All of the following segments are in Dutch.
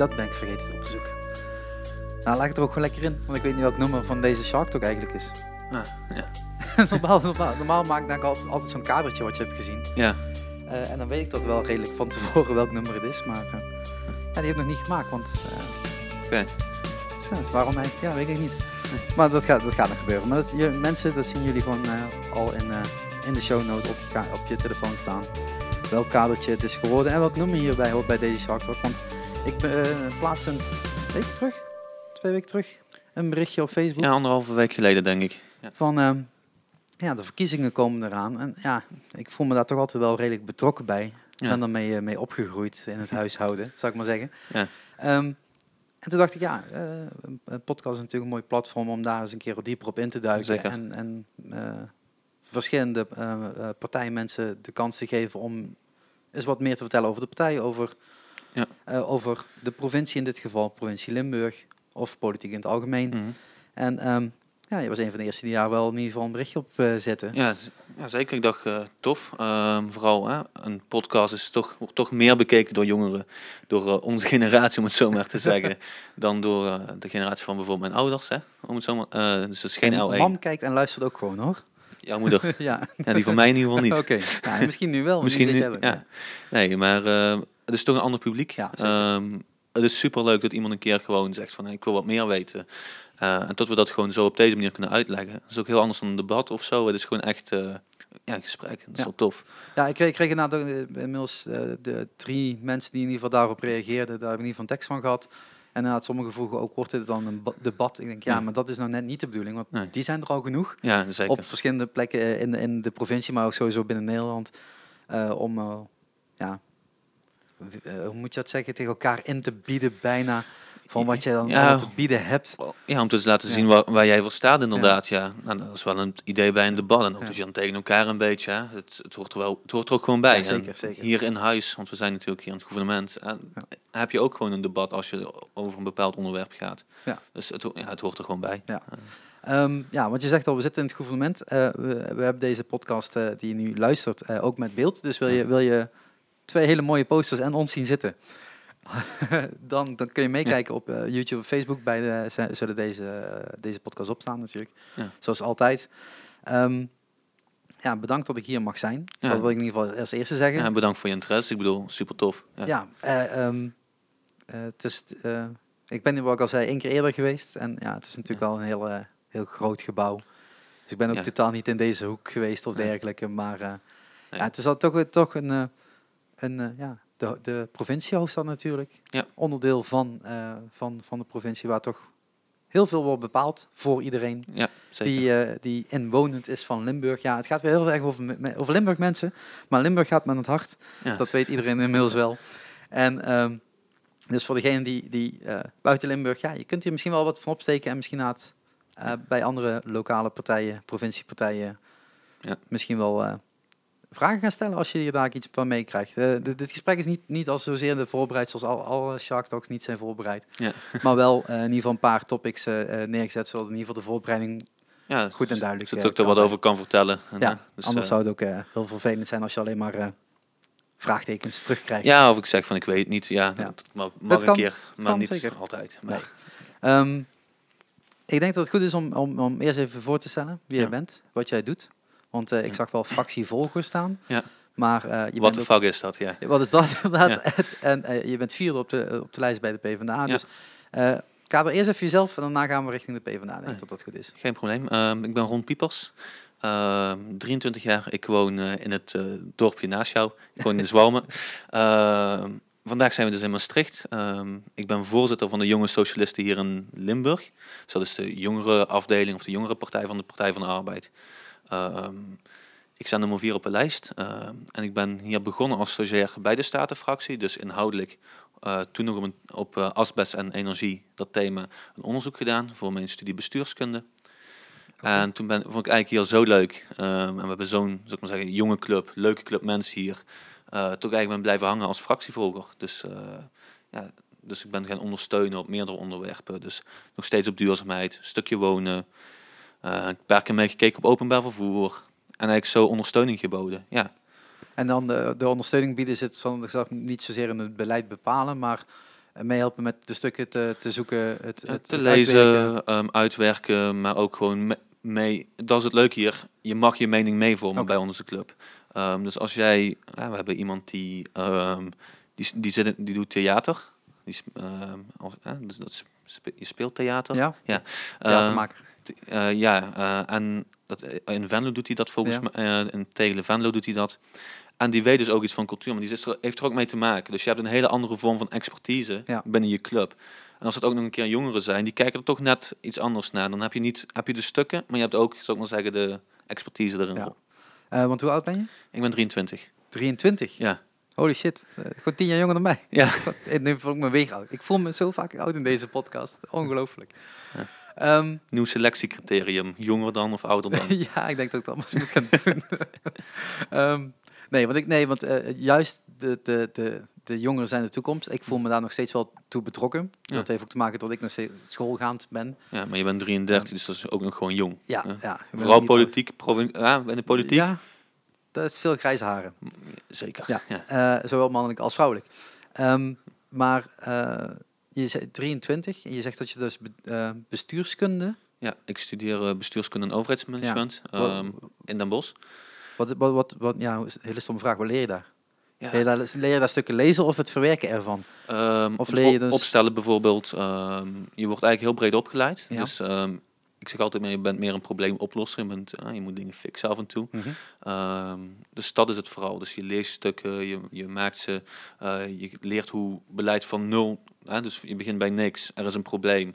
dat ben ik vergeten op te zoeken. Nou, laat ik er ook gewoon lekker in, want ik weet niet welk nummer van deze Shark Talk eigenlijk is. Ah, ja. normaal, normaal, normaal maak ik altijd, altijd zo'n kadertje wat je hebt gezien. Ja. Eh, en dan weet ik dat wel redelijk van tevoren welk nummer het is, maar eh, ja, die heb ik nog niet gemaakt, want... eh, waarom eigenlijk? Ja, weet ik niet. Maar dat gaat, dat gaat nog gebeuren. Maar dat, je, mensen, dat zien jullie gewoon al in, in de show note op je, op je telefoon staan. Welk kadertje het is geworden en welk nummer hierbij hoort bij deze Shark Talk. Want ik eh, plaatste een week terug, twee weken terug, een berichtje op Facebook ja, anderhalve week geleden denk ik. Ja. van ehm, ja, de verkiezingen komen eraan. En ja, ik voel me daar toch altijd wel redelijk betrokken bij. Ik Ja. ben daarmee eh, mee opgegroeid in het huishouden, zou ik maar zeggen. Ja. Ehm, en toen dacht ik, ja, eh, een, podcast is natuurlijk een mooi platform om daar eens een keer dieper op in te duiken. Zeker. En, en verschillende partijmensen de kans te geven om eens wat meer te vertellen over de partij, over, Ja. eh, over de provincie in dit geval, provincie Limburg, of politiek in het algemeen. Mhm. En ehm, ja, je was een van de eerste die daar wel in ieder geval een berichtje op eh, zette. Ja, ja, zeker. Ik dacht, eh, tof. Ehm, vooral, hè, een podcast is toch, wordt toch meer bekeken door jongeren. Door onze generatie, om het zo maar te zeggen. dan door de generatie van bijvoorbeeld mijn ouders. Hè, om het zo maar, dus het is geen En L1. Mam kijkt en luistert ook gewoon hoor. Jouw moeder. ja, ja, die van mij in ieder geval niet. oké. Ja, misschien nu wel. Misschien nu, ja. Nee, maar het is toch een ander publiek. Ja. Ehm, het is super leuk dat iemand een keer gewoon zegt van hey, ik wil wat meer weten. Eh, en tot we dat gewoon zo op deze manier kunnen uitleggen. Dat is ook heel anders dan een debat of zo. Het is gewoon echt eh, ja, een gesprek. Dat is Ja. wel tof. Ja, ik kreeg, ik kreeg inderdaad ook, eh, inmiddels de drie mensen die in ieder geval daarop reageerden. Daar heb ik in ieder geval tekst van gehad. En inderdaad, sommigen vroegen ook, wordt dit dan een ba- debat? Ik denk, ja, Ja. maar dat is nou net niet de bedoeling. Want Nee. die zijn er al genoeg. Ja, zeker. Op verschillende plekken in, in de provincie, maar ook sowieso binnen Nederland. om, ja, hoe moet je dat zeggen, tegen elkaar in te bieden bijna. Van wat jij dan Ja. te bieden hebt. Ja, om te laten Ja. zien waar, waar jij voor staat inderdaad. Ja. Nou, dat is wel een idee bij een debat. En ook je dan tegen elkaar een beetje... Hè, het, het, hoort er wel, het hoort er ook gewoon bij. Zeker, zeker. Hier in huis, want we zijn natuurlijk hier in het gouvernement... En heb je ook gewoon een debat als je over een bepaald onderwerp gaat. Ja. Dus het, het hoort er gewoon bij. Ja. Ehm, ja, want je zegt al, we zitten in het gouvernement. Eh, we, we hebben deze podcast eh, die je nu luistert eh, ook met beeld. Dus wil je, wil je twee hele mooie posters en ons zien zitten? dan, dan kun je meekijken op eh, YouTube of Facebook. Bij de, z- zullen deze, eh, deze podcast opstaan natuurlijk. Ja. Zoals altijd. Ehm, ja, bedankt dat ik hier mag zijn. Ja. Dat wil ik in ieder geval als eerste zeggen. Ja, bedankt voor je interesse. Ik bedoel, super tof. Ja. Ja, eh, ehm, eh, het is, eh, ik ben hier, wat ik al zei, één keer eerder geweest. En ja, het is natuurlijk wel een heel, eh, heel groot gebouw. Dus ik ben ook totaal niet in deze hoek geweest of dergelijke. Maar eh, Nee. ja, het is al toch, toch een, eh, een eh, ja, de, de provinciehoofdstad natuurlijk. Ja. Onderdeel van, eh, van, van de provincie waar toch heel veel wordt bepaald voor iedereen Ja, die, eh, die inwonend is van Limburg. Ja, het gaat weer heel erg over, over Limburg mensen. Maar Limburg gaat met het hart. ja. Dat weet iedereen inmiddels wel. En ehm, dus voor degene die, die buiten Limburg, ja, je kunt hier misschien wel wat van opsteken en misschien eh, bij andere lokale partijen, provinciepartijen, Ja. misschien wel vragen gaan stellen als je hier daar iets van meekrijgt. Eh, dit, gesprek is niet, niet als zozeer de voorbereid zoals al, alle Shark Talks niet zijn voorbereid. Ja. Maar wel eh, in ieder geval een paar topics eh, neergezet, zodat in ieder geval de voorbereiding ja, goed en duidelijk, Zodat eh, ik er wat zijn. over kan vertellen. En, Ja, dus, anders zou het ook heel vervelend zijn als je alleen maar vraagtekens terugkrijgt. Ja, of ik zeg van ik weet het niet. Ja, Ja. dat mag, mag Dat een keer, maar kan niet zeker. altijd. Maar, Nee. Ehm, ik denk dat het goed is om, om, om eerst even voor te stellen wie Ja. jij bent, wat jij doet. Want eh, ik zag wel fractievolger staan. Ja. Maar eh, je Wat de ook- fuck is dat, ja. Wat is dat inderdaad? En eh, je bent vierde op de, op de lijst bij de PvdA. Ja. Dus kader eerst even jezelf en daarna gaan we richting de PvdA. Ik denk Nee. dat dat goed is. Geen probleem. Ehm, ik ben Ron Piepers. Ehm, 23 jaar. Ik woon in het dorpje naast jou. Ik woon in Zwalmen. Ehm, vandaag zijn we dus in Maastricht. Ehm, ik ben voorzitter van de Jonge Socialisten hier in Limburg. Dus dat is de jongere afdeling of de jongere partij van de Partij van de Arbeid. Ehm, ik sta nummer 4 op de lijst. Ehm, en ik ben hier begonnen als stagiair bij de Statenfractie. Dus inhoudelijk eh, toen nog op, een- op eh, asbest en energie, dat thema, een onderzoek gedaan voor mijn studie bestuurskunde. En toen ben, vond ik eigenlijk hier zo leuk. Ehm, en we hebben zo'n, zou ik maar zeggen, jonge club, leuke club mensen hier. eh toch eigenlijk ben blijven hangen als fractievolger. Dus, ja, dus ik ben gaan ondersteunen op meerdere onderwerpen. Dus nog steeds op duurzaamheid, stukje wonen. Eh, een paar keer meegekeken op openbaar vervoer. En eigenlijk zo ondersteuning geboden. Ja, En dan de, de ondersteuning bieden zit zal ik zelf niet zozeer in het beleid bepalen, maar En meehelpen met de stukken te, te zoeken, het, het te het lezen, uitwerken. ehm, uitwerken, maar ook gewoon me- mee. Dat is het leuke hier. Je mag je mening meevormen bij onze club. Ehm, dus als jij, ja, we hebben iemand die, ehm, die, die, zit, die doet theater. Die, als, dus dat is- spe- je speelt theater. Ja, Ja. theatermaker. Eh, ja, eh, en dat, eh, in Venlo doet hij dat volgens Ja. mij. eh, in Tegelen Venlo doet hij dat. En die weet dus ook iets van cultuur, maar die is er, heeft er ook mee te maken. Dus je hebt een hele andere vorm van expertise Ja. binnen je club. En als het ook nog een keer jongeren zijn, die kijken er toch net iets anders naar. Dan heb je niet heb je de stukken, maar je hebt ook, zou ik maar zeggen, de expertise erin. Ja. Want hoe oud ben je? Ik ben 23. 23. Ja. Holy shit. Gewoon tien jaar jonger dan mij. Ja. Eh, Nu voel ik me weer oud. Ik voel me zo vaak oud in deze podcast. Ongelooflijk. Ja. Ehm, Nieuw selectiecriterium. Jonger dan of ouder dan? ja, ik denk dat ik dat maar eens moet gaan doen. Ehm, nee, want, ik, nee, want eh, juist de, de, de, de jongeren zijn de toekomst. Ik voel me daar nog steeds wel toe betrokken. Ja. Dat heeft ook te maken dat ik nog steeds schoolgaand ben. Ja, maar je bent 33, dus dat is ook nog gewoon jong. Ja, Ja. Vooral politiek, ja, in de politiek. Ja, dat is veel grijze haren. Zeker. Ja. Ja. Eh, zowel mannelijk als vrouwelijk. Ehm, maar eh, je zegt 23 en je zegt dat je dus eh, bestuurskunde. Ja, ik studeer eh, bestuurskunde en overheidsmanagement ehm, in Den Bosch. Wat, wat, wat, wat, ja, een hele stomme vraag. Wat leer je daar? Ja. Leer, je daar leer je daar stukken lezen of het verwerken ervan? Ehm, Of leer je dus- opstellen bijvoorbeeld. ehm, je wordt eigenlijk heel breed opgeleid. Ja. Dus ik zeg altijd, maar je bent meer een probleemoplosser. Je, bent, ah, je moet dingen fixen af en toe. Ehm, dus dat is het vooral. Dus je leest stukken, je, je maakt ze, eh, je leert hoe beleid van nul, dus je begint bij niks, er is een probleem.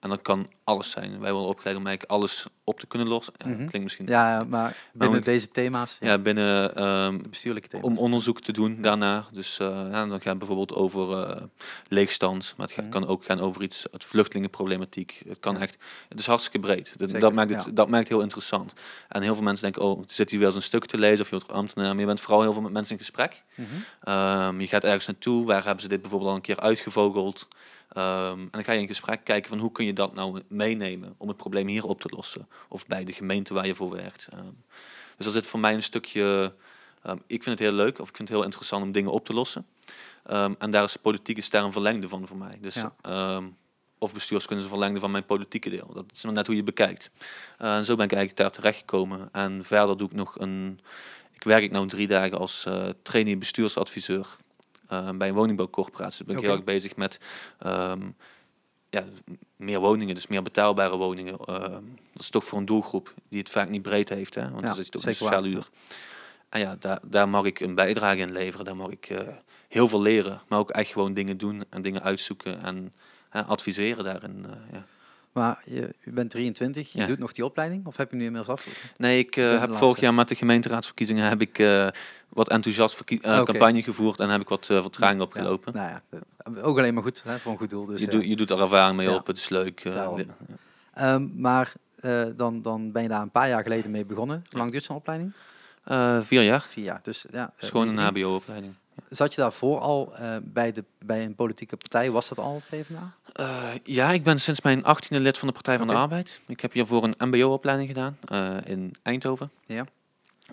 En dat kan alles zijn. Wij worden opgeleid om eigenlijk alles op te kunnen lossen. Ja, Mhm. Klinkt misschien Ja, ja, maar binnen deze thema's, ja, ja, binnen ehm, bestuurlijke thema's. om onderzoek te doen daarna. Dus eh, ja, dan gaat het bijvoorbeeld over eh, leegstand, maar het Mhm. kan ook gaan over iets, het vluchtelingenproblematiek. Het kan echt, het is hartstikke breed. Dat, Zeker, dat, maakt het, ja. dat maakt het heel interessant. En heel veel mensen denken, oh, zit hier wel eens een stuk te lezen of je wordt ambtenaar. Maar je bent vooral heel veel met mensen in gesprek. Mhm. Ehm, je gaat ergens naartoe, waar hebben ze dit bijvoorbeeld al een keer uitgevogeld. Ehm, en dan ga je in gesprek kijken van hoe kun je dat nou meenemen om het probleem hier op te lossen. Of bij de gemeente waar je voor werkt. Ehm, dus dat zit voor mij een stukje... ehm, ik vind het heel leuk, of ik vind het heel interessant om dingen op te lossen. En daar is politiek is daar een verlengde van voor mij. Dus, Ja. of bestuurskunde is een verlengde van mijn politieke deel. Dat is maar net hoe je het bekijkt. Eh, en zo ben ik eigenlijk daar terechtgekomen. En verder doe ik nog een... Ik werk ik nou drie dagen als eh trainee bestuursadviseur eh, bij een woningbouwcorporatie. Dus ben ik heel erg bezig met ehm, ja, meer woningen, dus meer betaalbare woningen. Ehm, dat is toch voor een doelgroep die het vaak niet breed heeft, hè? want Ja, dan zit je toch in sociale huur. En ja, daar, daar mag ik een bijdrage in leveren. Daar mag ik eh, heel veel leren, maar ook echt gewoon dingen doen en dingen uitzoeken en eh, adviseren daarin. eh, ja. Maar je, bent 23, je Ja. doet nog die opleiding? Of heb je nu inmiddels afgerond? Nee, ik eh, heb vorig jaar met de gemeenteraadsverkiezingen heb ik eh, wat enthousiast eh, Oké. campagne gevoerd en heb ik wat vertraging opgelopen. Ja, nou ja, ook alleen maar goed, hè, voor een goed doel. Dus, je, doet je doet er ervaring mee op, het is leuk. eh. Ehm, maar dan, dan ben je daar een paar jaar geleden mee begonnen. Hoe lang duurt zo'n opleiding? Vier jaar, Vier jaar. Dus ja, het is gewoon een hbo-opleiding. Zat je daarvoor al eh, bij, de, bij een politieke partij? Was dat al PvdA? Eh, ja, ik ben sinds mijn 18e lid van de Partij van de Arbeid. Ik heb hiervoor een mbo-opleiding gedaan eh, in Eindhoven. Ja.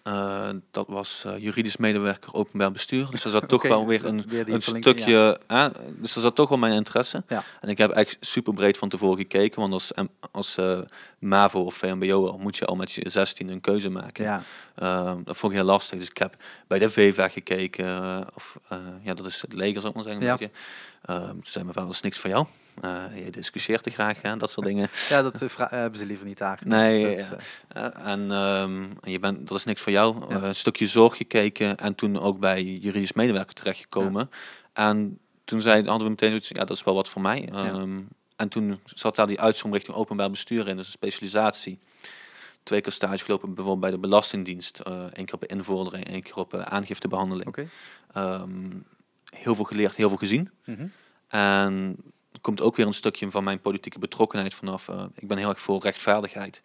Eh, dat was eh, juridisch medewerker openbaar bestuur. Dus er zat toch wel weer een, weer een stukje... eh, dus er zat toch wel mijn interesse. Ja. En ik heb echt super breed van tevoren gekeken. Want als, als eh, MAVO of VMBO moet je al met je 16 een keuze maken. Ja, Ehm, dat vond ik heel lastig. Dus ik heb bij de VEVA gekeken. of, ja, dat is het leger, zou ik maar zeggen. Een Ja. Ehm, toen zei mijn vader, dat is niks voor jou. Eh, je discussieert te graag, hè, dat soort dingen. ja dat eh, vra- hebben ze liever niet daar. Nee, Dat ja. is, eh, Eh, en ehm, en je bent, dat is niks voor jou. Ja. Eh, een stukje zorg gekeken en toen ook bij juridisch medewerker terechtgekomen. En toen zei, hadden we meteen ja, dat is wel wat voor mij. Ehm, En toen zat daar die uitzondering richting openbaar bestuur in, dus een specialisatie. Twee keer stage gelopen bijvoorbeeld bij de Belastingdienst. eh één keer op invordering, één keer op eh, aangiftebehandeling. Oké. Heel veel geleerd, heel veel gezien. Mhm. En er komt ook weer een stukje van mijn politieke betrokkenheid vanaf. Eh, ik ben heel erg voor rechtvaardigheid.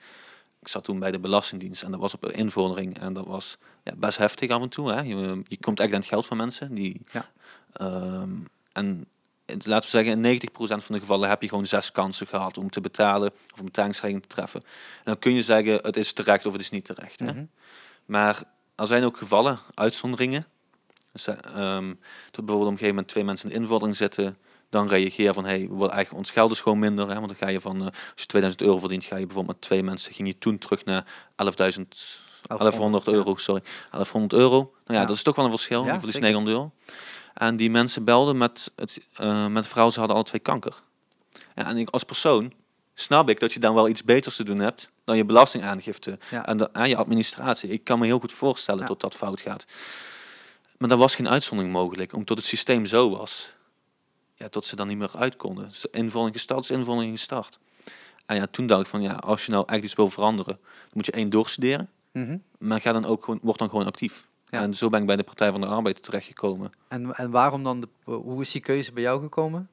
Ik zat toen bij de Belastingdienst en dat was op een invordering. En dat was ja, best heftig af en toe. Hè. Je, je komt echt aan het geld van mensen. Die, Ja. Ehm, en laten we zeggen, in 90% van de gevallen heb je gewoon zes kansen gehad om te betalen of een betalingsregeling te treffen. En dan kun je zeggen, het is terecht of het is niet terecht. Hè. Mhm. Maar er zijn ook gevallen, uitzonderingen. Dus, ehm, tot bijvoorbeeld op een gegeven moment twee mensen in de invordering zitten. dan reageer van, hey, we eigenlijk ons geld is gewoon minder. Hè, want dan ga je van, eh, als je 2000 euro verdient, ga je bijvoorbeeld met twee mensen, ging je toen terug naar 11.000 1100 euro, sorry. 1100 euro. Nou ja, Ja. dat is toch wel een verschil. Ja, je zeker. 900 euro. En die mensen belden met, het, eh, met vrouwen, ze hadden alle twee kanker. Ja, en ik als persoon snap ik dat je dan wel iets beters te doen hebt dan je belastingaangifte Ja. en de, aan je administratie. Ik kan me heel goed voorstellen dat dat fout gaat. Maar daar was geen uitzondering mogelijk, omdat het systeem zo was. Ja, tot ze dan niet meer uit konden. Dus invulling gestart is invulling gestart. En ja, toen dacht ik van ja, als je nou echt iets wil veranderen, dan moet je één doorstuderen. Mhm. Maar ga dan ook gewoon, word dan gewoon actief. Ja. En zo ben ik bij de Partij van de Arbeid terechtgekomen. En, en waarom dan, de, hoe is die keuze bij jou gekomen?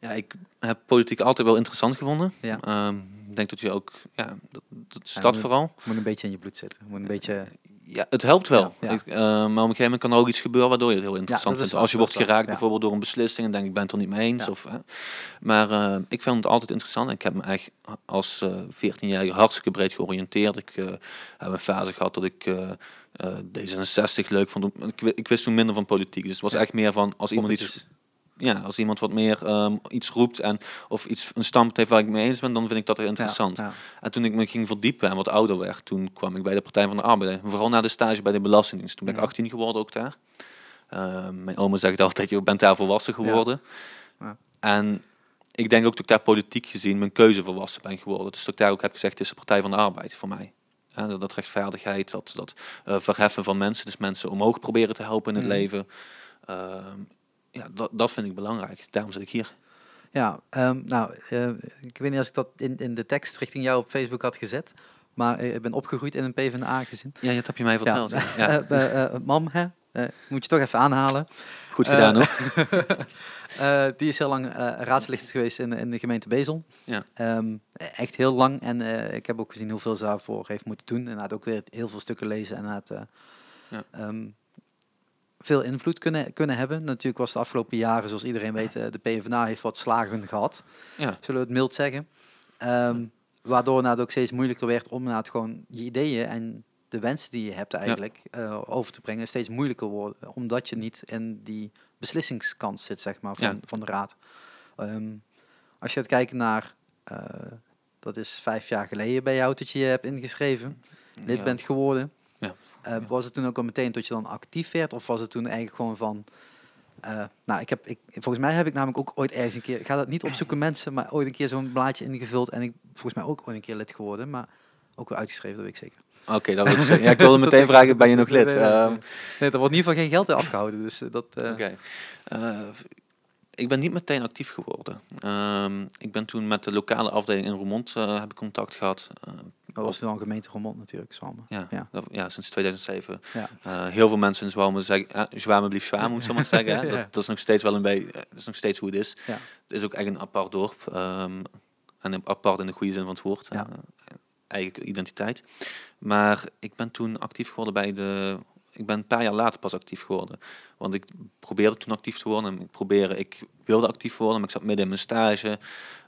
Ja, ik heb politiek altijd wel interessant gevonden. Ja. Ehm, ik denk dat je ook, ja, dat, dat Ja, stad moet- vooral. Moet een beetje in je bloed zitten. Moet een beetje... Ja, het helpt wel. Ja, ja. Ik, eh, maar op een gegeven moment kan er ook iets gebeuren waardoor je het heel interessant vindt. Als je wordt geraakt bijvoorbeeld door een beslissing en denk ik ben het er niet mee eens. Of, hè. Maar eh, ik vind het altijd interessant. Ik heb me echt als eh 14-jarige hartstikke breed georiënteerd. Ik heb een fase gehad dat ik eh, D66 leuk vond. Ik, ik wist toen minder van politiek. Dus het was Ja. echt meer van als iemand iets. Ja, als iemand wat meer ehm, iets roept en of iets een standpunt heeft waar ik mee eens ben, dan vind ik dat er interessant. Ja, ja. En toen ik me ging verdiepen en wat ouder werd, toen kwam ik bij de Partij van de Arbeid. Vooral na de stage bij de Belastingdienst. Toen ben ik Ja. 18 geworden ook daar. Ehm, mijn oma zegt altijd, je bent daar volwassen geworden. Ja. En ik denk ook dat ik daar politiek gezien mijn keuze volwassen ben geworden. Dus dat ik daar ook heb gezegd, het is de Partij van de Arbeid voor mij. Ja, dat, rechtvaardigheid, dat, dat eh, verheffen van mensen, dus mensen omhoog proberen te helpen in het Mhm. leven. Ehm, ja, dat, dat vind ik belangrijk. Daarom zit ik hier. Ja, ehm, nou, eh, ik weet niet als ik dat in, in de tekst richting jou op Facebook had gezet. Maar eh, ik ben opgegroeid in een PvdA-gezin. Ja, dat heb je mij verteld. Ja, ja. Eh, mam, hè? moet je toch even aanhalen. Goed gedaan hoor. Die is heel lang raadslid geweest in, in de gemeente Bezel. Ja. Ehm, echt heel lang. En ik heb ook gezien hoeveel ze daarvoor heeft moeten doen. En had ook weer heel veel stukken lezen. En had Ja. ehm, veel invloed kunnen, kunnen hebben. Natuurlijk was de afgelopen jaren, zoals iedereen weet, eh, de PvdA heeft wat slagen gehad. Ja. Zullen we het mild zeggen. Ehm, waardoor het ook steeds moeilijker werd om inderdaad gewoon je ideeën en de wensen die je hebt eigenlijk eh, over te brengen steeds moeilijker worden. Omdat je niet in die beslissingskant zit, zeg maar, van, Ja. van de raad. Ehm, als je gaat kijken naar, eh, dat is vijf jaar geleden bij jou dat je je hebt ingeschreven, lid bent geworden. Ja. Eh, was het toen ook al meteen dat je dan actief werd? Of was het toen eigenlijk gewoon van... eh, nou, ik heb, ik, volgens mij heb ik namelijk ook ooit ergens een keer... Ik ga dat niet opzoeken mensen, maar ooit een keer zo'n blaadje ingevuld. En ik volgens mij ook ooit een keer lid geworden. Maar ook weer uitgeschreven, dat weet ik zeker. Oké, dat wil ik zeggen. Ja, ik wilde meteen vragen, ben je nog lid? Nee, nee, nee. Ehm, Nee, er wordt in ieder geval geen geld in afgehouden. Dus eh, dat... Oké. Ik ben niet meteen actief geworden. Ehm, ik ben toen met de lokale afdeling in Roermond heb ik contact gehad. Eh, Dat was toen al gemeente Roermond natuurlijk, Zwalmen. ja, Ja. dat- ja, sinds 2007. Ja. Eh, heel veel mensen in Zwalmen zeggen, uh, Zwalmen blieft Zwalmen, moet ik zo maar zeggen. Hè? Dat, dat is nog steeds wel een beetje, eh, dat is nog steeds hoe het is. Ja. Het is ook echt een apart dorp. ehm, en een apart in de goede zin van het woord. Ja. eh, eigen identiteit. Maar ik ben toen actief geworden bij de. Ik ben een paar jaar later pas actief geworden. Want ik probeerde toen actief te worden. En ik probeerde, ik wilde actief worden, maar ik zat midden in mijn stage.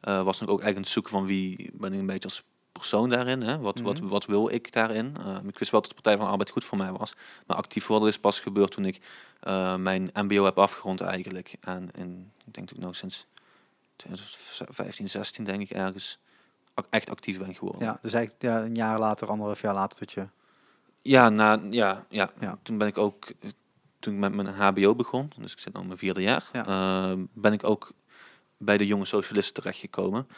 eh, was nog ook eigenlijk aan het zoeken van wie ben ik een beetje als persoon daarin. Hè? Wat, wat, Mhm. wat wil ik daarin? Eh, ik wist wel dat de Partij van de Arbeid goed voor mij was. Maar actief worden is pas gebeurd toen ik eh, mijn MBO heb afgerond eigenlijk. En in, ik denk dat ik nog sinds 2015, 16 denk ik ergens echt actief ben geworden. ja, dus eigenlijk ja, een jaar later, anderhalf jaar later, dat je... Ja, na, ja, ja. Ja. toen ben ik ook, toen ik met mijn HBO begon, dus ik zit nu in mijn vierde jaar, Ja. eh, ben ik ook bij de Jonge Socialisten terechtgekomen.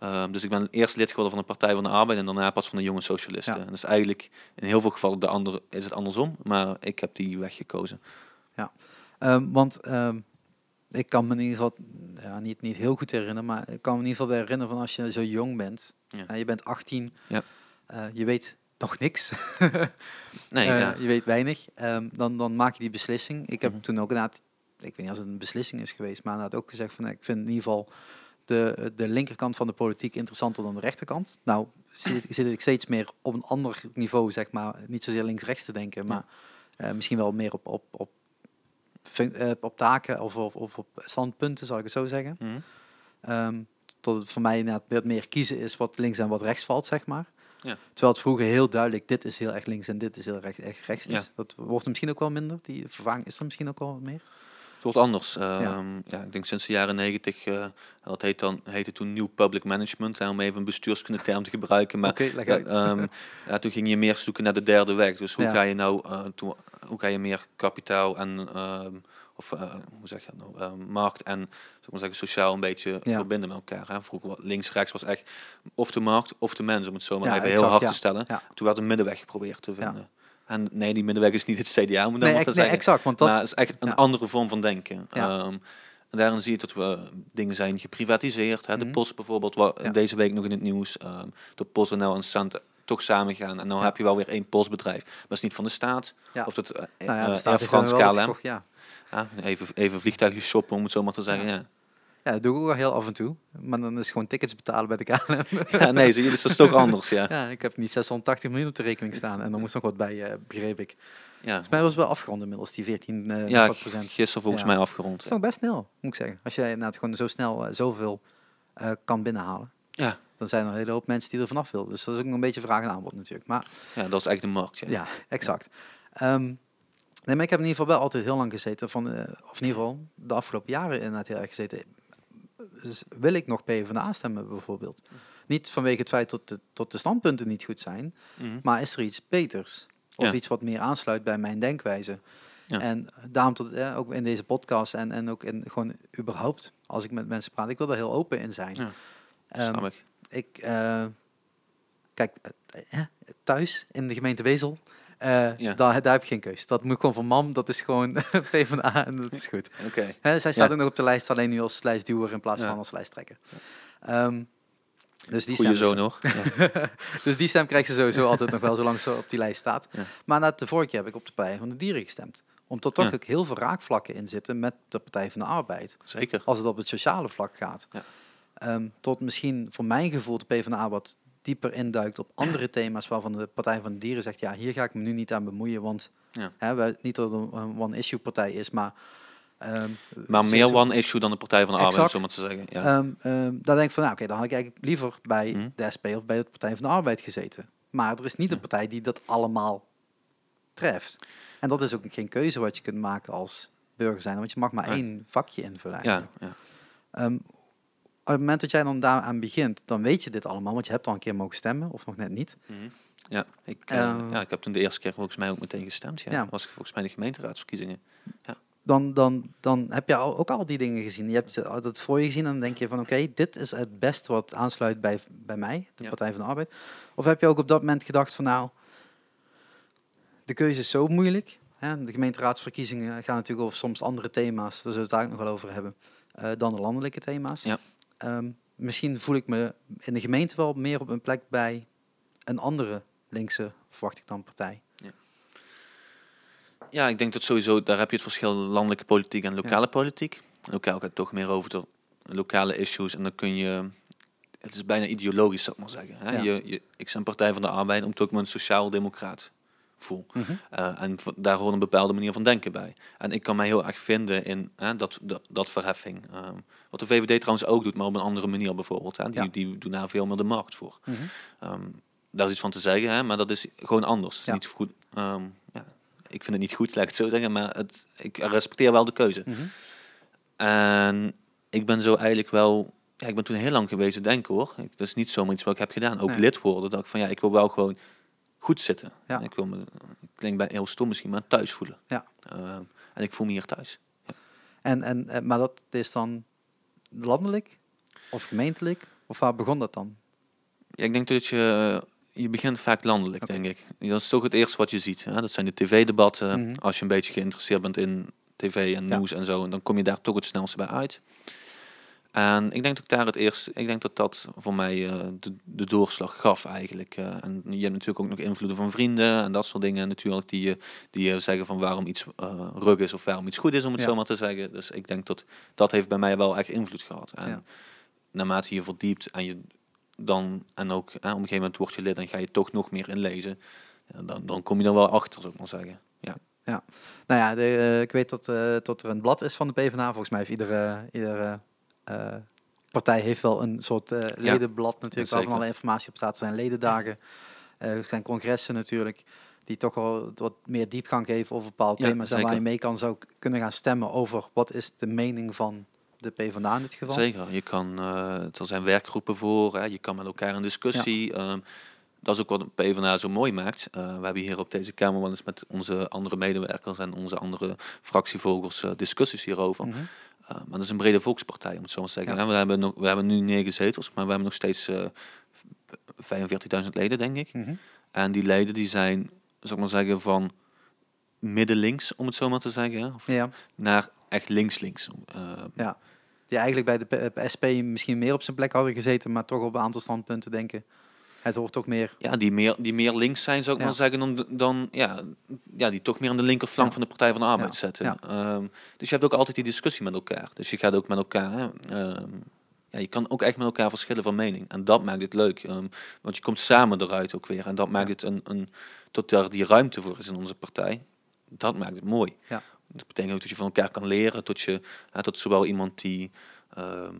Ehm, dus ik ben eerst lid geworden van de Partij van de Arbeid en daarna pas van de Jonge Socialisten. Ja. En dat is eigenlijk in heel veel gevallen de andere, is het andersom, maar ik heb die weg gekozen. Ehm, want ehm, ik kan me in ieder geval ja, niet, niet heel goed herinneren, maar ik kan me in ieder geval wel herinneren van als je zo jong bent, Ja. en je bent 18, Ja. eh, je weet nog niks, Nee, Eh, ja. je weet weinig, dan, dan maak je die beslissing. Ik heb Mhm. toen ook inderdaad, ik weet niet als het een beslissing is geweest, maar inderdaad ook gezegd van eh, ik vind in ieder geval de, de linkerkant van de politiek interessanter dan de rechterkant. Nou zit, zit ik steeds meer op een ander niveau, zeg maar, niet zozeer links-rechts te denken, maar eh, misschien wel meer op, op, op, eh, op taken of, of, of op standpunten, zal ik het zo zeggen. Mhm. Ehm, tot het voor mij inderdaad meer kiezen is wat links en wat rechts valt, zeg maar. Ja. Terwijl het vroeger heel duidelijk, dit is heel erg links en dit is heel erg echt rechts is. Ja. Dat wordt misschien ook wel minder. Die vervanging is er misschien ook wel wat meer. Het wordt anders. Ehm, ja. ik denk sinds de jaren negentig, uh, dat heet dan, heette toen New Public Management, hè, om even een bestuurskunde term te gebruiken. Maar okay, um, ja, toen ging je meer zoeken naar de derde weg. Dus hoe ga je nou, uh, toen, hoe ga je meer kapitaal en, ehm, of uh, hoe zeg je dat nou, markt en zeg maar zeggen, sociaal een beetje verbinden met elkaar. Hè. Vroeger links-rechts was echt of de markt of de mens, om het zo maar even heel hard te stellen. Toen werd een middenweg geprobeerd te vinden. En nee, die middenweg is niet het CDA, moet nee, dan te zeggen. exact. Want dat maar is echt een andere vorm van denken. Ja. Um, en daarin zie je dat we dingen zijn geprivatiseerd. Hè. De mm post bijvoorbeeld, wat deze week nog in het nieuws. Um, de PostNL en Sant toch samen gaan. En dan heb je wel weer één postbedrijf. Maar het is niet van de staat. Of het uh, nou ja, uh, Frans KLM. Ja. even, even vliegtuigjes shoppen, om het zo maar te zeggen. Ja. Ja, dat doe ik ook wel heel af en toe. Maar dan is gewoon tickets betalen bij de KLM. Ja, nee, zie je, dus dat is toch anders, ja. Ja, ik heb niet 680 miljoen op de rekening staan. En dan moest nog wat bij, uh, begreep ik. Ja. Volgens mij was het wel afgerond inmiddels, die 14 uh, ja, procent. gisteren volgens mij afgerond. Dat is nog best snel, moet ik zeggen. Als jij inderdaad gewoon zo snel uh, zoveel uh, kan binnenhalen. Ja. Dan zijn er een hele hoop mensen die er vanaf willen. Dus dat is ook een beetje vraag en aanbod natuurlijk. Maar, ja, dat is eigenlijk de markt. Ja, ja exact. Ja. Um, nee, maar ik heb in ieder geval wel altijd heel lang gezeten. Van, of in ieder geval de afgelopen jaren inderdaad heel erg gezeten wil ik nog PvdA stemmen bijvoorbeeld? Niet vanwege het feit dat de, de standpunten niet goed zijn, mhm. maar is er iets beters? Of iets wat meer aansluit bij mijn denkwijze? Ja. En daarom tot, ja, ook in deze podcast en, en ook in gewoon überhaupt, als ik met mensen praat, ik wil er heel open in zijn. Ja, um, ik. uh, kijk, uh, thuis in de gemeente Wezel, uh, ja. daar, daar heb je geen keus. Dat moet gewoon van mam, dat is gewoon PvdA en dat is goed. Okay. zij staat ook nog op de lijst, alleen nu als lijstduwer in plaats van als lijsttrekker. Um, dus die Goeie zo nog. dus die stem krijgt ze sowieso altijd nog wel, zolang ze op die lijst staat. Maar na de vorige keer heb ik op de Partij van de Dieren gestemd. Omdat toch ook heel veel raakvlakken in zitten met de Partij van de Arbeid. Zeker. Als het op het sociale vlak gaat. Um, tot misschien voor mijn gevoel de PvdA wat dieper induikt op andere thema's waarvan de Partij van de Dieren zegt, ja, hier ga ik me nu niet aan bemoeien, want ja. hè, wij, niet dat het een one-issue partij is, maar... Um, maar meer one-issue dan de Partij van de Arbeid, zo maar te zeggen. Ja. Um, um, daar denk ik van, nou, oké, dan had ik eigenlijk liever bij hm? de SP of bij de Partij van de Arbeid gezeten. Maar er is niet een partij die dat allemaal treft. En dat is ook geen keuze wat je kunt maken als burger zijn, want je mag maar één vakje invullen. Ja, ja op het moment dat jij dan daaraan begint, dan weet je dit allemaal, want je hebt al een keer mogen stemmen, of nog net niet. Mhm. Ja, ik, uh, ja, ik heb toen de eerste keer volgens mij ook meteen gestemd. Ja. ja. Was volgens mij de gemeenteraadsverkiezingen. Ja. Dan, dan, dan heb je al, ook al die dingen gezien. Je hebt het voor je gezien en dan denk je van oké, dit is het beste wat aansluit bij, bij mij, de Partij van de Arbeid. Of heb je ook op dat moment gedacht van nou, de keuze is zo moeilijk. Hè? De gemeenteraadsverkiezingen gaan natuurlijk over soms andere thema's, daar zullen we het daar ook nog wel over hebben, uh, dan de landelijke thema's. Ja. Um, misschien voel ik me in de gemeente wel meer op een plek bij een andere linkse, verwacht ik dan, partij. Ja. ja, ik denk dat sowieso, daar heb je het verschil landelijke politiek en lokale politiek. Lokaal gaat het toch meer over de lokale issues en dan kun je, het is bijna ideologisch zou ik maar zeggen. Hè? Je, je, ik ben Partij van de Arbeid omdat ik een sociaal-democraat voel. Mhm. Eh, en daar hoort een bepaalde manier van denken bij. En ik kan mij heel erg vinden in dat, dat, dat verheffing. Ehm, wat de VVD trouwens ook doet, maar op een andere manier bijvoorbeeld. Hè. Die, die doen daar veel meer de markt voor. Mm daar is iets van te zeggen, hè, maar dat is gewoon anders. Ja. Niet goed. Ehm, ja, ik vind het niet goed, laat ik het zo zeggen, maar het, ik respecteer wel de keuze. Mhm. En ik ben zo eigenlijk wel ja, ik ben toen heel lang geweest denken hoor. Ik, dat is niet zomaar iets wat ik heb gedaan. Ook lid worden. Dat ik van ja, ik wil wel gewoon goed zitten. Ja. Ik wil me, klinkt bij heel stom misschien, maar thuis voelen. Ja. Ehm, en ik voel me hier thuis. Ja. En, en, en, maar dat is dan landelijk of gemeentelijk? Of waar begon dat dan? Ja, ik denk dat je, je begint vaak landelijk, denk ik. Dat is toch het eerste wat je ziet. Hè? Dat zijn de tv-debatten. Mhm. Als je een beetje geïnteresseerd bent in tv en nieuws en zo, dan kom je daar toch het snelste bij uit. En ik denk dat ik daar het eerst, ik denk dat dat voor mij uh, de, de, doorslag gaf eigenlijk. Uh, en je hebt natuurlijk ook nog invloeden van vrienden en dat soort dingen natuurlijk die je die zeggen van waarom iets rug is of waarom iets goed is om het ja. zo maar te zeggen. Dus ik denk dat dat heeft bij mij wel echt invloed gehad. En ja. naarmate je verdiept en je dan en ook op een gegeven moment word je lid en ga je toch nog meer inlezen, dan, dan kom je er wel achter, zou ik maar zeggen. Ja. Ja, nou ja, de, ik weet dat, dat er een blad is van de PvdA. Volgens mij heeft iedere, iedere uh, partij heeft wel een soort uh, ledenblad natuurlijk, ja, waarvan alle informatie op staat. Er zijn ledendagen, uh, er zijn congressen natuurlijk. die toch wel wat meer diepgang geven over bepaalde Ja, thema's. En waar je mee kan zou kunnen gaan stemmen over wat is de mening van de PvdA in dit geval. Zeker. Je kan, eh, er zijn werkgroepen voor, hè. je kan met elkaar in discussie. ehm, dat is ook wat de PvdA zo mooi maakt. Eh, we hebben hier op deze Kamer wel eens met onze andere medewerkers en onze andere fractievolgers eh, discussies hierover. Mhm. Maar dat is een brede volkspartij, om het zo maar te zeggen. Ja. We, hebben nog, we hebben nu negen zetels, maar we hebben nog steeds eh 45.000 leden, denk ik. Mhm. En die leden die zijn, zou ik maar zeggen, van midden-links, om het zo maar te zeggen, of Ja, naar echt links-links. Eh, ja. Die eigenlijk bij de SP misschien meer op zijn plek hadden gezeten, maar toch op een aantal standpunten denken. Het hoort ook meer. ja, die meer, die meer links zijn, zou ik Ja. maar zeggen, dan, dan ja, ja, die toch meer aan de linkerflank Ja. van de Partij van de Arbeid Ja. zetten. Ja. Ehm, dus je hebt ook altijd die discussie met elkaar. Dus je gaat ook met elkaar, ehm, ja, je kan ook echt met elkaar verschillen van mening. En dat maakt het leuk, ehm, want je komt samen eruit ook weer. En dat maakt Ja. het een, een, tot daar die ruimte voor is in onze partij. Dat maakt het mooi. Ja. Dat betekent ook dat je van elkaar kan leren, tot je, hè, tot zowel iemand die, ehm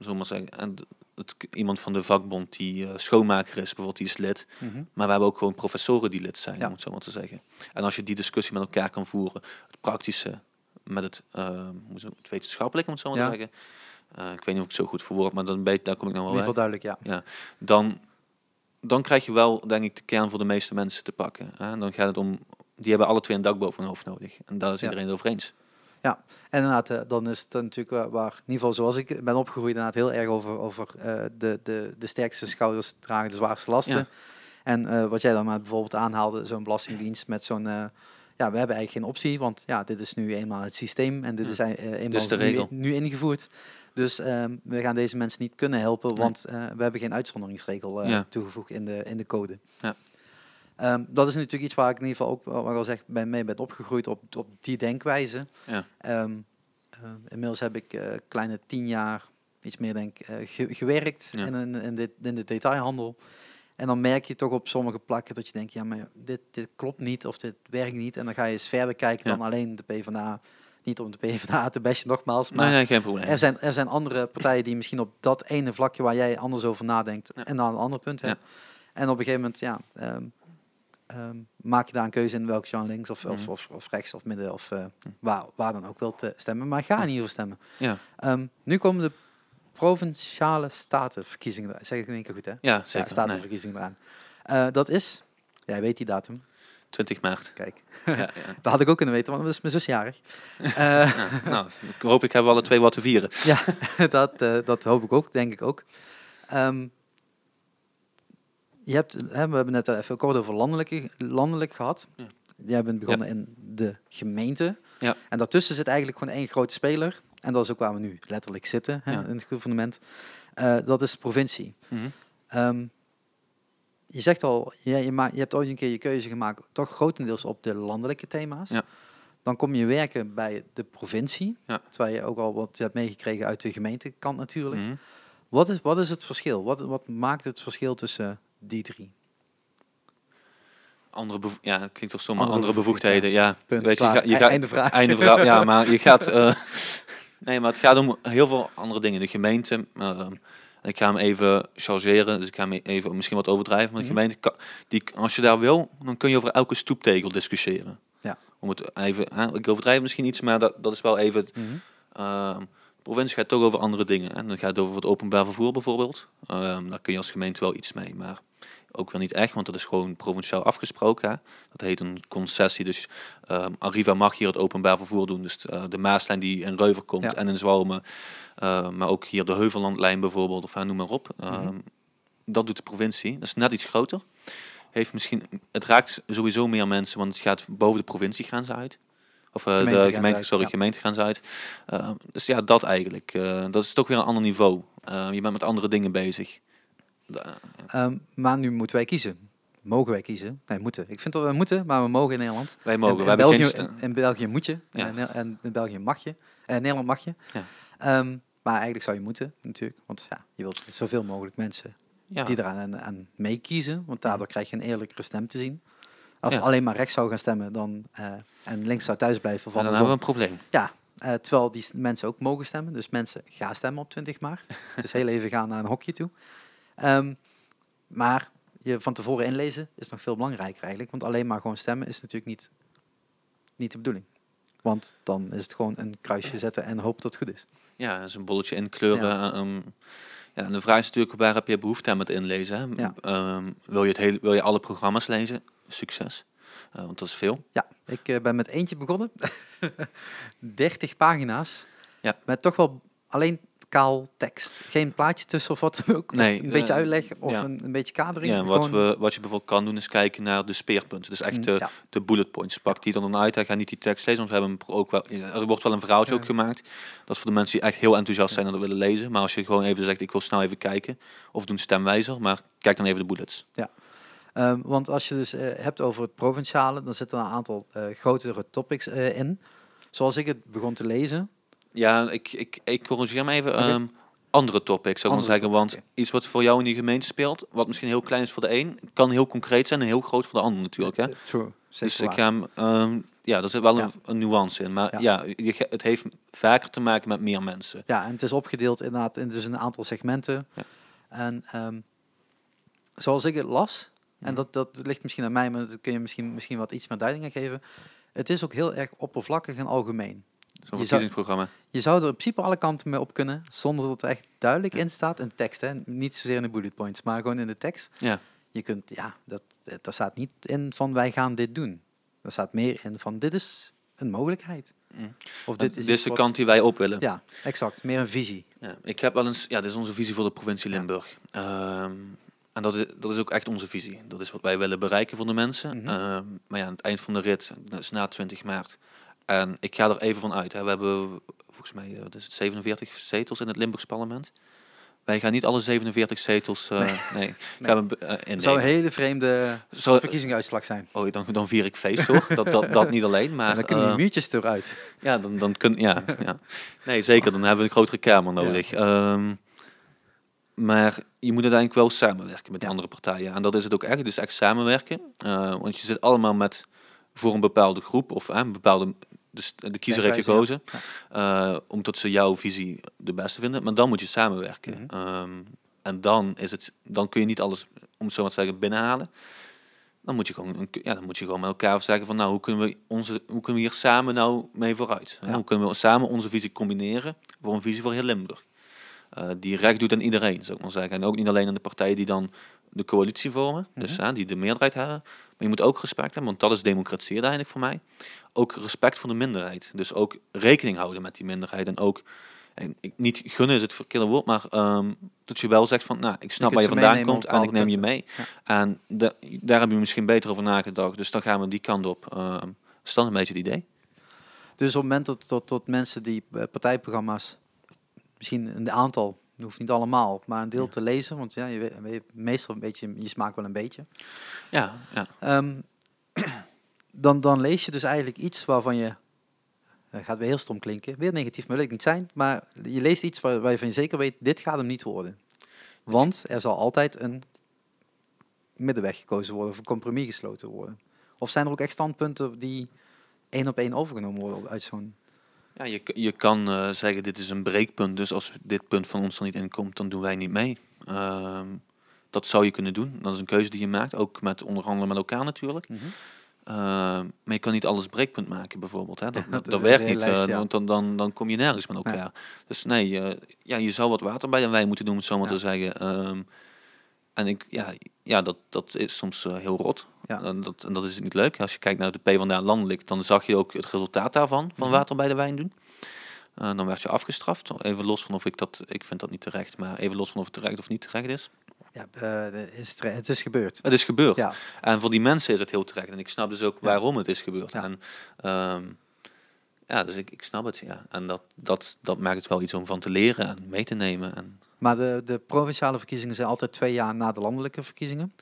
zo maar zeggen, en het, iemand van de vakbond die eh, schoonmaker is, bijvoorbeeld, die is lid. Mhm. Maar we hebben ook gewoon professoren die lid zijn, Ja. om het zo maar te zeggen. En als je die discussie met elkaar kan voeren, het praktische met het, zo- het wetenschappelijke, om het zo maar Ja. te zeggen. Eh, ik weet niet of ik het zo goed verwoord, maar dan weet, daar kom ik nou In wel ieder bij. geval duidelijk, ja. Dan, dan krijg je wel, denk ik, de kern voor de meeste mensen te pakken. Hè? En dan gaat het om, die hebben alle twee een dak boven hun hoofd nodig. En daar is Ja. iedereen het over eens. En inderdaad, eh, dan is het natuurlijk waar, in ieder geval zoals ik ben opgegroeid, inderdaad heel erg over, over eh, de, de, de sterkste schouders dragen de zwaarste lasten. Ja. En eh, wat jij dan maar bijvoorbeeld aanhaalde, zo'n belastingdienst met zo'n, ja, we hebben eigenlijk geen optie, want ja, dit is nu eenmaal het systeem en dit Ja. is eenmaal is de nu, regel. nu ingevoerd. Dus ehm, we gaan deze mensen niet kunnen helpen, want we hebben geen uitzonderingsregel Ja. toegevoegd in de, in de code. Ja. Ehm, dat is natuurlijk iets waar ik in ieder geval ook, wat ik al zeg, ben mee ben opgegroeid op, op die denkwijze. Ja. Ehm, eh, inmiddels heb ik eh, kleine tien jaar, iets meer denk ik, eh, ge- gewerkt Ja. in, in, dit, in de detailhandel. En dan merk je toch op sommige plakken dat je denkt, ja, maar dit, dit klopt niet of dit werkt niet. En dan ga je eens verder kijken Ja. dan alleen de PvdA. Niet om de PvdA te bashen nogmaals, maar Nee, nee, geen probleem. er, zijn, er zijn andere partijen die misschien op dat ene vlakje waar jij anders over nadenkt en dan een ander punt hebt. En op een gegeven moment, ja, ehm, ehm, maak je daar een keuze in welk genre links of, of, Mhm. of, of rechts of midden of eh, waar, waar dan ook wilt eh, stemmen. Maar ga in ieder geval stemmen. Ja, Ehm, nu komen de provinciale statenverkiezingen, zeg ik in één keer goed hè? ja Ja, zeker. Nee, statenverkiezingen eraan. Eh, dat is, jij weet die datum, 20 maart. kijk. ja, ja. Dat had ik ook kunnen weten, want dat is mijn zusjarig. Ja, nou, ik hoop ik hebben we alle twee wat te vieren. Ja, dat, dat hoop ik ook, denk ik ook. Ehm, je hebt, hè, we hebben net even kort over landelijke, landelijk gehad. Ja. Jij bent begonnen in de gemeente. Ja. En daartussen zit eigenlijk gewoon één grote speler. En dat is ook waar we nu letterlijk zitten, hè, in het gouvernement. Eh, dat is de provincie. Mhm. Ehm, je zegt al, je, je, hebt ooit een keer je keuze gemaakt, toch grotendeels op de landelijke thema's. Ja. Dan kom je werken bij de provincie, Ja. terwijl je ook al wat hebt meegekregen uit de gemeentekant natuurlijk. Mhm. Wat, is, wat is het verschil? Wat, wat maakt het verschil tussen die drie? Andere ja, het klinkt toch zomaar Andere andere, bevoegdheden. Ja, Punt, weet je, je, E- gaat, einde vraag. Einde verhaal. Ja, maar je gaat. eh, nee, maar het gaat om heel veel andere dingen. De gemeente. eh, ik ga hem even chargeren, dus ik ga hem even misschien wat overdrijven. Maar de Mhm. gemeente, die, als je daar wil, dan kun je over elke stoeptegel discussiëren. Ja. Om het even, ik overdrijf misschien iets, maar dat, dat is wel even. het- Ehm, provincie gaat toch over andere dingen. Hè. Dan gaat het over het openbaar vervoer bijvoorbeeld. Ehm, daar kun je als gemeente wel iets mee, maar ook wel niet echt, want dat is gewoon provinciaal afgesproken. Hè. Dat heet een concessie. Dus ehm, Arriva mag hier het openbaar vervoer doen. Dus eh, de Maaslijn die in Reuver komt Ja. en in Zwalmen. eh, maar ook hier de Heuvellandlijn bijvoorbeeld, of hè, noem maar op. Ehm, Mhm. Dat doet de provincie. Dat is net iets groter. Heeft misschien, het raakt sowieso meer mensen, want het gaat boven de provinciegrens uit. Of eh, de gemeente, uit, sorry, ja. gemeentegrens uit. Eh, dus ja, dat eigenlijk. Eh, dat is toch weer een ander niveau. Eh, je bent met andere dingen bezig. Ja. Ehm, maar nu moeten wij kiezen. Mogen wij kiezen? Nee, moeten. Ik vind dat we moeten, maar we mogen in Nederland. Wij mogen. In, in, België, geen in, in België moet je. Ja. En, in België mag je. En in Nederland mag je. Ja. Ehm, maar eigenlijk zou je moeten, natuurlijk. Want ja, je wilt zoveel mogelijk mensen die eraan aan, aan meekiezen. Want daardoor krijg je een eerlijkere stem te zien. Als Ja. alleen maar rechts zou gaan stemmen dan, eh, en links zou thuis blijven. En dan hebben we een probleem. Ja, eh, terwijl die mensen ook mogen stemmen. Dus mensen, gaan stemmen op 20 maart. dus heel even gaan naar een hokje toe. Ehm, maar je van tevoren inlezen is nog veel belangrijker eigenlijk. Want alleen maar gewoon stemmen is natuurlijk niet, niet de bedoeling. Want dan is het gewoon een kruisje zetten en hopen dat het goed is. Ja, dat is een bolletje inkleuren. Ja. ehm, ja, en de vraag is natuurlijk, waar heb je behoefte aan met inlezen? Ja. Ehm, wil, je het hele, wil je alle programma's lezen? Succes. Eh, want dat is veel. Ja, ik eh, ben met eentje begonnen. 30 pagina's. Ja. Met toch wel alleen kaal tekst. Geen plaatje tussen of wat dan ook. Nee, een beetje eh, uitleg of ja. een, een beetje kadering. Ja, en wat, Gewoon- we, wat je bijvoorbeeld kan doen is kijken naar de speerpunten. Dus echt Mm, de, ja. de bullet points. Pak die dan uit. Gaat niet die tekst lezen, want we hebben ook wel, ja, er wordt wel een verhaaltje Ja. ook gemaakt. Dat is voor de mensen die echt heel enthousiast zijn en dat willen lezen. Maar als je gewoon even zegt, ik wil snel even kijken. Of doe een stemwijzer, maar kijk dan even de bullets. Ehm, want als je dus eh, hebt over het provinciale, dan zitten er een aantal eh, grotere topics eh, in. Zoals ik het begon te lezen. Ja, ik, ik, ik corrigeer me even. Ehm, andere topics, zou ik maar zeggen. Want iets wat voor jou in die gemeente speelt, wat misschien heel klein is voor de een, kan heel concreet zijn en heel groot voor de ander natuurlijk. Hè? True. Dus ik ga hem, ehm, ja, er zit wel Ja. een, een nuance in. Maar Ja. ja, je, ge- het heeft vaker te maken met meer mensen. Ja, en het is opgedeeld inderdaad in dus een aantal segmenten. Ja. En zoals ik het las, en dat, dat ligt misschien aan mij, maar dat kun je misschien, misschien wat iets meer duiding aan geven. Het is ook heel erg oppervlakkig en algemeen. Zo'n verkiezingsprogramma. Je zou er in principe alle kanten mee op kunnen, zonder dat er echt duidelijk in staat. In tekst, hè? niet zozeer in de bullet points, maar gewoon in de tekst. Ja. Je kunt, ja, dat, eh, daar staat niet in van wij gaan dit doen. Er staat meer in van dit is een mogelijkheid. Mm. Of Dit dit is, de wat- kant die wij op willen. Ja, exact. Meer een visie. Ja, ik heb wel eens, ja, dit is onze visie voor de provincie Ja. Limburg. En dat is, dat is ook echt onze visie. Dat is wat wij willen bereiken voor de mensen. Mhm. Ehm, maar ja, aan het eind van de rit, dat is na 20 maart. En ik ga er even van uit. Hè. We hebben volgens mij, eh, wat is het, 47 zetels in het Limburgs parlement. Wij gaan niet alle 47 zetels eh, nee. gaan we, eh, innemen. zou een hele vreemde Zou- verkiezingsuitslag zijn. oh, dan, dan vier ik feest hoor. dat, dat, dat niet alleen, maar... En dan kunnen die muurtjes eruit. Ja, dan, dan kun, ja, ja. Nee, zeker. Dan hebben we een grotere kamer nodig. Ehm, maar je moet uiteindelijk wel samenwerken met Ja. andere partijen. En dat is het ook echt. Het is echt samenwerken. Eh, want je zit allemaal met voor een bepaalde groep of een bepaalde. Dus de kiezer heeft gekozen. eh, omdat ze jouw visie de beste vinden. Maar dan moet je samenwerken. Mhm. Ehm, en dan, is het, dan kun je niet alles, om het zo maar te zeggen, binnenhalen. Dan moet je gewoon, ja, dan moet je gewoon met elkaar zeggen van nou, hoe kunnen we, onze, hoe kunnen we hier samen nou mee vooruit? Ja. Hoe kunnen we samen onze visie combineren voor een visie voor heel Limburg? Eh, die recht doet aan iedereen, zou ik maar zeggen. En ook niet alleen aan de partijen die dan de coalitie vormen, dus Mhm. hè, die de meerderheid hebben. Maar je moet ook respect hebben, want dat is democratie uiteindelijk voor mij. Ook respect voor de minderheid. Dus ook rekening houden met die minderheid. En ook, en niet gunnen is het verkeerde woord, maar ehm, dat je wel zegt van, nou, ik snap waar je vandaan komt en ik neem je mee. En da- daar heb je misschien beter over nagedacht. Dus dan gaan we die kant op. Ehm is dat een beetje het idee? Dus op het moment dat, dat, dat mensen die eh, partijprogramma's, misschien een aantal, dat hoeft niet allemaal, maar een deel Ja. te lezen, want ja, je weet, weet meestal een beetje, je smaakt wel een beetje. Ja, ja. Ehm, dan, dan lees je dus eigenlijk iets waarvan je, gaat weer heel stom klinken, weer negatief, maar wil ik niet zijn, maar je leest iets waar, waarvan je zeker weet, dit gaat hem niet worden. Want er zal altijd een middenweg gekozen worden, of een compromis gesloten worden. Of zijn er ook echt standpunten die één op één overgenomen worden uit zo'n... ja je, je kan eh, zeggen, dit is een breekpunt. Dus als dit punt van ons er niet in komt, dan doen wij niet mee. Ehm, dat zou je kunnen doen. Dat is een keuze die je maakt. Ook met onderhandelen met elkaar natuurlijk. Ehm, maar je kan niet alles breekpunt maken, bijvoorbeeld. Hè? Dat, Ja, dat, werkt niet, lijst, eh, ja. want dan, dan, dan kom je nergens met elkaar. Dus nee, eh, ja, je zou wat water bij de wijn moeten doen, om het zo maar Ja. te zeggen. Ehm, en ik, ja, ja dat, dat is soms heel rot. Ja. En, dat, en dat is niet leuk. Als je kijkt naar de PvdA landelijk, dan zag je ook het resultaat daarvan, van Mhm. water bij de wijn doen. Eh, dan werd je afgestraft. Even los van of ik dat, ik vind dat niet terecht, maar even los van of het terecht of niet terecht is. Ja, eh, is het, het is gebeurd. Het is gebeurd. Ja, En voor die mensen is het heel terecht. En ik snap dus ook Ja. waarom het is gebeurd. Ja. En ehm, ja, dus ik, ik snap het, ja. En dat, dat, dat maakt het wel iets om van te leren en mee te nemen. En, maar de, de provinciale verkiezingen zijn altijd twee jaar na de landelijke verkiezingen.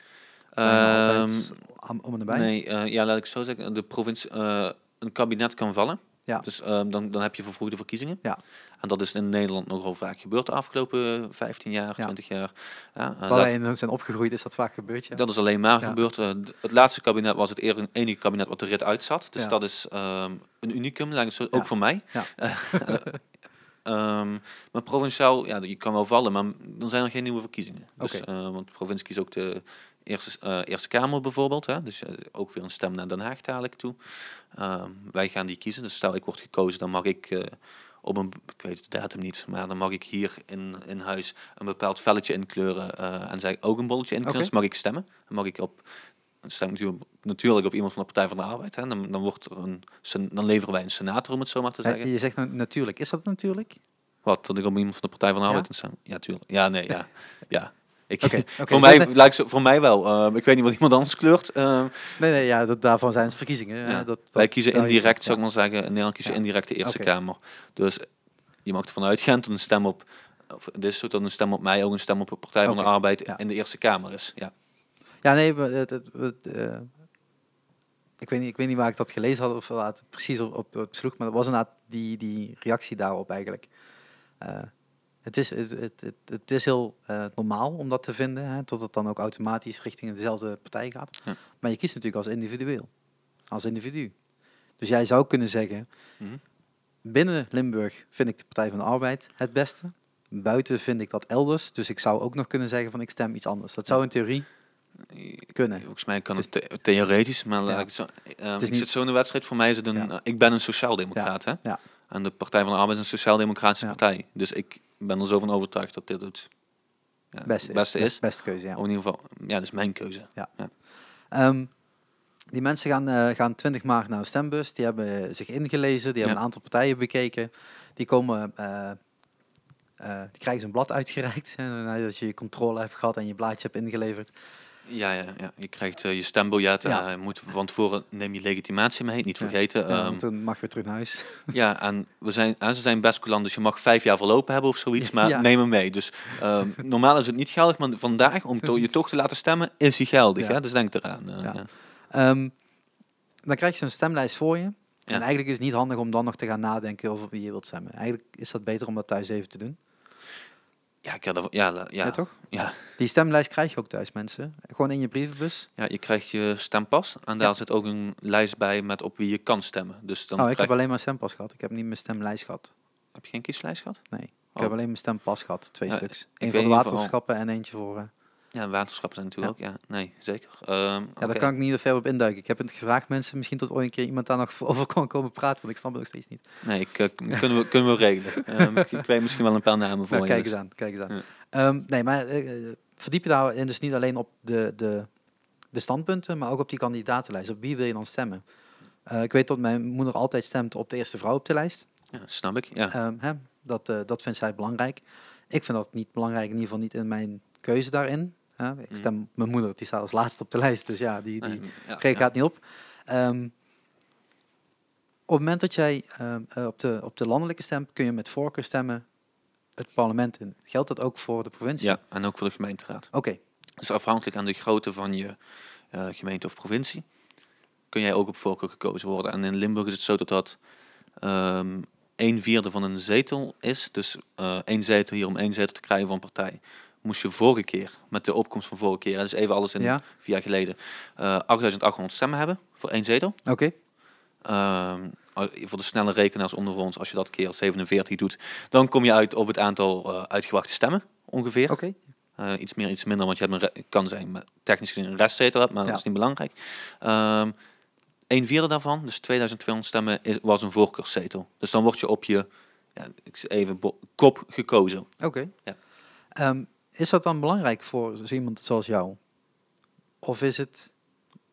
En altijd om, en nee, eh, ja, laat ik zo zeggen. De provincie, eh, een kabinet kan vallen. Ja. Dus ehm, dan, dan heb je vervroegde verkiezingen. Ja. En dat is in Nederland nogal vaak gebeurd de afgelopen 15 jaar, Ja. 20 jaar. Ja, eh, Waar wij in zijn opgegroeid is dat vaak gebeurd. Ja. Dat is alleen maar Ja. gebeurd. Het laatste kabinet was het enige kabinet wat de rit uitzat. Dus dat is ehm, een unicum, laat ik het zo, Ja. ook voor mij. Ja. Ehm, maar provinciaal, ja, je kan wel vallen, maar dan zijn er geen nieuwe verkiezingen. Dus, want de provincie kiest ook de, Eerste, eh, Eerste Kamer bijvoorbeeld. Hè? Dus eh, ook weer een stem naar Den Haag dadelijk toe. Ehm, wij gaan die kiezen. Dus stel ik word gekozen, dan mag ik eh, op een, ik weet de datum niet, maar dan mag ik hier in, in huis een bepaald velletje inkleuren eh, en zij ook een bolletje inkleuren. Dus mag ik stemmen. Dan mag ik op, dan stem ik natuurlijk- natuurlijk op iemand van de Partij van de Arbeid. Hè? Dan, dan, wordt er een, dan leveren wij een senator, om het zo maar te zeggen. Je zegt nou, natuurlijk. Is dat natuurlijk? Wat, dat ik op iemand van de Partij van de Ja? Arbeid kan stemmen? Ja, tuurlijk. Ja, nee, ja. ja. Ik, voor, mij, lijkt zo, voor mij wel. Ehm, ik weet niet wat iemand anders kleurt. Ehm, Nee, nee, ja, dat, daarvan zijn het verkiezingen. Ja. Dat, dat, wij kiezen is- indirect, zou ik maar zeggen. In Nederland kiezen indirect de Eerste. Kamer. Dus je mag ervan uitgaan dat een stem op... Of dit is zo dat een stem op mij ook een stem op de Partij van de Arbeid in de Eerste Kamer is. Ja. Ja, nee, we- het, het, het, eh, ik, weet niet, ik weet niet waar ik dat gelezen had of het precies op, op, op sloeg, maar dat was inderdaad die, die reactie daarop eigenlijk. Het, is, het, het, het, is heel eh, normaal om dat te vinden, hè, tot het dan ook automatisch richting dezelfde partij gaat. Ja. Maar je kiest natuurlijk als individueel, als individu. Dus jij zou kunnen zeggen, Mhm. binnen Limburg vind ik de Partij van de Arbeid het beste. Buiten vind ik dat elders. Dus ik zou ook nog kunnen zeggen van ik stem iets anders. Dat zou in theorie kunnen. Volgens mij kan Het het the- theoretisch, maar Ja. ik zo... ehm, ik niet- zit zo in de wedstrijd. Voor mij is het een... Ja. eh, ik ben een sociaaldemocraat, hè? ja. En de Partij van de Arbeid is een sociaal-democratische partij. Dus ik ben er zo van overtuigd dat dit het ja, Beste, beste is. is. Beste keuze, ja. Of in ieder geval, ja, dat is mijn keuze. Ehm, die mensen gaan, eh, gaan 20 maart naar de stembus. Die hebben zich ingelezen. Die hebben Ja. een aantal partijen bekeken. Die komen... eh, eh, die krijgen zo'n blad uitgereikt. Nadat je je controle hebt gehad en je blaadje hebt ingeleverd. Ja, ja, ja. je krijgt eh, je stembiljet. Ja. eh, moet van tevoren neem je legitimatie mee, niet vergeten. Ja, Ehm, want dan mag je weer terug naar huis. ja, en we zijn, en ze zijn best coulant, dus je mag vijf jaar verlopen hebben of zoiets, maar neem hem mee. Dus ehm, normaal is het niet geldig, maar vandaag, om to- je toch te laten stemmen, is hij geldig. Ja. Hè? Dus denk eraan. Ehm, dan krijg je zo'n stemlijst voor je. En eigenlijk is het niet handig om dan nog te gaan nadenken over wie je wilt stemmen. Eigenlijk is dat beter om dat thuis even te doen. Ja, ik had er- ja, ja, Ja, toch? Ja. Die stemlijst krijg je ook thuis, mensen. Gewoon in je brievenbus. ja, je krijgt je stempas en daar Ja. zit ook een lijst bij met op wie je kan stemmen. Dus dan oh, ik heb alleen maar stempas gehad. Ik heb niet mijn stemlijst gehad. heb je geen kieslijst gehad? Nee. Ik Oh. heb alleen mijn stempas gehad. Twee Ja, stuks. Eén voor de geval- waterschappen en eentje voor... Ja, waterschappen zijn natuurlijk ook. Ja, nee, zeker. Ehm, Ja, daar kan ik niet verder op induiken. Ik heb het gevraagd mensen. Misschien tot ooit een keer iemand daar nog over kan komen praten. Want ik snap het nog steeds niet. Nee, ik, eh, kunnen, we, kunnen we regelen. Ehm, ik, ik weet misschien wel een paar namen voor Nou, je. kijk dus- eens aan. Kijk eens aan. Ja. Ehm, nee, maar eh, eh, verdiep je daarin dus niet alleen op de, de, de standpunten, maar ook op die kandidatenlijst. Op wie wil je dan stemmen? Ik weet dat mijn moeder altijd stemt op de eerste vrouw op de lijst. Ja, snap ik. Ja. Hè, dat, dat vindt zij belangrijk. Ik vind dat niet belangrijk, in ieder geval niet in mijn keuze daarin. Ik Mhm. stem mijn moeder, die staat als laatste op de lijst. Dus ja, die, die Nee, ja, kreeg ik ja. gaat niet op. Ehm, op het moment dat jij ehm, eh, op, de, op de landelijke stemt, kun je met voorkeur stemmen het parlement in. Geldt dat ook voor de provincie? Ja, en ook voor de gemeenteraad. Oké, Dus afhankelijk aan de grootte van je eh, gemeente of provincie, kun jij ook op voorkeur gekozen worden. En in Limburg is het zo dat dat ehm een vierde van een zetel is. Dus eh één zetel hier om één zetel te krijgen van een partij. Moest je vorige keer, met de opkomst van vorige keer, dus even alles in Ja. vier jaar geleden, eh 8800 stemmen hebben voor één zetel. oké. Ehm, al- voor de snelle rekenaars onder ons, als je dat keer 47 doet, dan kom je uit op het aantal eh, uitgewachte stemmen ongeveer. Oké. Eh, iets meer, iets minder, want je hebt een kan zijn, maar technisch gezien een restzetel hebt, maar Ja. dat is niet belangrijk. Ehm een vierde daarvan, dus 2200 stemmen, is, was een voorkeurszetel. Dus dan word je op je ja, even kop gekozen. Oké. Ja. Ehm, is dat dan belangrijk voor zo iemand zoals jou? Of is het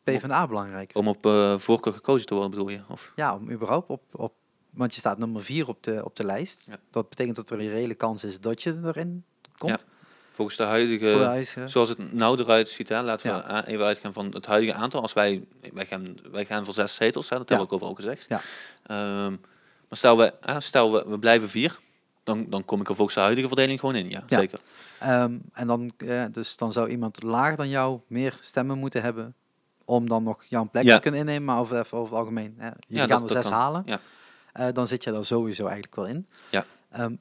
PvdA belangrijk? Om op eh, voorkeur gekozen te worden, bedoel je? Of? Ja, om überhaupt op, op... Want je staat nummer vier op de, op de lijst. Ja. Dat betekent dat er een reële kans is dat je erin komt. Volgens de huidige, de eh. zoals het nou eruit ziet, hè, laten we Ja. a- even uitgaan van het huidige aantal. Als wij, wij, gaan, wij gaan voor zes zetels, hè, dat hebben we ook overal gezegd. Ja. Ehm, maar stel, we, hè, stel we, we blijven vier, dan, dan kom ik er volgens de huidige verdeling gewoon in. Ja, Ja. zeker. Ehm, en dan, dus dan zou iemand lager dan jou meer stemmen moeten hebben om dan nog jouw plek Ja. te kunnen innemen, maar over, over het algemeen. Hè. Jullie Ja, gaan dat- er zes kan. halen, Ja. eh, dan zit je daar sowieso eigenlijk wel in. Ja. Ehm,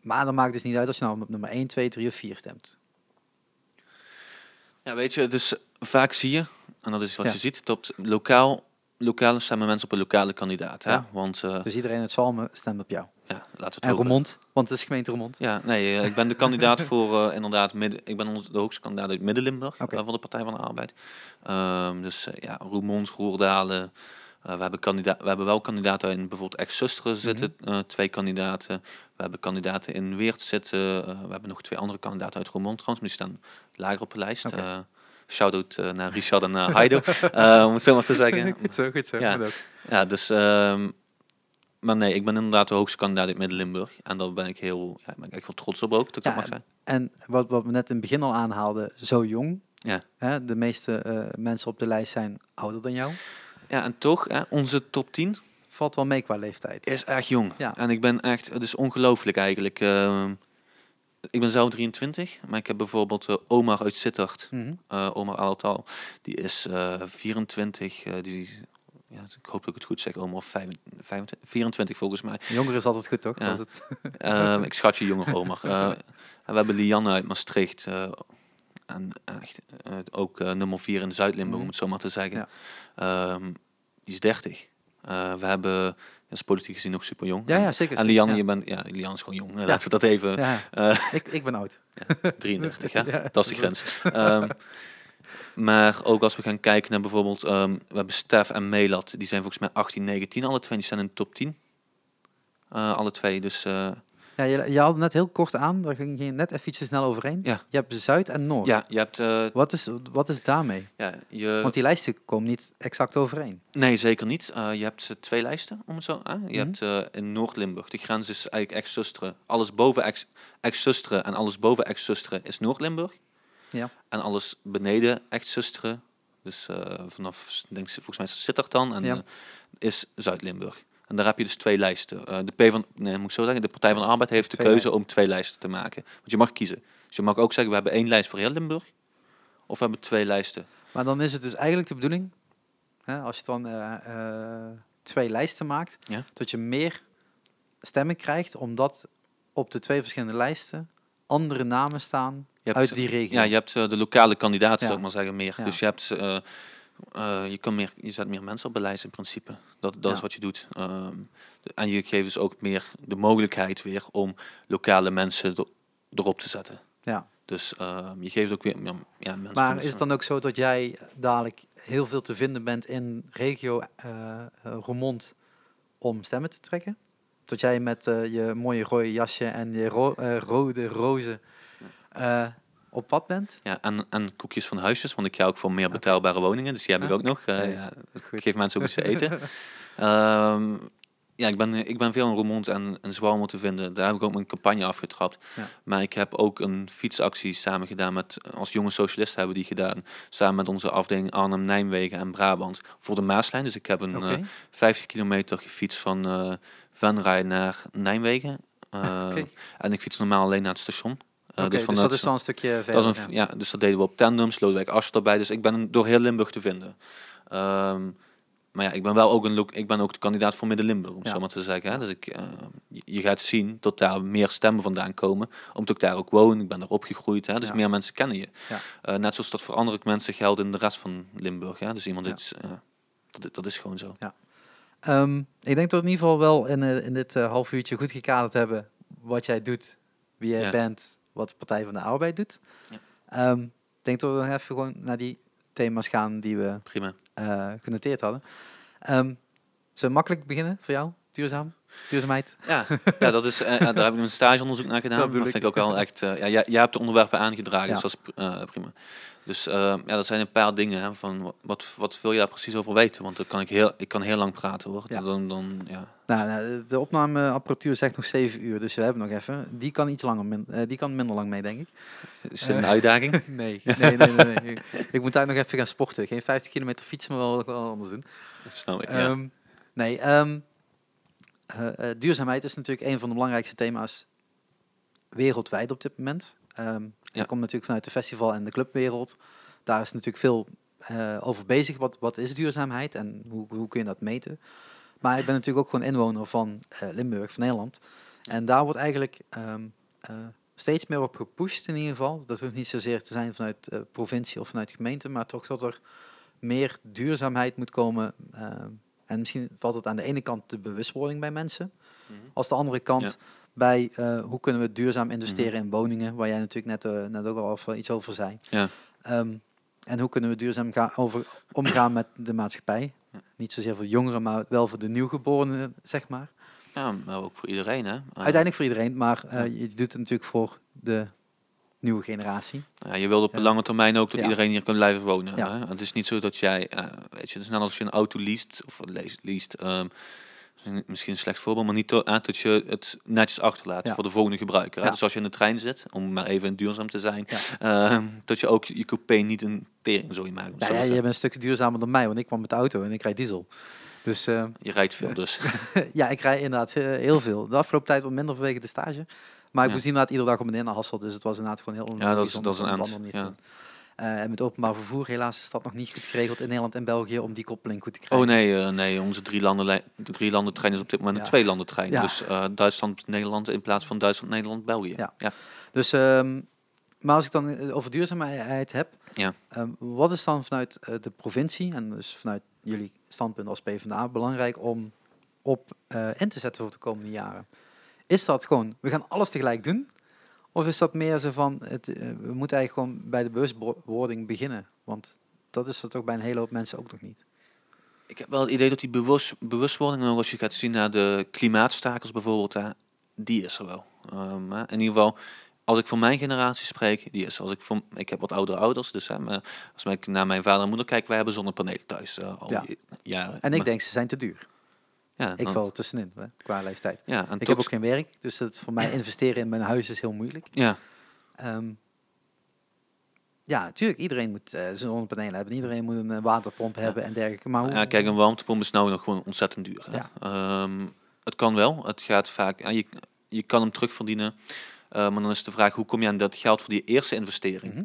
maar dan maakt het dus niet uit als je nou op nummer 1, 2, 3 of 4 stemt. Ja, weet je, dus vaak zie je, en dat is wat Ja. je ziet, dat lokaal, lokaal stemmen mensen op een lokale kandidaat. Hè? Ja. Want eh, Dus iedereen uit Zalmen stemt op jou. Ja, laten we het En. Roermond, want het is gemeente Roermond. Ja, nee, eh, ik ben de kandidaat voor eh, inderdaad midden. Ik ben onze, de hoogste kandidaat uit Midden-Limburg eh, van de Partij van de Arbeid. Ehm, dus ja, Roermond, Roerdalen. We, hebben kandidaat, we hebben wel kandidaten in bijvoorbeeld ex-Zusteren zitten, eh, twee kandidaten. We hebben kandidaten in Weert zitten. we hebben nog twee andere kandidaten uit Roermond trouwens, maar die staan lager op de lijst. Eh, Shout-out naar Richard en naar Heido, eh, om het zo maar te zeggen. goed zo, goed zo. Ja. Ja, dus... ehm, maar nee, ik ben inderdaad de hoogste kandidaat uit Midden-Limburg. En daar ben ik heel, ja, ben ik echt wel trots op ook, dat ik Ja, dat mag zijn. En wat, wat we net in het begin al aanhaalden, zo jong. Ja. Hè, de meeste eh, mensen op de lijst zijn ouder dan jou. Ja, en toch, hè, onze top 10 Valt wel mee qua leeftijd. is echt jong. Ja. En ik ben echt, het is ongelooflijk eigenlijk. Ehm, ik ben zelf 23, maar ik heb bijvoorbeeld eh, Omar uit Sittard, Mhm. eh, Omar Altal, die is eh 24, eh, die, ja, ik hoop dat ik het goed zeg, Omar 25, 24 volgens mij. Jonger is altijd goed, toch? Ja. Als het, Ehm, ik schat je jonger Omar. Eh, we hebben Lianne uit Maastricht. eh, en echt, eh, ook eh, nummer 4 in Zuid-Limburg, Mhm. om het zo maar te zeggen. Ja. Ehm, die is 30. Eh, we hebben, dat is politiek gezien nog super jong. ja, ja, zeker. En Lianne, ja. je bent, ja, Lianne is gewoon jong. Laten we dat even, Ja, ik, ik ben oud. 33, hè? Ja. Dat is de grens. Ehm, maar ook als we gaan kijken naar bijvoorbeeld, ehm, we hebben Stef en Melat, die zijn volgens mij 18, 19, alle twee, die staan in de top 10. Eh, alle twee, dus eh, Ja, je, je haalde net heel kort aan, daar ging je net even iets te snel overheen. Ja. Je hebt Zuid en Noord. ja, je hebt, eh, Wat, is, wat is daarmee? ja, je, Want die lijsten komen niet exact overeen. Nee, zeker niet. Je hebt twee lijsten, om het zo aan. Je Mhm. hebt in Noord-Limburg, de grens is eigenlijk ex-Zusteren. Alles boven ex- ex-Zusteren en alles boven ex-Zusteren is Noord-Limburg. Ja. En alles beneden ex-Zusteren, dus eh, vanaf, denk, ik, volgens mij het Sittard dan, en Ja. eh, is Zuid-Limburg. En daar heb je dus twee lijsten. Eh, de P van, nee, moet ik zo zeggen, de Partij van de Arbeid heeft de Twee keuze om twee lijsten te maken. Want je mag kiezen. Dus je mag ook zeggen, we hebben één lijst voor heel Limburg, of we hebben twee lijsten. Maar dan is het dus eigenlijk de bedoeling, hè, als je dan twee lijsten maakt, Ja. dat je meer stemmen krijgt, omdat op de twee verschillende lijsten andere namen staan hebt, uit die regio. Ja, je hebt eh, de lokale kandidaten, Ja. zou ik maar zeggen, meer. Ja. Dus je hebt, eh, eh, je, kan meer, je zet meer mensen op beleid in principe. Dat, dat is wat je doet. Ehm, de- en je geeft dus ook meer de mogelijkheid weer om lokale mensen er- erop te zetten. Ja. Dus ehm, je geeft ook weer ja, ja, mensen. Maar kunnen is het dan ook zo dat jij dadelijk heel veel te vinden bent in regio eh eh, Roermond om stemmen te trekken? Dat jij met eh, je mooie rode jasje en je ro- eh, rode rozen eh, op pad bent? Ja, en, en koekjes van huisjes, want ik ga ook voor meer betaalbare woningen. Dus die heb ik ook nog. Eh, ja, ik geef mensen ook iets te eten. Ehm, ja, ik ben, ik ben veel in Roermond en, en te vinden. Daar heb ik ook mijn campagne afgetrapt. Ja. Maar ik heb ook een fietsactie samen gedaan met, als jonge socialisten hebben die gedaan, samen met onze afdeling Arnhem, Nijmegen en Brabant voor de Maaslijn. Dus ik heb een eh, 50 kilometer gefietst van eh Venray naar Nijmegen. Eh, Oké. En ik fiets normaal alleen naar het station. Eh, dus, vanuit dat is dan een stukje verder. dat is een, ja. ja. dus dat deden we op tandems, Lodewijk Asscher erbij. Dus ik ben door heel Limburg te vinden. Ehm, maar ja, ik ben wel ook, een, ik ben ook de kandidaat voor Midden-Limburg, om Ja. zo maar te zeggen. Hè. Dus ik, eh, je, gaat zien dat daar meer stemmen vandaan komen. Omdat ik daar ook woon, ik ben daar opgegroeid. Hè. Dus Ja. meer mensen kennen je. Ja. Eh, net zoals dat voor andere mensen geldt in de rest van Limburg. Hè. Dus iemand, is, dat, dat is gewoon zo. Ehm, ik denk dat we in ieder geval wel in, in dit half uurtje goed gekaderd hebben wat jij doet, wie jij bent, wat de Partij van de Arbeid doet. Ja. Ehm, ik denk dat we dan even gewoon naar die thema's gaan die we Prima. eh, genoteerd hadden. Ehm zullen we makkelijk beginnen voor jou? Duurzaam? Duurzaamheid? Ja, ja dat is, eh, daar heb ik een stageonderzoek naar gedaan. Dat vind ik ook wel echt. eh, ja, jij, jij hebt de onderwerpen aangedragen, Ja. dus dat is pr- prima. Dus eh, ja, dat zijn een paar dingen. Hè, van wa- wat, wat wil je daar precies over weten? Want dan kan ik heel, ik kan heel lang praten hoor. Ja. Dan, dan, ja. Nou, nou, de opnameapparatuur zegt nog 7 uur, dus we hebben nog even. Die kan iets langer, min- eh, die kan minder lang mee, denk ik. Is het een uitdaging? Nee, nee, nee, nee. nee. ik moet daar nog even gaan sporten. Geen 50 kilometer fietsen, maar wel, wel anders doen. Snap ik. Ja. Ehm, nee, ehm, eh, eh, duurzaamheid is natuurlijk een van de belangrijkste thema's wereldwijd op dit moment. Ja. Ik kom natuurlijk vanuit de festival en de clubwereld. Daar is natuurlijk veel eh, over bezig. Wat, wat is duurzaamheid en hoe, hoe kun je dat meten? Maar ik ben natuurlijk ook gewoon inwoner van eh, Limburg, van Nederland. En daar wordt eigenlijk ehm, eh, steeds meer op gepusht in ieder geval. Dat hoeft niet zozeer te zijn vanuit provincie of vanuit gemeente, maar toch dat er meer duurzaamheid moet komen. ehm, en misschien valt het aan de ene kant de bewustwording bij mensen. Mhm. als de andere kant Ja. Bij eh, hoe kunnen we duurzaam investeren Mhm. in woningen, waar jij natuurlijk net, eh, net ook al even iets over zei. Ja. Ehm, en hoe kunnen we duurzaam gaan over, omgaan met de maatschappij? Ja. Niet zozeer voor de jongeren, maar wel voor de nieuwgeborenen, zeg maar. Ja, maar ook voor iedereen, hè. Uiteindelijk voor iedereen, maar eh, je doet het natuurlijk voor de nieuwe generatie. Ja, je wilt op de lange termijn ook dat Ja. iedereen hier kan blijven wonen. Ja. Hè? Het is niet zo dat jij, weet je, het is net als je een auto leest, of leest, leest ehm, misschien een slecht voorbeeld, maar niet to- aan dat je het netjes achterlaat Ja. voor de volgende gebruiker. Hè? Ja. Dus als je in de trein zit, om maar even duurzaam te zijn, Ja. ehm, dat je ook je coupé niet een tering zou je Nou zo ja, te je bent een stuk duurzamer dan mij, want ik kwam met de auto en ik rijd diesel. Dus eh, Je rijdt veel dus. ja, ik rij inderdaad eh, heel veel. De afgelopen tijd wat minder vanwege de stage. Maar ik Ja. moest inderdaad iedere dag op en neer naar Hasselt, dus het was inderdaad gewoon heel Ja, dat is- dat is een eind, Eh, en met openbaar vervoer, helaas is dat nog niet goed geregeld in Nederland en België om die koppeling goed te krijgen. Oh nee, eh, nee, onze drie landen, drie landen trein is op dit moment Ja. een twee landen trein. Ja. Dus eh, Duitsland, Nederland in plaats van Duitsland, Nederland, België. Ja. ja. Dus, ehm, maar als ik dan over duurzaamheid heb, Ja. ehm, wat is dan vanuit de provincie en dus vanuit jullie standpunt als PvdA belangrijk om op in te zetten voor de komende jaren? Is dat gewoon, we gaan alles tegelijk doen? Of is dat meer zo van, het, eh, we moeten eigenlijk gewoon bij de bewustwording beginnen? Want dat is er toch bij een hele hoop mensen ook nog niet. Ik heb wel het idee dat die bewust, bewustwording, als je gaat zien naar de klimaatstakers bijvoorbeeld, hè, die is er wel. Ehm, hè. in ieder geval, als ik voor mijn generatie spreek, die is. Als ik, voor, ik heb wat oudere ouders, dus hè, maar als ik naar mijn vader en moeder kijk, wij hebben zonnepanelen thuis eh, al Ja. jaren. En ik Maar- denk, ze zijn te duur. Ja, Ik val er tussenin, hè, qua leeftijd. Ja, Ik heb ook geen werk, dus het, voor mij investeren in mijn huis is heel moeilijk. ja, Ehm, ja, natuurlijk, iedereen moet eh zonnepanelen hebben. Iedereen moet een eh, waterpomp hebben en dergelijke. Maar hoe, ja, kijk, een warmtepomp is nou nog gewoon ontzettend duur. Hè. Ja. Ehm, het kan wel, het gaat vaak, ja, je, je kan hem terugverdienen, eh, maar dan is de vraag, hoe kom je aan dat geld voor die eerste investering? Mhm.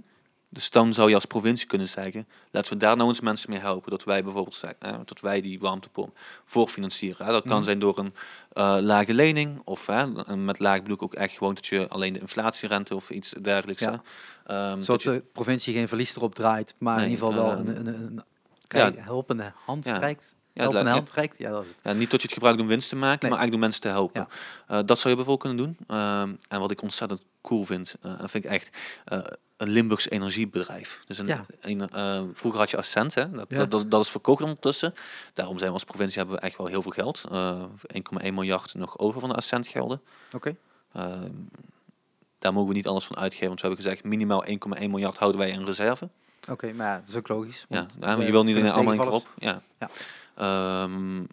Dus dan zou je als provincie kunnen zeggen, laten we daar nou eens mensen mee helpen. Dat wij bijvoorbeeld zeggen, dat wij die warmtepomp voorfinancieren. Hè. Dat kan Mhm. zijn door een eh, lage lening. Of hè, met laag bedoel ik ook echt gewoon dat je alleen de inflatierente of iets dergelijks. Ja. Hè. Ehm, dat Zodat je- de provincie geen verlies erop draait, maar Nee, in ieder geval wel ehm, een, een, een, ja. rij- helpende hand Ja. reikt. Ja, hand reikt, ja dat is het. Ja, niet dat je het gebruikt om winst te maken, Nee. maar eigenlijk om mensen te helpen. Eh, dat zou je bijvoorbeeld kunnen doen. Ehm, en wat ik ontzettend cool vind, eh, en vind ik echt eh, een Limburgs energiebedrijf. Dus een, Ja. een, eh, vroeger had je Ascent, hè? Dat, Ja. dat, dat, dat is verkocht ondertussen. Daarom zijn we als provincie hebben we echt wel heel veel geld. Eh 1,1 miljard nog over van de Ascent gelden. Oké. Daar mogen we niet alles van uitgeven, want we hebben gezegd minimaal 1,1 miljard houden wij in reserve. Oké, maar ja, dat is ook logisch. Ja, want, ja, maar eh, je wil niet in allemaal in op. Ja. Ja. Ehm,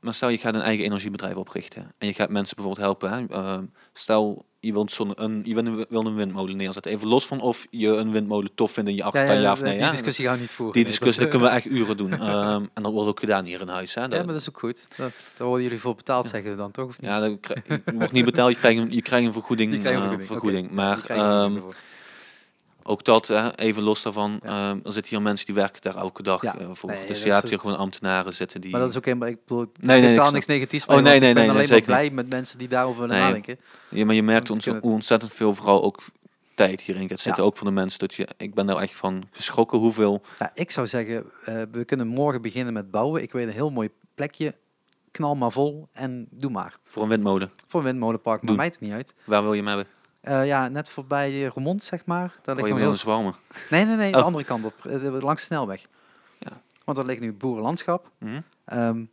maar stel je gaat een eigen energiebedrijf oprichten en je gaat mensen bijvoorbeeld helpen. Hè? Ehm, stel je wilt, zo'n, een, je wil een, windmolen neerzetten. Even los van of je een windmolen tof vindt in je Ja, achtertuin, ja, ja, of die nee. hè? discussie gaan we niet voeren. Die discussie dat kunnen we echt uren doen. Ehm, en dat wordt ook gedaan hier in huis. Hè? Ja, maar dat is ook goed. Dat, daar worden jullie voor betaald, zeggen we dan toch? Of niet? ja, dat je wordt niet betaald, je krijgt een, je krijgt een vergoeding. Die krijgen eh, een vergoeding. vergoeding. Maar Die krijgen een vergoeding ehm, ervoor. Ook dat, hè, even los daarvan, Ja. ehm, er zitten hier mensen die werken daar elke dag Ja. eh, voor. Nee, dus je hebt hier gewoon ambtenaren zitten die... Maar dat is ook helemaal, ik bedoel, nee, nee, ik totaal snap- niks negatiefs. Oh, nee, nee, ik ben nee, alleen nee, maar zeker blij met mensen die daarover willen Nee. nadenken. Ja, maar je merkt ons hoe ontzettend veel, vooral ook tijd hierin gaat zitten. Ja. Ook voor de mensen. Dat je, ik ben daar echt van geschrokken hoeveel. Nou, ik zou zeggen, eh, we kunnen morgen beginnen met bouwen. Ik weet een heel mooi plekje. Knal maar vol en doe maar. Voor een windmolen. Voor een windmolenpark, maar mij het niet uit. Waar wil je hem hebben? Eh, ja, net voorbij Remond, zeg maar. Daar Oh, ligt je wil heel... Nee, nee, nee, de Oh. andere kant op. eh, langs de snelweg. Ja. Want dat ligt nu boerenlandschap. Mhm. Ehm,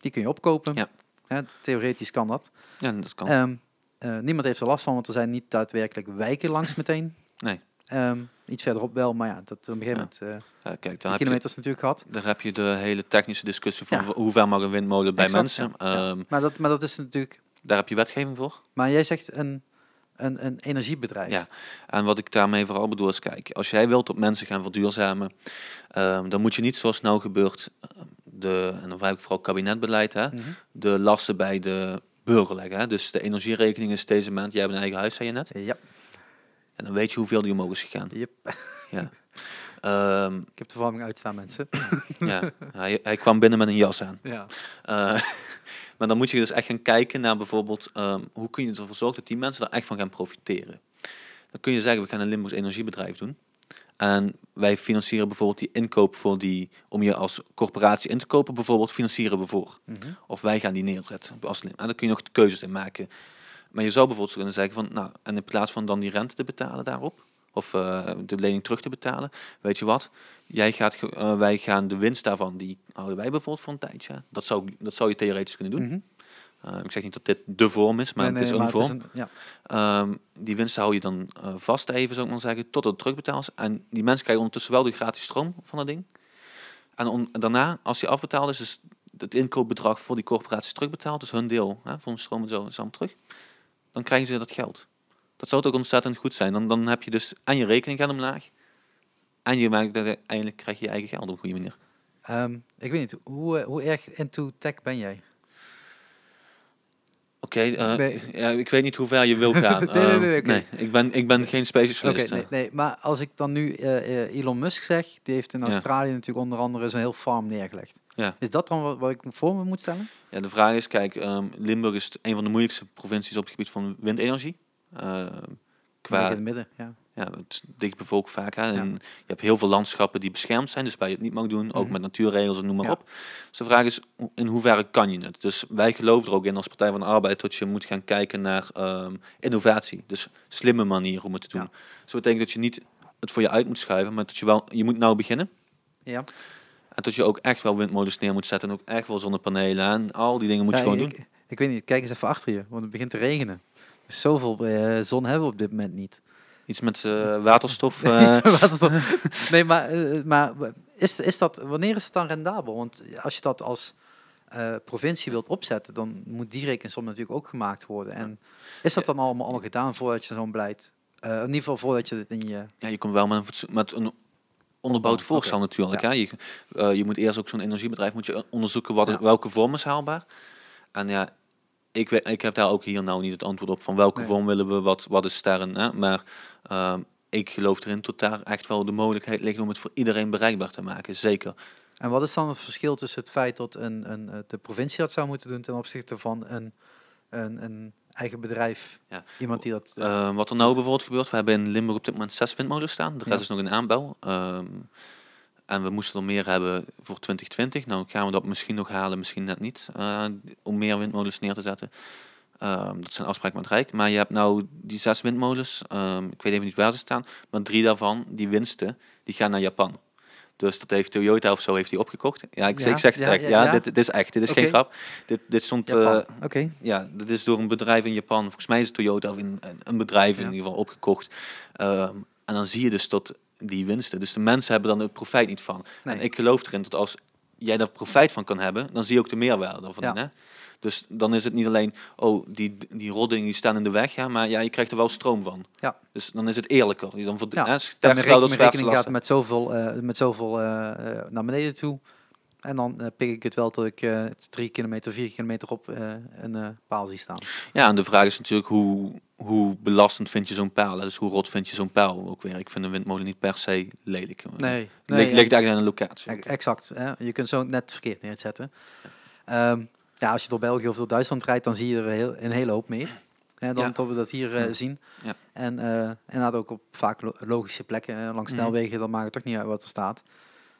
die kun je opkopen. Ja. Hè, theoretisch kan dat. Ja, dat kan. Ehm, eh, niemand heeft er last van, want er zijn niet daadwerkelijk wijken langs meteen. Nee. Ehm, iets verderop wel, maar ja, dat op een gegeven Ja. moment... eh Ja, kijk, daar heb, je, kilometers natuurlijk gehad. daar heb je de hele technische discussie van Ja. hoe ver mag een windmolen bij Exact, mensen. ja, ja. Maar, dat, maar dat is natuurlijk... Daar heb je wetgeving voor. Maar jij zegt een, een, een energiebedrijf. Ja. En wat ik daarmee vooral bedoel is, kijk, als jij wilt dat mensen gaan verduurzamen, ehm, dan moet je niet zoals nou gebeurt, ehm, de, en dan heb ik vooral kabinetbeleid, hè, Mhm. de lasten bij de burger leggen. Hè. Dus de energierekening is deze maand, jij hebt een eigen huis, zei je net. Ja, En dan weet je hoeveel die omhoog is gegaan. yep. Ja. Ehm, ik heb de verwarming uitstaan, mensen. ja. Hij, hij kwam binnen met een jas aan. Ja. Eh, maar dan moet je dus echt gaan kijken naar bijvoorbeeld ehm, hoe kun je ervoor zorgen dat die mensen er echt van gaan profiteren. Dan kun je zeggen, we gaan een Limburgs energiebedrijf doen. En wij financieren bijvoorbeeld die inkoop voor die, om je als corporatie in te kopen, bijvoorbeeld, financieren we voor. Mhm. Of wij gaan die neerzetten. Als, en daar kun je nog keuzes in maken. Maar je zou bijvoorbeeld kunnen zeggen van, nou, en in plaats van dan die rente te betalen daarop, of eh, de lening terug te betalen, weet je wat, jij gaat, eh, wij gaan de winst daarvan, die houden wij bijvoorbeeld voor een tijdje. Dat zou, dat zou je theoretisch kunnen doen. Mhm. Eh, ik zeg niet dat dit de vorm is, maar Nee, het is een vorm. is een- ja. Ehm, die winst hou je dan vast even, zou ik maar zeggen, tot het terugbetaald is. En die mensen krijgen ondertussen wel de gratis stroom van dat ding. En on- daarna, als die afbetaald is, dus het inkoopbedrag voor die corporatie is terugbetaald, dus hun deel hè, van de stroom en zo is allemaal terug, dan krijgen ze dat geld. Dat zou ook ontzettend goed zijn. Dan, dan heb je dus aan je rekening gaat omlaag. En je maakt dat eindelijk krijg je je eigen geld op een goede manier. Ehm, ik weet niet, hoe, eh, hoe erg into tech ben jij? Oké, eh, Nee. ja, ik weet niet hoe ver je wil gaan. Nee, nee, nee, Ehm, oké. ik, ben, ik ben geen specialist. nee, eh. nee, maar als ik dan nu eh, Elon Musk zeg, die heeft in Ja. Australië natuurlijk onder andere zo'n heel farm neergelegd. Ja. Is dat dan wat, wat ik voor me moet stellen? Ja, de vraag is, kijk, ehm, Limburg is een van de moeilijkste provincies op het gebied van windenergie. Ehm, Qua... In het midden, ja. ja, het is dicht bevolkt vaak. Hè, Ja. en je hebt heel veel landschappen die beschermd zijn, dus waar je het niet mag doen, ook Mhm. met natuurregels en noem maar Ja. op. Dus de vraag is, in hoeverre kan je het? Dus wij geloven er ook in als Partij van de Arbeid dat je moet gaan kijken naar ehm, innovatie. Dus slimme manieren om het te doen. Ja. Dus dat betekent dat je niet het voor je uit moet schuiven, maar dat je wel, je moet nou beginnen. Ja, En dat je ook echt wel windmolens neer moet zetten en ook echt wel zonnepanelen en al die dingen moet je gewoon ik, doen. Ik weet niet, kijk eens even achter je, want het begint te regenen. Zoveel eh, zon hebben we op dit moment niet. Iets met eh, waterstof. Iets eh, met waterstof. nee, maar, maar is, is dat, wanneer is het dan rendabel? Want als je dat als provincie wilt opzetten, dan moet die rekensom natuurlijk ook gemaakt worden. En is dat dan allemaal al gedaan voordat je zo'n beleid, in ieder geval voordat je het in je... ja, je komt wel met een, met een onderbouwd voorstel natuurlijk. Hè? Je, je moet eerst ook zo'n energiebedrijf moet je onderzoeken wat, Ja. welke vorm is haalbaar. En ja, ik, ik heb daar ook hier nou niet het antwoord op van welke Nee. vorm willen we, wat, wat is sterren. Hè? Maar ehm, ik geloof erin tot daar echt wel de mogelijkheid ligt om het voor iedereen bereikbaar te maken. Zeker. En wat is dan het verschil tussen het feit dat een, een, eh, de provincie dat zou moeten doen ten opzichte van een, een, een eigen bedrijf? Ja. Iemand die dat... eh, Eh, wat er nou bijvoorbeeld gebeurt, we hebben in Limburg op dit moment zes windmolens staan. De rest Ja. is nog in aanbouw. Ehm, en we moesten er meer hebben voor 2020. Nou gaan we dat misschien nog halen, misschien net niet. eh, om meer windmolens neer te zetten. Ehm, dat zijn afspraken met Rijk. Maar je hebt nou die zes windmolens. ehm, ik weet even niet waar ze staan. Maar drie daarvan, die winsten, die gaan naar Japan. Dus dat heeft Toyota of zo heeft die opgekocht. Ja, ik, Ja, ik zeg het ja, echt. ja. Dit, dit is echt. Dit is geen grap. Dit, dit stond... Oké. ja, dat is door een bedrijf in Japan. Volgens mij is Toyota of in, een- bedrijf in ieder geval opgekocht. Ehm, en dan zie je dus tot die winsten. Dus de mensen hebben dan het profijt niet van. Nee. En ik geloof erin dat als jij daar profijt van kan hebben, dan zie je ook de meerwaarde. Ja. Hè? Dus dan is het niet alleen, oh, die, die roddingen die staan in de weg, ja, maar ja, je krijgt er wel stroom van. Ja. Dus dan is het eerlijker. Je Dan verd- Ja. hè, Ja, rekening, rekening gaat met zoveel, eh, met zoveel eh, eh, naar beneden toe. En dan pik ik het wel tot ik eh, drie kilometer, vier kilometer op een paal zie staan. Ja, en de vraag is natuurlijk hoe, hoe belastend vind je zo'n paal? hè? Dus hoe rot vind je zo'n paal ook weer? Ik vind een windmolen niet per se lelijk. Nee, Het nee, ligt, ja. ligt eigenlijk aan de locatie. Exact. Hè? Je kunt zo net verkeerd neerzetten. Ehm, ja, als je door België of door Duitsland rijdt, dan zie je er heel, een hele hoop meer. Hè, dan Ja. dat we dat hier eh, Ja. zien. Ja. En uh, inderdaad ook op vaak lo- logische plekken, eh, langs Mhm. snelwegen, dan maakt het toch niet uit wat er staat.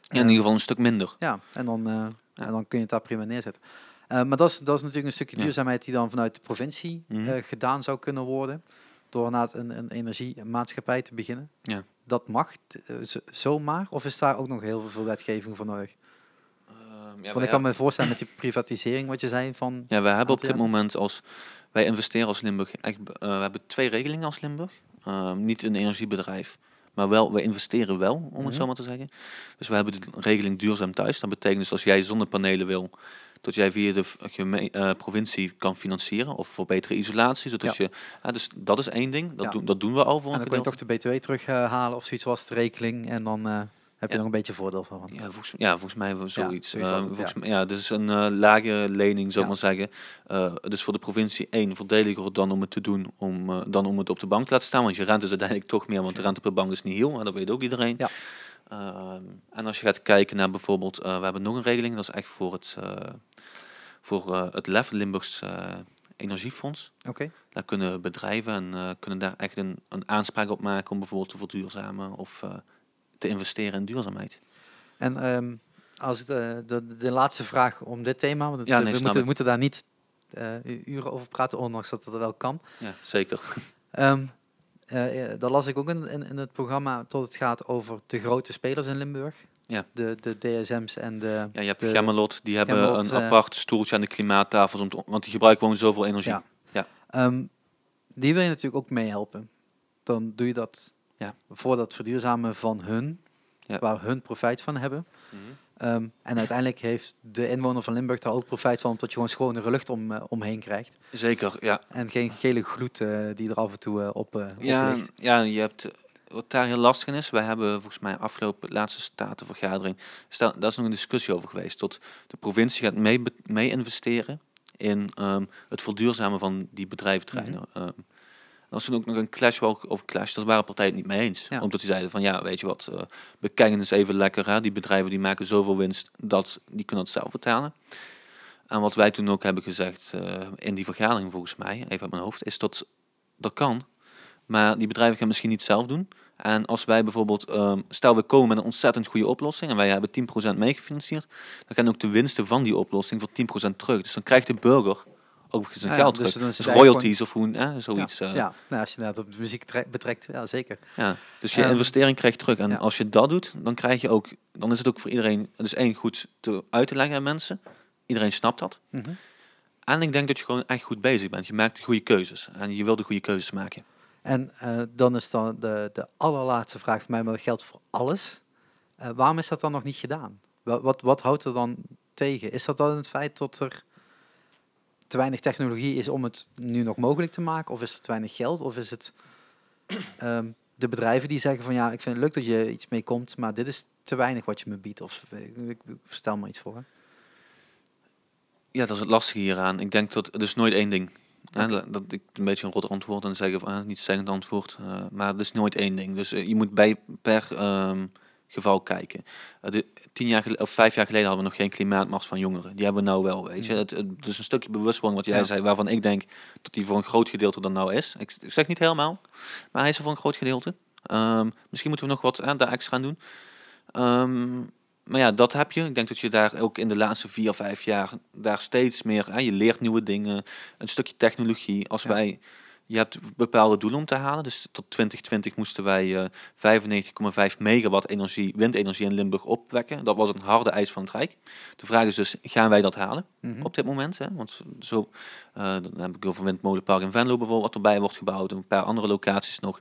Ja, in ieder geval een stuk minder. Ja, en dan, eh, Ja. en dan kun je het daar prima neerzetten. Eh, maar dat is, dat is natuurlijk een stukje duurzaamheid die dan vanuit de provincie Mhm. eh, gedaan zou kunnen worden. Door inderdaad een, een energiemaatschappij te beginnen. Ja. Dat mag eh, zo- zomaar? Of is daar ook nog heel veel wetgeving voor nodig? Ehm, ja, Want ik kan me voorstellen met die privatisering, wat je zei, van... Ja, wij hebben op dit moment als wij investeren als Limburg, echt, we hebben twee regelingen als Limburg. Ehm, niet een energiebedrijf, maar wel, we investeren wel, om Mhm. het zo maar te zeggen. Dus we hebben de regeling duurzaam thuis. Dat betekent dus als jij zonnepanelen wil, dat jij via de eh, provincie kan financieren of voor betere isolatie. Zodat je, dus dat is één ding, dat, Ja. doen, dat doen we al voor En dan kun je toch de BTW terughalen of zoiets was de rekeling. En dan eh, heb je nog een beetje voordeel van. Ja, volgens, ja, volgens mij zoiets. zoiets Ja, het, volgens ja. mij, ja, dus een eh lage lening, zou ik Ja. maar zeggen. Eh, dus voor de provincie één voordeliger dan om het te doen, om, eh, dan om het op de bank te laten staan. Want je rente is uiteindelijk toch meer, want de rente per bank is niet heel, maar dat weet ook iedereen. Ja. Ehm, en als je gaat kijken naar bijvoorbeeld, eh, we hebben nog een regeling, dat is echt voor het, eh, voor, eh, het LEF, Limburgs eh, Energiefonds. Oké. Daar kunnen bedrijven en eh, kunnen daar echt een, een aanspraak op maken om bijvoorbeeld te verduurzamen of te investeren in duurzaamheid. En ehm, als het, de, de laatste vraag om dit thema, want het, Ja, nee, we moeten, ik. moeten daar niet uren over praten, ondanks dat dat wel kan. Ja, zeker. Ehm eh, eh, dat las ik ook in, in, in het programma, tot het gaat over de grote spelers in Limburg. Ja. De, de DSM's en de... Ja, je hebt de- Gemmelot, die hebben Gemmelot, een eh, apart stoeltje aan de klimaattafels, om te- want die gebruiken gewoon zoveel energie. Ja. Ja. Ehm, die wil je natuurlijk ook meehelpen. Dan doe je dat Ja. voor dat verduurzamen van hun, Ja. waar hun profijt van hebben. Mhm. Ehm, en uiteindelijk heeft de inwoner van Limburg daar ook profijt van, omdat je gewoon schonere lucht om, eh, omheen krijgt. Zeker, ja. En geen gele gloed eh, die er af en toe op, eh op Ja, ligt. ja, je hebt, wat daar heel lastig in is, wij hebben volgens mij afgelopen laatste statenvergadering, daar is nog een discussie over geweest, tot de provincie gaat mee, mee investeren in ehm, het verduurzamen van die bedrijventerreinen. Ehm, er was toen ook nog een clash, of clash, daar waren partijen het niet mee eens. Ja. Omdat die zeiden van, ja, weet je wat, eh bekijken eens even lekker, hè, die bedrijven die maken zoveel winst, dat die kunnen het zelf betalen. En wat wij toen ook hebben gezegd eh, in die vergadering volgens mij, even uit mijn hoofd, is dat dat kan, maar die bedrijven gaan misschien niet zelf doen. En als wij bijvoorbeeld, ehm, stel we komen met een ontzettend goede oplossing en wij hebben 10% meegefinancierd, dan gaan ook de winsten van die oplossing voor 10% terug. Dus dan krijgt de burger ook zijn Ja, geld dus terug. Dus, royalties of hoe, hè, zoiets. Ja, eh, ja. Nou, als je dat op de muziek tre- betrekt, ja zeker. ja, dus je Ehm, investering krijg je terug. En ja. als je dat doet, dan krijg je ook, dan is het ook voor iedereen, dus één goed te, uit te leggen aan mensen. Iedereen snapt dat. Mhm. En ik denk dat je gewoon echt goed bezig bent. Je maakt de goede keuzes. En je wil de goede keuzes maken. En eh, dan is dan de, de allerlaatste vraag voor mij, maar dat geldt voor alles. Eh, waarom is dat dan nog niet gedaan? Wat, wat, houdt er dan tegen? Is dat dan het feit dat er te weinig technologie is om het nu nog mogelijk te maken? Of is er te weinig geld? Of is het ehm, de bedrijven die zeggen van ja, ik vind het leuk dat je iets mee komt, maar dit is te weinig wat je me biedt? Of eh, ik, stel maar iets voor. Ja, dat is het lastige hieraan. Ik denk dat het is nooit één ding. Dat- dat ik een beetje een rot antwoord en zeggen van niet zeggend antwoord. eh, maar het is nooit één ding. Dus eh, je moet bij per ehm, geval kijken. Eh, de, tien jaar geleden, of vijf jaar geleden hadden we nog geen klimaatmars van jongeren. Die hebben we nou wel. Weet je. Het, het is een stukje bewustwording wat jij Ja. zei, waarvan ik denk dat die voor een groot gedeelte dan nou is. Ik, ik zeg niet helemaal, maar hij is er voor een groot gedeelte. Ehm, misschien moeten we nog wat eh, daar extra aan doen. Ehm, maar ja, dat heb je. Ik denk dat je daar ook in de laatste vier, vijf jaar daar steeds meer, hè, je leert nieuwe dingen, een stukje technologie. Als Ja. wij, je hebt bepaalde doelen om te halen. Dus tot 2020 moesten wij eh 95,5 megawatt energie, windenergie in Limburg opwekken. Dat was een harde eis van het Rijk. De vraag is dus, gaan wij dat halen Mhm. op dit moment? Hè? Want zo, eh, dan heb ik over Windmolenpark in Venlo bijvoorbeeld, wat erbij wordt gebouwd. En een paar andere locaties nog.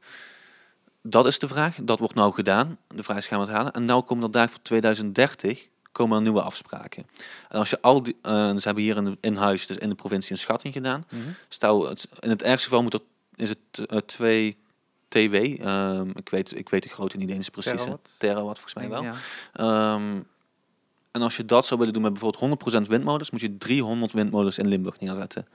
Dat is de vraag. Dat wordt nou gedaan. De vraag is, gaan we het halen? En nou komen er daar voor 2030 komen er nieuwe afspraken. En als je al die, eh, ze hebben hier in, de- in huis, dus in de provincie, een schatting gedaan. Mhm. Stel, het, in het ergste geval moet er, is het eh 2 TW. ehm, ik, weet, ik weet de grootte niet eens precies. Terawatt. Terawatt volgens mij wel. Ja. Ehm, en als je dat zou willen doen met bijvoorbeeld 100% windmolens, moet je 300 windmolens in Limburg neerzetten.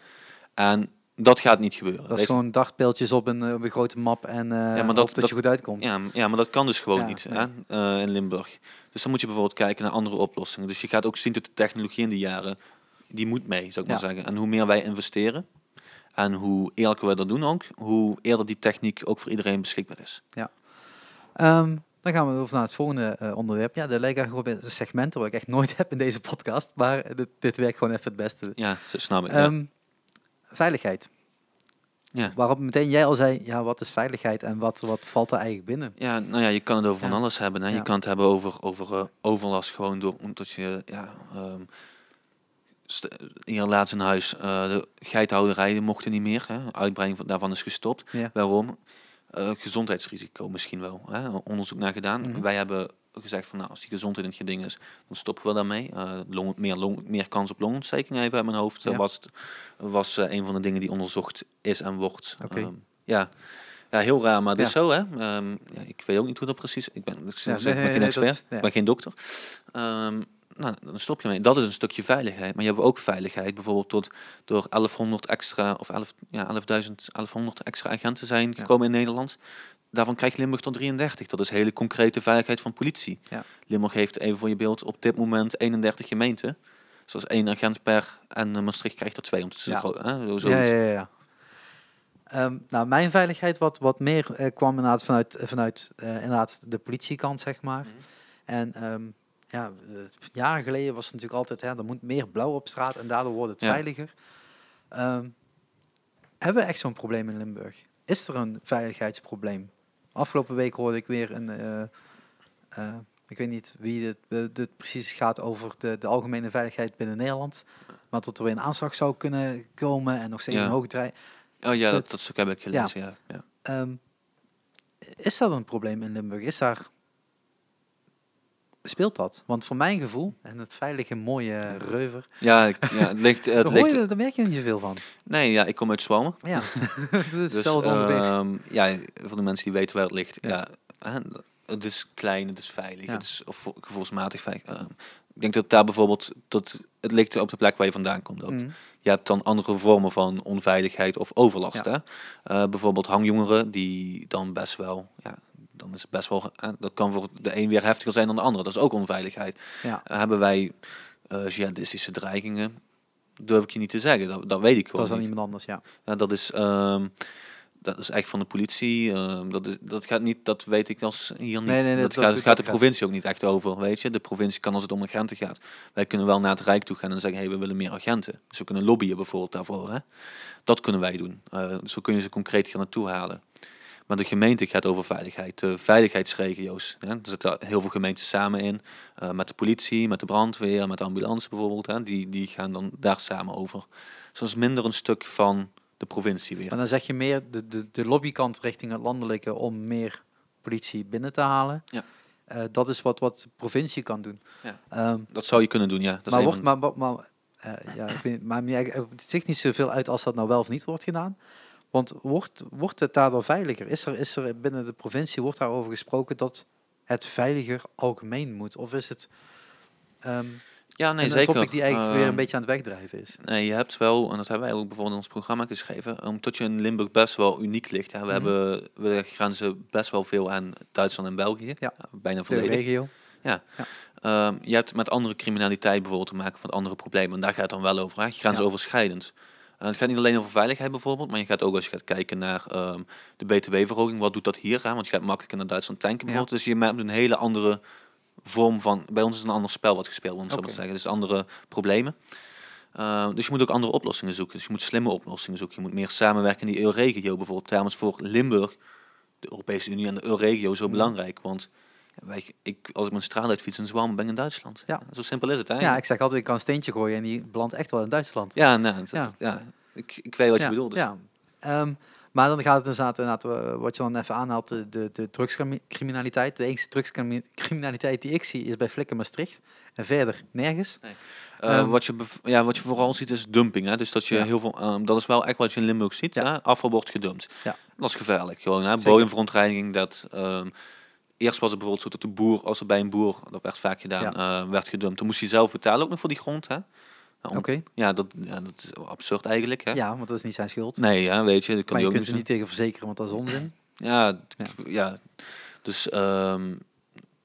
En dat gaat niet gebeuren. Dat is gewoon dagpeeltjes op een, eh, op een grote map en eh ja, dat- dat, dat, dat- je goed uitkomt. Ja, ja, maar dat kan dus gewoon Ja, niet nee. hè, eh, in Limburg. Dus dan moet je bijvoorbeeld kijken naar andere oplossingen. Dus je gaat ook zien dat de technologie in die jaren, die moet mee, zou ik maar Ja. zeggen. En hoe meer wij investeren en hoe eerlijker we dat doen ook, hoe eerder die techniek ook voor iedereen beschikbaar is. Ehm, dan gaan we over naar het volgende onderwerp. Ja, de lega een segmenten wat ik echt nooit heb in deze podcast, maar dit, dit werkt gewoon even het beste. Ja, snap ik. ja. Ehm, Veiligheid. Ja. Waarop meteen jij al zei, ja, wat is veiligheid en wat, wat valt er eigenlijk binnen? Ja, nou ja, je kan het over van alles hebben. Hè. Je Ja. kan het hebben over, over eh, overlast gewoon door, omdat je, ja, ehm, st- hier laatst in huis, eh, de geitenhouderij die mochten niet meer. Hè. Uitbreiding van, daarvan is gestopt. Ja. Waarom? Eh, gezondheidsrisico misschien wel. Hè. Onderzoek naar gedaan. Mhm. Wij hebben gezegd van, nou, als die gezondheid in het geding is, dan stoppen we daarmee. Eh, long, meer, long, meer kans op longontsteking even uit mijn hoofd Ja. was, was eh, een van de dingen die onderzocht is en wordt. Oké. Ehm, ja. ja, heel raar, maar het is zo, hè. Ehm, ja, ik weet ook niet hoe dat precies... Ik ben, ik nee, ben nee, geen nee, expert, dat- ja. ik ben geen dokter. Ehm, nou, dan stop je mee. Dat is een stukje veiligheid. Maar je hebt ook veiligheid, bijvoorbeeld tot, door 1100 extra, of 11, ja, 11.000, 1100 extra agenten zijn Ja. gekomen in Nederland. Daarvan krijgt Limburg tot 33. Dat is hele concrete veiligheid van politie. Ja. Limburg heeft, even voor je beeld, op dit moment 31 gemeenten. Zoals één agent per, en eh, Maastricht krijgt er twee. Om te Ja. zo, hè, zo, Ja, zoiets. ja, ja, ja. Ehm, nou, mijn veiligheid wat, wat meer eh, kwam inderdaad vanuit, vanuit eh, inderdaad de politiekant, zeg maar. Mhm. En ehm, ja, eh, jaren geleden was het natuurlijk altijd, hè, er moet meer blauw op straat en daardoor wordt het Ja. veiliger. Ehm, hebben we echt zo'n probleem in Limburg? Is er een veiligheidsprobleem? Afgelopen week hoorde ik weer een, eh, eh, ik weet niet wie dit, dit precies gaat over de, de algemene veiligheid binnen Nederland. Maar dat er weer een aanslag zou kunnen komen en nog steeds Ja. een hoge trein. Oh ja, Dat- dat, dat stuk heb ik gelezen, ja. ja. Ehm, is dat een probleem in Limburg? Is daar... Speelt dat? Want voor mijn gevoel, en het veilige, mooie Reuver, Ja, ik- ja, het ligt... Het daar, hoor ligt je, daar merk je niet zoveel van. nee, ja, ik kom uit Zwalmen. Ja, dat is Dus, hetzelfde ehm, ja, voor de mensen die weten waar het ligt. Ja. Ja. hè, het is klein, het is veilig, Ja. het is of- gevoelsmatig veilig. Ehm, ik denk dat daar bijvoorbeeld, dat het ligt op de plek waar je vandaan komt ook. Mm. Je hebt dan andere vormen van onveiligheid of overlast. Ja. Hè? Eh, bijvoorbeeld hangjongeren die dan best wel, ja, dan is het best wel, eh, dat kan voor de een weer heftiger zijn dan de andere. Dat is ook onveiligheid. Ja, Eh, hebben wij eh jihadistische dreigingen? Durf ik je niet te zeggen. Dat, dat weet ik dat gewoon is dan iemand anders, ja. Ja, dat is, ehm, dat is echt van de politie. ehm, dat, is, dat gaat niet, dat weet ik als hier niet. Nee, nee, nee, dat, dat- gaat, dat gaat de provincie ook niet echt over, weet je. De provincie kan als het om agenten gaat. Wij kunnen wel naar het Rijk toe gaan en zeggen, hey, we willen meer agenten. Dus we kunnen lobbyen bijvoorbeeld daarvoor. Hè. Dat kunnen wij doen. Zo kun je ze concreet hier naartoe halen. Maar de gemeente gaat over veiligheid. De veiligheidsregio's. Hè. Er zitten heel veel gemeenten samen in. eh, met de politie, met de brandweer, met de ambulance bijvoorbeeld. Hè. Die, die gaan dan daar samen over. Dus dat is minder een stuk van de provincie weer. Maar dan zeg je meer de, de, de lobbykant richting het landelijke om meer politie binnen te halen. Ja. Eh, dat is wat, wat de provincie kan doen. Ja. Ehm, Dat zou je kunnen doen, ja. Dat is maar wordt, maar, maar, maar, eh, ja, ik maar het zegt niet zoveel uit als dat nou wel of niet wordt gedaan. Want wordt, wordt het daardoor veiliger? Is er, is er binnen de provincie, wordt daarover gesproken dat het veiliger algemeen moet? Of is het ehm ja, nee, een zeker. topic die eigenlijk weer een Ehm, beetje aan het wegdrijven is? Nee, je hebt wel, en dat hebben wij ook bijvoorbeeld in ons programma geschreven, omdat je in Limburg best wel uniek ligt. Hè. We, Mhm. hebben, we grenzen best wel veel aan Duitsland en België. Ja. Bijna De volledig. regio? Ehm, je hebt met andere criminaliteit bijvoorbeeld te maken van andere problemen. En daar gaat het dan wel over, hè? grensoverschrijdend. Het gaat niet alleen over veiligheid bijvoorbeeld, maar je gaat ook als je gaat kijken naar ehm, de btw-verhoging, wat doet dat hier? Hè? Want je gaat makkelijker naar Duitsland tanken bijvoorbeeld. Dus je hebt een hele andere vorm van, bij ons is een ander spel wat gespeeld wordt, zo maar te zeggen. Dus andere problemen. Ehm, dus je moet ook andere oplossingen zoeken. Dus je moet slimme oplossingen zoeken. Je moet meer samenwerken in die EU-regio bijvoorbeeld. Daarom is voor Limburg, de Europese Unie en de EU-regio zo belangrijk. Want wij, ik, als ik mijn straat uitfiets in Zwalmen ben ik in Duitsland. Ja. Zo simpel is het. Hè? Ja, ik zeg altijd, ik kan een steentje gooien en die belandt echt wel in Duitsland. ja, nou, dat- Ja. ja. Ik, ik weet wat ja, je bedoelt. Dus, Ja. Ehm, maar dan gaat het inderdaad, inderdaad eh, wat je dan even aanhaalt, de, de, de drugscriminaliteit. De enige drugscriminaliteit die ik zie is bij Flikken Maastricht. En verder nergens. Eh, Ehm, wat, je, ja, wat je vooral ziet is dumping. Hè? Dus dat je Ja. heel veel, ehm, dat is wel echt wat je in Limburg ziet. Ja. Hè? Afval wordt gedumpt. Ja. Dat is gevaarlijk. Gewoon, hè? Bodemverontreiniging. Dat, eerst was het bijvoorbeeld zo dat de boer, als er bij een boer, dat werd vaak gedaan, eh, werd gedumpt. Dan moest hij zelf betalen ook nog voor die grond. Hè? Nou, Oké. ja, dat, ja, dat is absurd eigenlijk. Hè? Ja, want dat is niet zijn schuld. Nee, ja, weet je, dat kan maar je ook kunt niet ze niet tegen verzekeren, want dat is onzin. Ja, Ja. ja. dus ehm,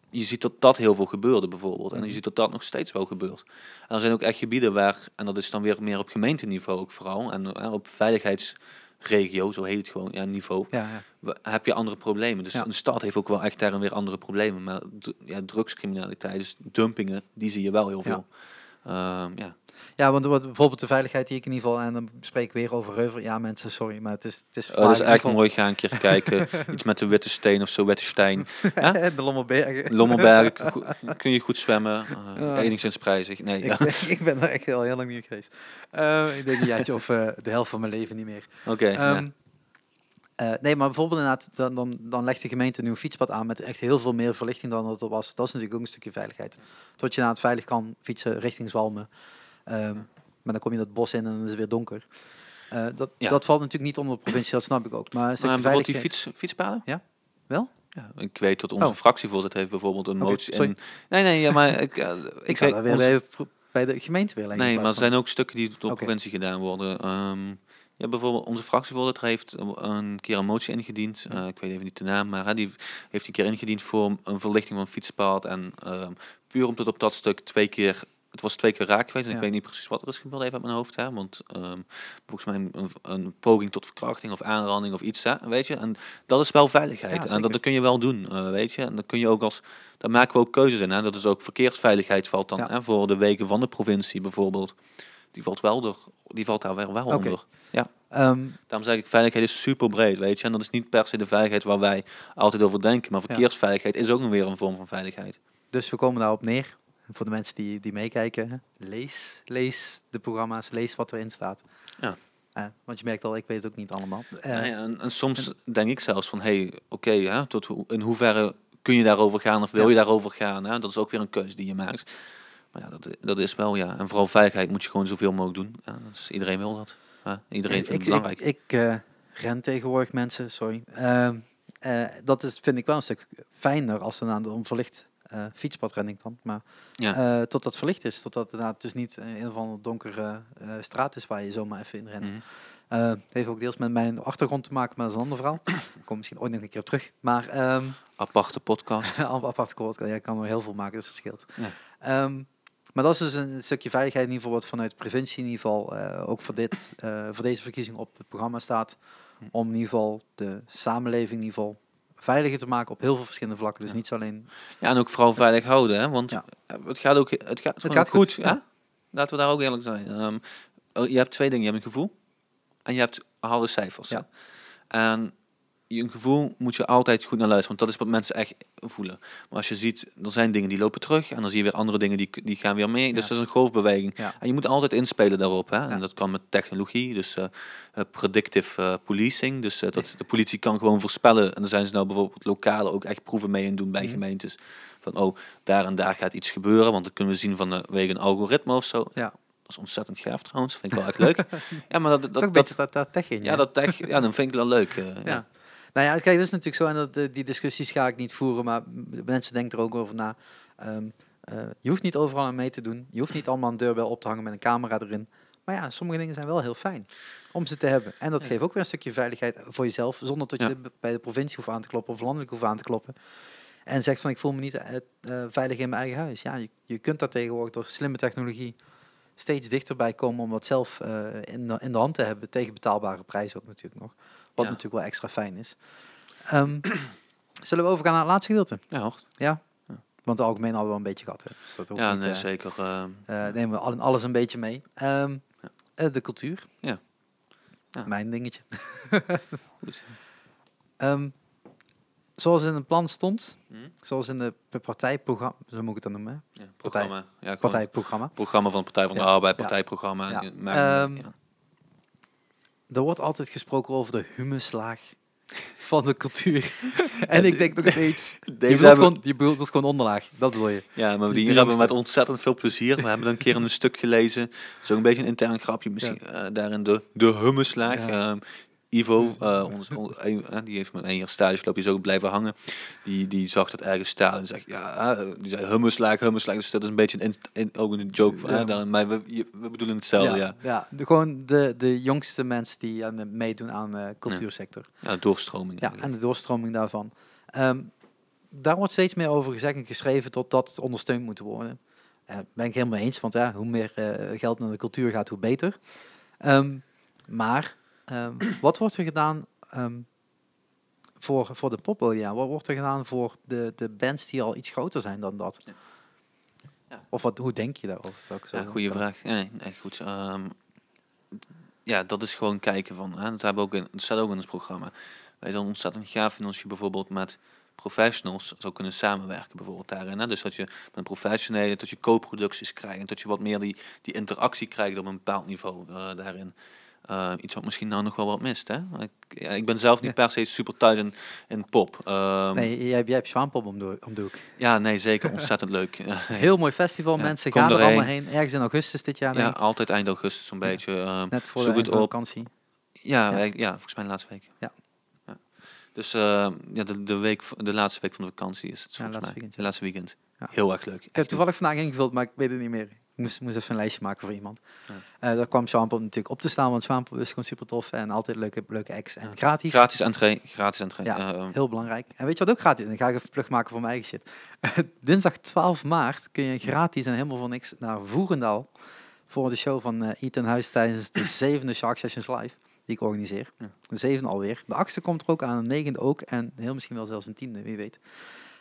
je ziet dat dat heel veel gebeurde bijvoorbeeld. En Mhm. je ziet dat dat nog steeds wel gebeurt. En er zijn ook echt gebieden waar, en dat is dan weer meer op gemeenteniveau ook vooral, en eh, op veiligheidsregio, zo heet het gewoon, ja, niveau, Ja, ja. heb je andere problemen. Dus Ja. een stad heeft ook wel echt daar en weer andere problemen. Maar ja, drugscriminaliteit, dus dumpingen, die zie je wel heel veel. Ehm, ja. Ja, want wat, bijvoorbeeld de veiligheid die ik in ieder geval, en dan spreek ik weer over Reuver. Ja, mensen, sorry, maar het is... Het is Oh, dat is ieder mooi. Ga een keer kijken. Iets met de witte steen of zo, witte steen. geval- de Lommelbergen. Lommelberg, go- kun je goed zwemmen. Ja. enigszins prijzig. Nee, Ik, ja. ben, ik ben er echt al heel lang niet geweest. Eh, ik denk een jaartje of eh, de helft van mijn leven niet meer. Oké. ja. Ehm, eh, nee, maar bijvoorbeeld inderdaad, dan, dan, dan legt de gemeente een nieuw fietspad aan met echt heel veel meer verlichting dan dat er was. Dat is natuurlijk ook een stukje veiligheid. Tot je na het veilig kan fietsen richting Zwalmen. Ehm, maar dan kom je dat bos in en dan is het weer donker. Eh, dat, Ja. dat valt natuurlijk niet onder de provincie, dat snap ik ook. Maar, een Maar bijvoorbeeld die fiets, fietspaden? Ja? Wel? Ja, ik weet dat onze Oh. fractievoorzitter heeft bijvoorbeeld een motie in... Nee, nee, ja, maar ik, eh, Ik zou weet- daar weer bij, de gemeente leggen. Nee, maar er zijn ook stukken die door de provincie gedaan worden. Ehm, ja, bijvoorbeeld onze fractievoorzitter heeft een keer een motie ingediend. Eh, ik weet even niet de naam, maar die heeft een keer ingediend voor een verlichting van het fietspad. En ehm, puur omdat op dat stuk twee keer het was twee keer raak geweest. En Ja. ik weet niet precies wat er is gebeurd even uit mijn hoofd. Hè? Want ehm, volgens mij een, een poging tot verkrachting of aanranding of iets. Hè? Weet je? En dat is wel veiligheid. Ja, en dat, dat kun je wel doen. eh, weet je? En dan kun je ook als. Daar maken we ook keuzes in. Hè? Dat is ook verkeersveiligheid valt dan Ja. hè? voor de wegen van de provincie bijvoorbeeld. Die valt wel door, die valt daar weer wel Oké. onder. Ja. Ehm, Daarom zeg ik, veiligheid is super breed, weet je. En dat is niet per se de veiligheid waar wij altijd over denken. Maar verkeersveiligheid is ook nog weer een vorm van veiligheid. dus we komen daarop neer. Voor de mensen die, die meekijken, hè, lees, lees de programma's, lees wat erin staat. Ja. Eh, want je merkt al, ik weet het ook niet allemaal. Eh, en, en soms denk ik zelfs van, hé, hey, oké, hè, tot in hoeverre kun je daarover gaan of wil Ja. je daarover gaan? Hè? Dat is ook weer een keuze die je maakt. Maar ja, dat, dat is wel, ja. En vooral veiligheid moet je gewoon zoveel mogelijk doen. Ja, iedereen wil dat. Ja, iedereen ik, vindt ik, het belangrijk. Ik, ik eh, ren tegenwoordig mensen, sorry. Ehm, eh, dat is, vind ik wel een stuk fijner als er aan de onverlicht eh fietspad ren ik dan. Maar ja. eh, tot dat verlicht is, totdat het inderdaad dus niet een of andere donkere eh, straat is waar je zomaar even in rent. Het heeft ook deels met mijn achtergrond te maken, maar dat is een ander verhaal. Ik kom misschien ooit nog een keer op terug. Maar ehm Aparte podcast. Een apart quote, kan- jij kan er heel veel maken, dus dat scheelt. Ja. Ehm, maar dat is dus een stukje veiligheid in ieder geval wat vanuit preventie in ieder geval ook voor, dit, voor deze verkiezing op het programma staat. Hm. Om in ieder geval de samenleving in ieder geval veiliger te maken op heel veel verschillende vlakken. Dus niet alleen... Ja, en ook vooral veilig houden, hè. Want het gaat ook het gaat, gewoon gaat goed. goed, ja? Laten we daar ook eerlijk zijn. Ehm, oh, je hebt twee dingen. Je hebt een gevoel en je hebt harde cijfers. Ja. En je een gevoel moet je altijd goed naar luisteren, want dat is wat mensen echt voelen. Maar als je ziet, er zijn dingen die lopen terug en dan zie je weer andere dingen die, die gaan weer mee. Dus Ja. dat is een golfbeweging. Ja. En je moet altijd inspelen daarop. Hè? Ja. En dat kan met technologie, dus eh, eh, predictive eh, policing. Dus dat de politie kan gewoon voorspellen. En daar zijn ze nou bijvoorbeeld lokale ook echt proeven mee in doen bij Mhm. gemeentes. Van oh, daar en daar gaat iets gebeuren, want dan kunnen we zien vanwege een algoritme of zo. Ja. Dat is ontzettend gaaf trouwens, vind ik wel echt leuk. ja, maar dat, dat, dat, dat, dat tech in, ja, dat tech, ja, dan vind ik wel leuk. ja. Nou ja, kijk, dat is natuurlijk zo. En dat, eh, die discussies ga ik niet voeren, maar mensen denken er ook over na. Ehm, eh, je hoeft niet overal aan mee te doen. Je hoeft niet allemaal een deurbel op te hangen met een camera erin. Maar ja, sommige dingen zijn wel heel fijn om ze te hebben. En dat Ja. geeft ook weer een stukje veiligheid voor jezelf, zonder dat je Ja. bij de provincie hoeft aan te kloppen of landelijk hoeft aan te kloppen. En zegt van ik voel me niet eh, veilig in mijn eigen huis. Ja, je, je kunt daar tegenwoordig door slimme technologie steeds dichterbij komen om dat zelf in, de, in de hand te hebben. Tegen betaalbare prijzen ook natuurlijk nog. Wat Ja. natuurlijk wel extra fijn is. Ehm, zullen we overgaan naar het laatste gedeelte? Ja, hoor. Ja? Ja. Want de algemeen hadden we al een beetje gehad. Hè? Dus dat ook ja niet, nee, eh, zeker. eh, nemen we al in alles een beetje mee. Ehm, eh, de cultuur. Ja. Ja. Mijn dingetje. zoals in het plan stond, Hm? zoals in de partijprogramma, zo moet ik het dan noemen? Ja, programma. Ja, partijprogramma. programma van de Partij van de. Arbeid, partijprogramma. Maar, ja. Er wordt altijd gesproken over de humuslaag van de cultuur. en ik denk nog steeds, je Deze bedoelt, hebben, gewoon, je bedoelt gewoon onderlaag, dat bedoel je. ja, maar die hier hebben we met ontzettend veel plezier. We hebben een keer een stuk gelezen. Zo'n beetje een intern grapje misschien. eh, daarin de, de hummuslaag. Ja. Ehm, Ivo, eh, ons, on- een- eh, die heeft met een jaar stage gelopen, die is ook blijven hangen. Die, die zag dat ergens staan en zegt, ja, eh, die zei hummuslaag, hummuslaag. Dus dat is een beetje een, in, ook een joke van, Ja. daarin, maar we, je- we bedoelen hetzelfde, ja. ja de, gewoon de, de jongste mensen die aan de, meedoen aan de cultuursector. Ja, doorstroming. Ja, en de doorstroming daarvan. Ehm, daar wordt steeds meer over gezegd en geschreven totdat het ondersteund moet worden. Eh ben ik helemaal eens, want ja, hoe meer geld naar de cultuur gaat, hoe beter. Ehm, maar ehm, wat wordt er gedaan ehm, voor, voor de poppodia? Wat wordt er gedaan voor de, de bands die al iets groter zijn dan dat? Ja. Ja. Of wat, hoe denk je daarover? Ja, goede vraag. Nee, nee goed. Ehm, ja, dat is gewoon kijken van. Hè, dat, hebben we ook in, dat staat ook in het programma. Wij zijn ontzettend gaaf vinden als je bijvoorbeeld met professionals zou kunnen samenwerken, bijvoorbeeld daarin. Hè? Dus dat je met professionelen, dat je co-producties krijgt, en dat je wat meer die, die interactie krijgt op een bepaald niveau eh, daarin. Eh, iets wat misschien nou nog wel wat mist. Hè? Ik, ja, ik ben zelf niet per se super thuis in, in pop. Ehm, Nee, jij, jij hebt Zwaanpop om, de, om de hoek. Ja, nee, zeker. Ontzettend leuk. Heel mooi festival, Ja, mensen gaan er allemaal heen. Ergens in augustus dit jaar, ja, denk altijd eind augustus zo'n beetje. ehm, Net voor de, vakantie. Ja, Ja. volgens mij de laatste week. Ja. Dus eh, ja, de, de, week, de laatste week van de vakantie is het Ja, volgens laatste mij. weekend, De laatste weekend. Ja. Heel erg leuk. Ik heb toevallig vandaag ingevuld, maar ik weet het niet meer. Ik moest, moest even een lijstje maken voor iemand. Ja. Eh, daar kwam Swampel natuurlijk op te staan, want Swampel is gewoon super tof en altijd leuke, leuke acts en gratis. Gratis entree, gratis entree. Ja. Ja. Heel belangrijk. En weet je wat ook gratis is? Dan ga ik even plug maken voor mijn eigen shit. Dinsdag 12 maart kun je gratis en helemaal voor niks naar Voerendaal voor de show van eh Ethan Huis tijdens de zevende Shark Sessions Live die ik organiseer. Ja. De zevende alweer. De achtste komt er ook aan, de negende ook en heel misschien wel zelfs een tiende, wie weet.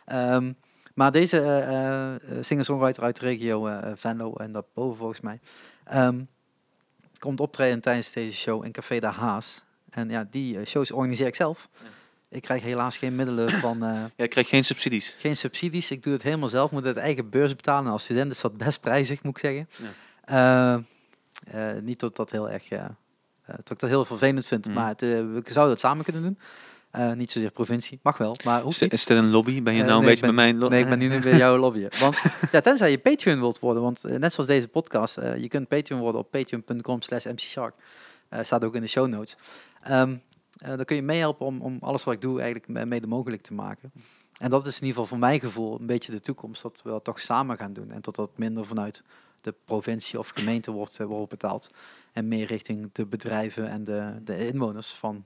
Ehm, maar deze eh, singer-songwriter uit de regio eh, Venlo en daarboven volgens mij, ehm, komt optreden tijdens deze show in Café de Haas. En ja, die shows organiseer ik zelf. Ja. Ik krijg helaas geen middelen van, eh, Ja, ik krijg geen subsidies. geen subsidies. Ik doe het helemaal zelf, moet uit eigen beurs betalen. En als student is dat best prijzig, moet ik zeggen. Eh, eh, niet dat dat heel erg, dat ik dat heel vervelend vind, Mhm. maar het, we zouden het samen kunnen doen. Eh, niet zozeer provincie, mag wel, maar hoeft niet. is dit een lobby? Ben je Eh, nou een nee, beetje bij mijn lo- Nee, ik ben nu niet bij jouw lobbyen. Want ja, tenzij je Patreon wilt worden, want eh, net zoals deze podcast, je kunt Patreon worden op patreon.com slash mcshark. Staat ook in de show notes. Eh, dan kun je meehelpen om, om alles wat ik doe eigenlijk me- mede mogelijk te maken. En dat is in ieder geval voor mijn gevoel een beetje de toekomst, dat we dat toch samen gaan doen. En dat dat minder vanuit de provincie of gemeente wordt, wordt betaald. En meer richting de bedrijven en de, de inwoners van,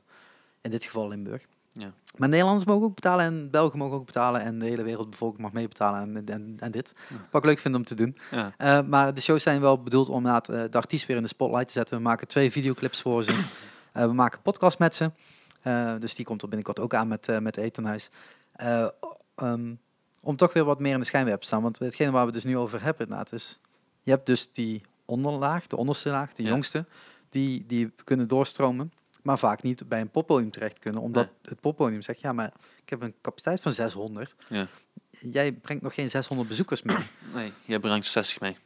in dit geval Limburg. Ja. Maar Nederlanders mogen ook betalen en Belgen mogen ook betalen en de hele wereldbevolking mag meebetalen en, en, en dit. Ja. Wat ik leuk vind om te doen. Ja. Eh, maar de shows zijn wel bedoeld om inderdaad, eh, de artiest weer in de spotlight te zetten. We maken twee videoclips voor ze. Eh, we maken podcast met ze. Dus die komt er binnenkort ook aan met, met Etenhuis. Eh, ehm, om toch weer wat meer in de schijnwerper te staan. Want hetgene waar we dus nu over hebben inderdaad is... Je hebt dus die onderlaag, de onderste laag, de Ja. jongste. Die, die kunnen doorstromen. Maar vaak niet bij een poppodium terecht kunnen. Omdat het poppodium zegt, ja maar ik heb een capaciteit van 600. Ja. Jij brengt nog geen 600 bezoekers mee. Nee, jij brengt er 60 mee.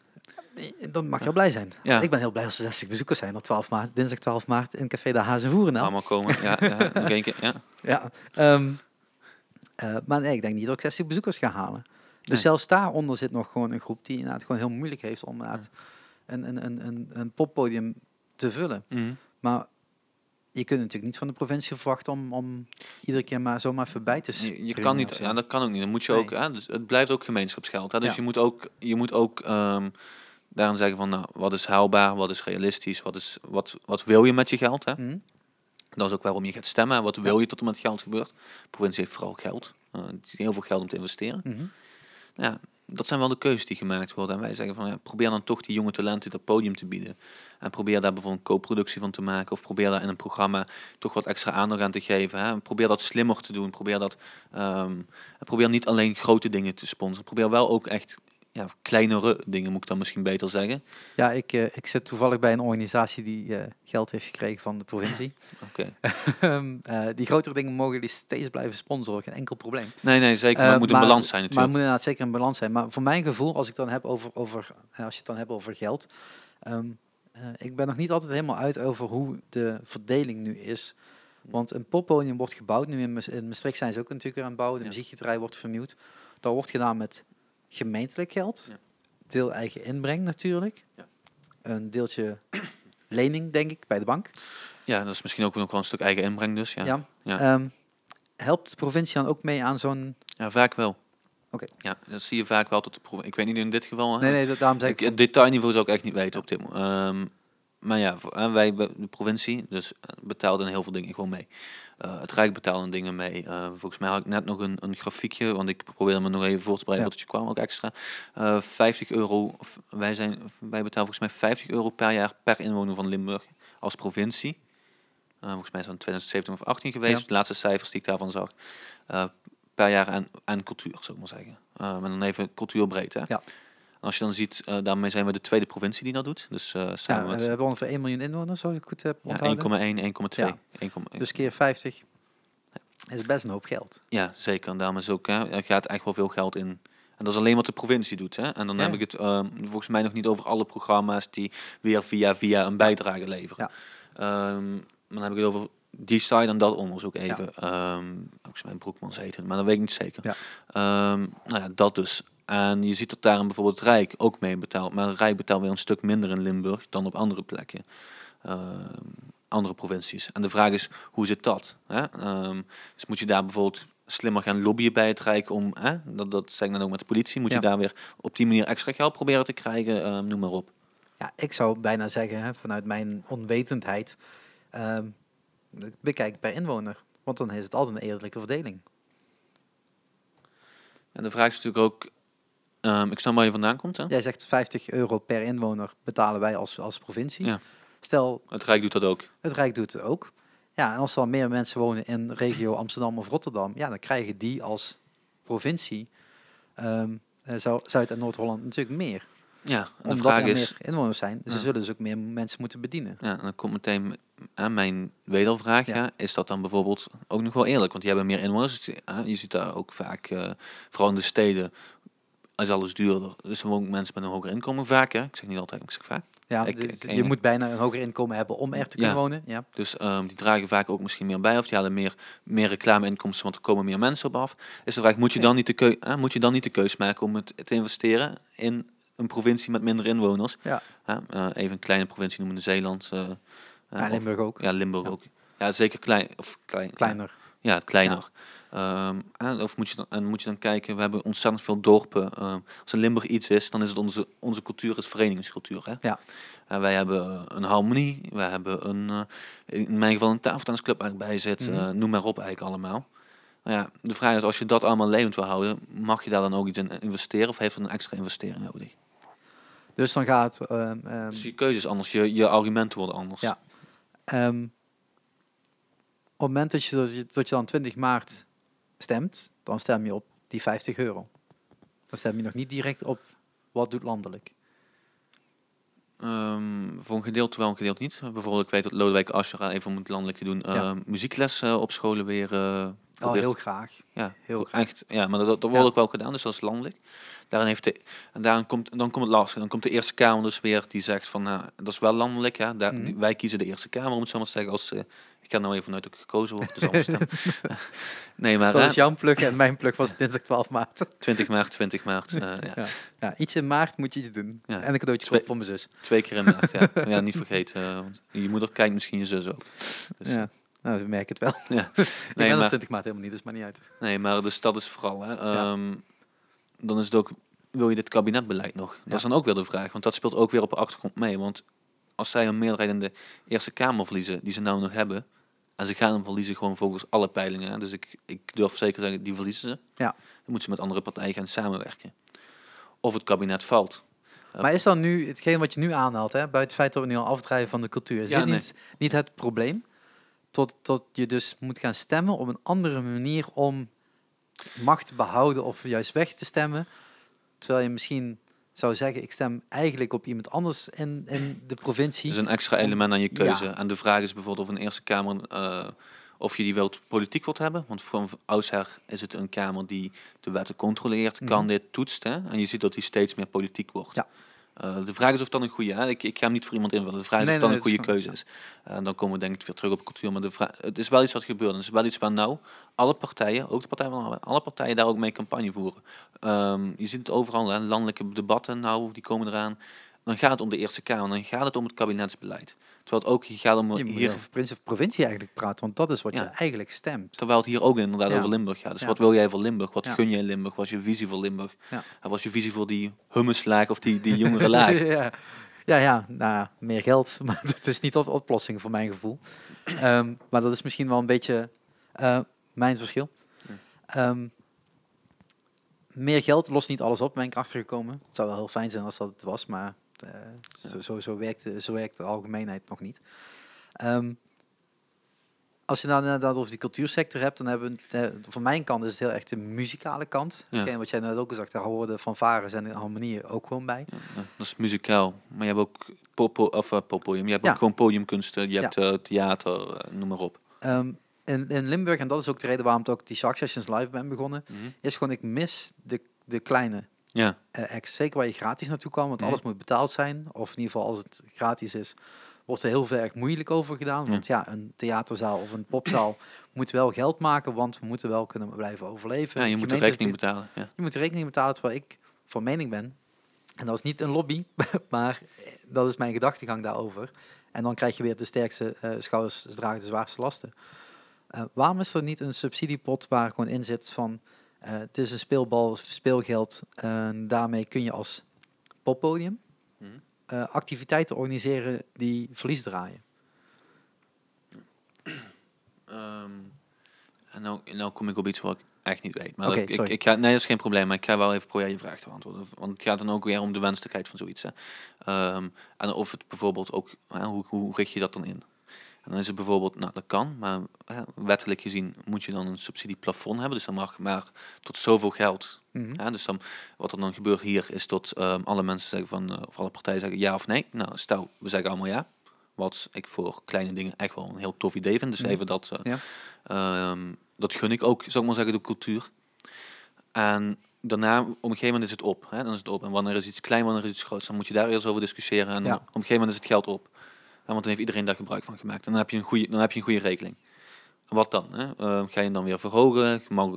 Dan mag je blij zijn. Ja. Ik ben heel blij als er 60 bezoekers zijn op 12 maart, dinsdag 12 maart in Café de Haas in Voerendaal. Allemaal komen. Ja, ja, keer. Ja. Ja, ehm, eh, maar nee, ik denk niet dat ik 60 bezoekers ga halen. Dus Nee. zelfs daaronder zit nog gewoon een groep die inderdaad gewoon heel moeilijk heeft om inderdaad een, een, een, een, een poppodium te vullen. Mhm. Maar je kunt natuurlijk niet van de provincie verwachten om, om iedere keer maar zomaar voorbij te Je, je springen kan niet, ja, dat kan ook niet. Dan moet je Nee. ook, hè, dus het blijft ook gemeenschapsgeld. Hè, dus Ja. je moet ook, je moet ook daarin zeggen van, nou, wat is haalbaar, wat is realistisch, wat, is, wat, wat wil je met je geld? Hè? Mhm. Dat is ook waarom je gaat stemmen. en Wat wil je tot er met geld gebeurt? De provincie heeft vooral geld. Eh, het is heel veel geld om te investeren. Mhm. Ja, dat zijn wel de keuzes die gemaakt worden. En wij zeggen van, ja, probeer dan toch die jonge talenten dat podium te bieden. En probeer daar bijvoorbeeld een co-productie van te maken. Of probeer daar in een programma toch wat extra aandacht aan te geven. Hè. Probeer dat slimmer te doen. Probeer, dat, ehm, probeer niet alleen grote dingen te sponsoren. Probeer wel ook echt ja, kleinere dingen, moet ik dan misschien beter zeggen. Ja, ik, eh, ik zit toevallig bij een organisatie die eh, geld heeft gekregen van de provincie. Oké. Ehm, eh, die grotere dingen mogen jullie steeds blijven sponsoren, geen enkel probleem. Nee, nee, zeker. Maar het moet een balans zijn Maar het natuurlijk. moet inderdaad zeker een balans zijn. Maar voor mijn gevoel, als ik dan heb over, over als je het dan hebt over geld, eh, ik ben nog niet altijd helemaal uit over hoe de verdeling nu is. Want een poppodium wordt gebouwd. Nu in, Maas- in Maastricht zijn ze ook natuurlijk weer aan het bouwen. De Ja. wordt vernieuwd. Dat wordt gedaan met gemeentelijk geld. Ja. Deel eigen inbreng natuurlijk. Ja. Een deeltje lening, denk ik, bij de bank. Ja, dat is misschien ook nog wel een stuk eigen inbreng dus. Ja, Ja. Ehm, helpt de provincie dan ook mee aan zo'n... Ja, vaak wel. Oké. Ja, dat zie je vaak wel tot de proef. Ik weet niet in dit geval. Nee, nee, dat, daarom zeg ik... Het detailniveau zou ik echt niet weten op dit moment. Ehm, maar ja, wij, de provincie, dus eh, betaalden heel veel dingen gewoon mee. Eh, het Rijk betaalde dingen mee. Eh, volgens mij had ik net nog een, een grafiekje, want ik probeerde me nog even voor te bereiden Ja. wat je kwam ook extra. Eh 50 euro, of wij, zijn, wij betalen volgens mij 50 euro per jaar per inwoner van Limburg als provincie. Eh, volgens mij is dat in 2017 of 18 geweest, Ja. de laatste cijfers die ik daarvan zag. Eh, per jaar aan, aan cultuur, zou ik maar zeggen. Eh maar dan even cultuurbreed, hè? Ja. Als je dan ziet, eh, daarmee zijn we de tweede provincie die dat doet. Dus Ja, samen we met hebben ongeveer 1 miljoen inwoners, als ik goed heb ja, onthouden. 1,1, 1,2. Ja. 1,1. Dus keer 50 is best een hoop geld. Ja, zeker. En daarom is ook, hè, er gaat echt wel veel geld in. En dat is alleen wat de provincie doet. Hè? En dan Ja. heb ik het ehm, volgens mij nog niet over alle programma's die weer via via een bijdrage leveren. Maar dan heb ik het over die side en dat onderzoek even. Ehm, volgens mij Broekmans heet het, maar dat weet ik niet zeker. Ja. Ehm, nou ja, dat dus. En je ziet dat daarin bijvoorbeeld het Rijk ook mee betaalt. Maar Rijk betaalt weer een stuk minder in Limburg dan op andere plekken. Ehm, andere provincies. En de vraag is, hoe zit dat? Hè? Ehm, dus moet je daar bijvoorbeeld slimmer gaan lobbyen bij het Rijk om, hè, dat, dat zeg ik dan ook met de politie, moet Ja. je daar weer op die manier extra geld proberen te krijgen, ehm, noem maar op. Ja, ik zou bijna zeggen, hè, vanuit mijn onwetendheid, ehm, bekijk per inwoner. Want dan is het altijd een eerlijke verdeling. En de vraag is natuurlijk ook, ehm, ik snap waar je vandaan komt, hè? Jij zegt 50 euro per inwoner betalen wij als, als provincie. Ja. Stel, Het Rijk doet dat ook. het Rijk doet het ook. Ja, en als er dan meer mensen wonen in regio Amsterdam of Rotterdam, ja, dan krijgen die als provincie ehm, eh, Zuid- en Noord-Holland natuurlijk meer. Ja, en de Omdat vraag er is, meer inwoners zijn. Ze Ja. zullen dus ook meer mensen moeten bedienen. ja, en dan komt meteen aan mijn wedervraag, Ja. ja. is dat dan bijvoorbeeld ook nog wel eerlijk? Want die hebben meer inwoners, dus, je ziet daar ook vaak, eh, vooral in de steden, is alles duurder. Dus er wonen mensen met een hoger inkomen vaak, hè? ik zeg niet altijd, maar ik zeg vaak. Ja, Ik- dus ik- je moet bijna een hoger inkomen hebben om er te kunnen Ja. wonen. Ja. Dus ehm, die dragen vaak ook misschien meer bij, of die halen meer, meer reclameinkomsten, want er komen meer mensen op af. Is de vraag, moet je, dan niet de keu eh, moet je dan niet de keus maken om het te investeren in een provincie met minder inwoners? Ja. Eh, even een kleine provincie noemen, de Zeeland. eh, Ja, Limburg ook. Ja, Limburg ook. Ja, zeker klein. Of klein. Kleiner. Ja, het kleiner. Ehm, en of moet je dan, en moet je dan kijken, we hebben ontzettend veel dorpen. Ehm, als in Limburg iets is, dan is het onze, onze cultuur, is verenigingscultuur. Hè? Ja. En wij hebben eh, een harmonie, wij hebben een, eh, in mijn geval een tafeltennisclub eigenlijk bij zit, Mhm. eh, noem maar op eigenlijk allemaal. Nou ja, de vraag is, als je dat allemaal levend wil houden, mag je daar dan ook iets in investeren of heeft het een extra investering nodig? Dus dan gaat ehm, Dus je keuze is anders, je, je argumenten worden anders. Ja. op het moment dat je, dat je, dan 20 maart stemt, dan stem je op die 50 euro. Dan stem je nog niet direct op wat doet landelijk. Ehm, voor een gedeelte wel, een gedeelte niet. Bijvoorbeeld, ik weet dat Lodewijk Asscher, even om het landelijke doen, Ja. ehm, muziekles eh, op scholen weer... eh, Oh, heel graag. ja, heel graag. echt. Ja, maar dat, dat wordt Ja. ook wel gedaan, dus dat is landelijk. Daarin heeft de, en daarin komt, dan komt het lastig. Dan komt de Eerste Kamer dus weer, die zegt van, nou, dat is wel landelijk. Ja, daar, Mhm. die- wij kiezen de Eerste Kamer, om het zo maar te zeggen. Als, ik ga er nou even vanuit dat ik gekozen word, dus anders stem. nee, maar Dat is jouw plug en mijn plug was dinsdag 12 maart. 20 maart, 20 maart. eh, ja. Ja. Ja, iets in maart moet je iets doen. Ja. En een cadeautje Twee- voor, mijn zus. Twee keer in maart, ja. ja. Niet vergeten, eh, want je moeder kijkt misschien je zus ook. Dus, ja. Nou, we merken het wel. ja. Nee, op maar, 20 maart helemaal niet, dus maar niet uit. nee, maar dus dat is vooral. Hè. Ehm, Dan is het ook, wil je dit kabinetbeleid nog? Dat is dan ook weer de vraag, want dat speelt ook weer op de achtergrond mee. Want als zij een meerderheid in de Eerste Kamer verliezen, die ze nou nog hebben, en ze gaan hem verliezen gewoon volgens alle peilingen, dus ik, ik durf zeker te zeggen, die verliezen ze. Ja. Dan moeten ze met andere partijen gaan samenwerken. Of het kabinet valt. Maar is dan nu, hetgeen wat je nu aanhaalt, hè, buiten het feit dat we nu al afdrijven van de cultuur, is Ja, dit nee. niet, niet het probleem? Tot, tot je dus moet gaan stemmen op een andere manier om macht te behouden of juist weg te stemmen. Terwijl je misschien zou zeggen, ik stem eigenlijk op iemand anders in, in de provincie. Dus een extra element aan je keuze. Ja. En de vraag is bijvoorbeeld of een Eerste Kamer, eh, of je die wilt politiek wilt hebben. Want voor oudsher is het een Kamer die de wetten controleert, kan Mhm. dit, toetst. Hè? En je ziet dat die steeds meer politiek wordt. Ja. Eh, de vraag is of dat een goede, hè? Ik, ik ga hem niet voor iemand invullen. De vraag is Nee, of dat nee, een goede is keuze is. En dan komen we denk ik weer terug op cultuur. Maar de vraag, het is wel iets wat gebeurt. Het is wel iets waar nou alle partijen, ook de Partij van Arbeid, alle partijen daar ook mee campagne voeren. Ehm, je ziet het overal, hè? landelijke debatten nou, die komen eraan. Dan gaat het om de Eerste Kamer, dan gaat het om het kabinetsbeleid. Terwijl het ook hier gaat om je moet hier, over provincie eigenlijk praten, want dat is wat je eigenlijk stemt. terwijl het hier ook inderdaad Ja. over Limburg gaat. Dus Ja. wat wil jij voor Limburg? Wat gun jij Limburg? Wat is je visie voor Limburg? Ja. En wat is je visie voor die hummuslaag of die, die jongere laag? ja. ja, ja, nou, meer geld, maar dat is niet de oplossing voor mijn gevoel. Ehm, maar dat is misschien wel een beetje eh, mijn verschil. Ehm, meer geld lost niet alles op, ben ik achtergekomen. Het zou wel heel fijn zijn als dat het was, maar zo, zo, zo, werkt, de- zo werkt de algemeenheid nog niet. Ehm, als je dan inderdaad over die cultuursector hebt, dan hebben we, eh, van mijn kant is het heel erg de muzikale kant. Ja. Hetgeen wat jij net ook al zegt, daar horen van varen en harmonieën ook gewoon bij. Ja, dat is muzikaal. Maar je hebt ook popo, of, eh, poppodium. Je hebt Ja. ook gewoon podiumkunsten. Je hebt eh, theater, eh, noem maar op. Ehm, in, in Limburg, en dat is ook de reden waarom ik ook die Shark Sessions live ben begonnen, is gewoon, ik mis de, de kleine Ja, acts. Zeker waar je gratis naartoe kan, want Mhm. alles moet betaald zijn. Of in ieder geval als het gratis is, wordt er heel veel erg moeilijk over gedaan. Want ja, een theaterzaal of een popzaal moet wel geld maken, want we moeten wel kunnen blijven overleven. ja je moet de rekening be- betalen. Ja. Je moet de rekening betalen, terwijl ik van mening ben, en dat is niet een lobby, maar eh, dat is mijn gedachtegang daarover. En dan krijg je weer de sterkste eh, schouders dragen de zwaarste lasten. Waarom is er niet een subsidiepot waar gewoon in zit van het is een speelbal, speelgeld en daarmee kun je als poppodium Mhm. eh, activiteiten organiseren die verlies draaien. Ehm, en nou, nou kom ik op iets wat ik echt niet weet. Maar ik, ik ga, nee, dat is geen probleem. Maar ik ga wel even proberen je vraag te beantwoorden. Want het gaat dan ook weer om de wenselijkheid van zoiets. Hè. Ehm, en of het bijvoorbeeld ook, hè, hoe, hoe richt je dat dan in? En dan is het bijvoorbeeld, nou dat kan, maar hè, wettelijk gezien moet je dan een subsidieplafond hebben. Dus dan mag maar tot zoveel geld. Mhm. Hè, dus dan, wat er dan gebeurt hier is dat ehm, alle mensen zeggen van, eh, of alle partijen zeggen ja of nee. Nou, stel, we zeggen allemaal ja. Wat ik voor kleine dingen echt wel een heel tof idee vind. Dus Mhm. even dat, eh, Ja. Ehm, dat gun ik ook, zou ik maar zeggen, de cultuur. En daarna, op een gegeven moment is het op. Hè? Dan is het op. En wanneer is iets klein, wanneer is iets groot, dan moet je daar eerst over discussiëren. En Ja. op een gegeven moment is het geld op. Want dan heeft iedereen daar gebruik van gemaakt. En dan heb je een goede, dan heb je een goede regeling. Wat dan? Hè? Ehm, ga je hem dan weer verhogen? Mag?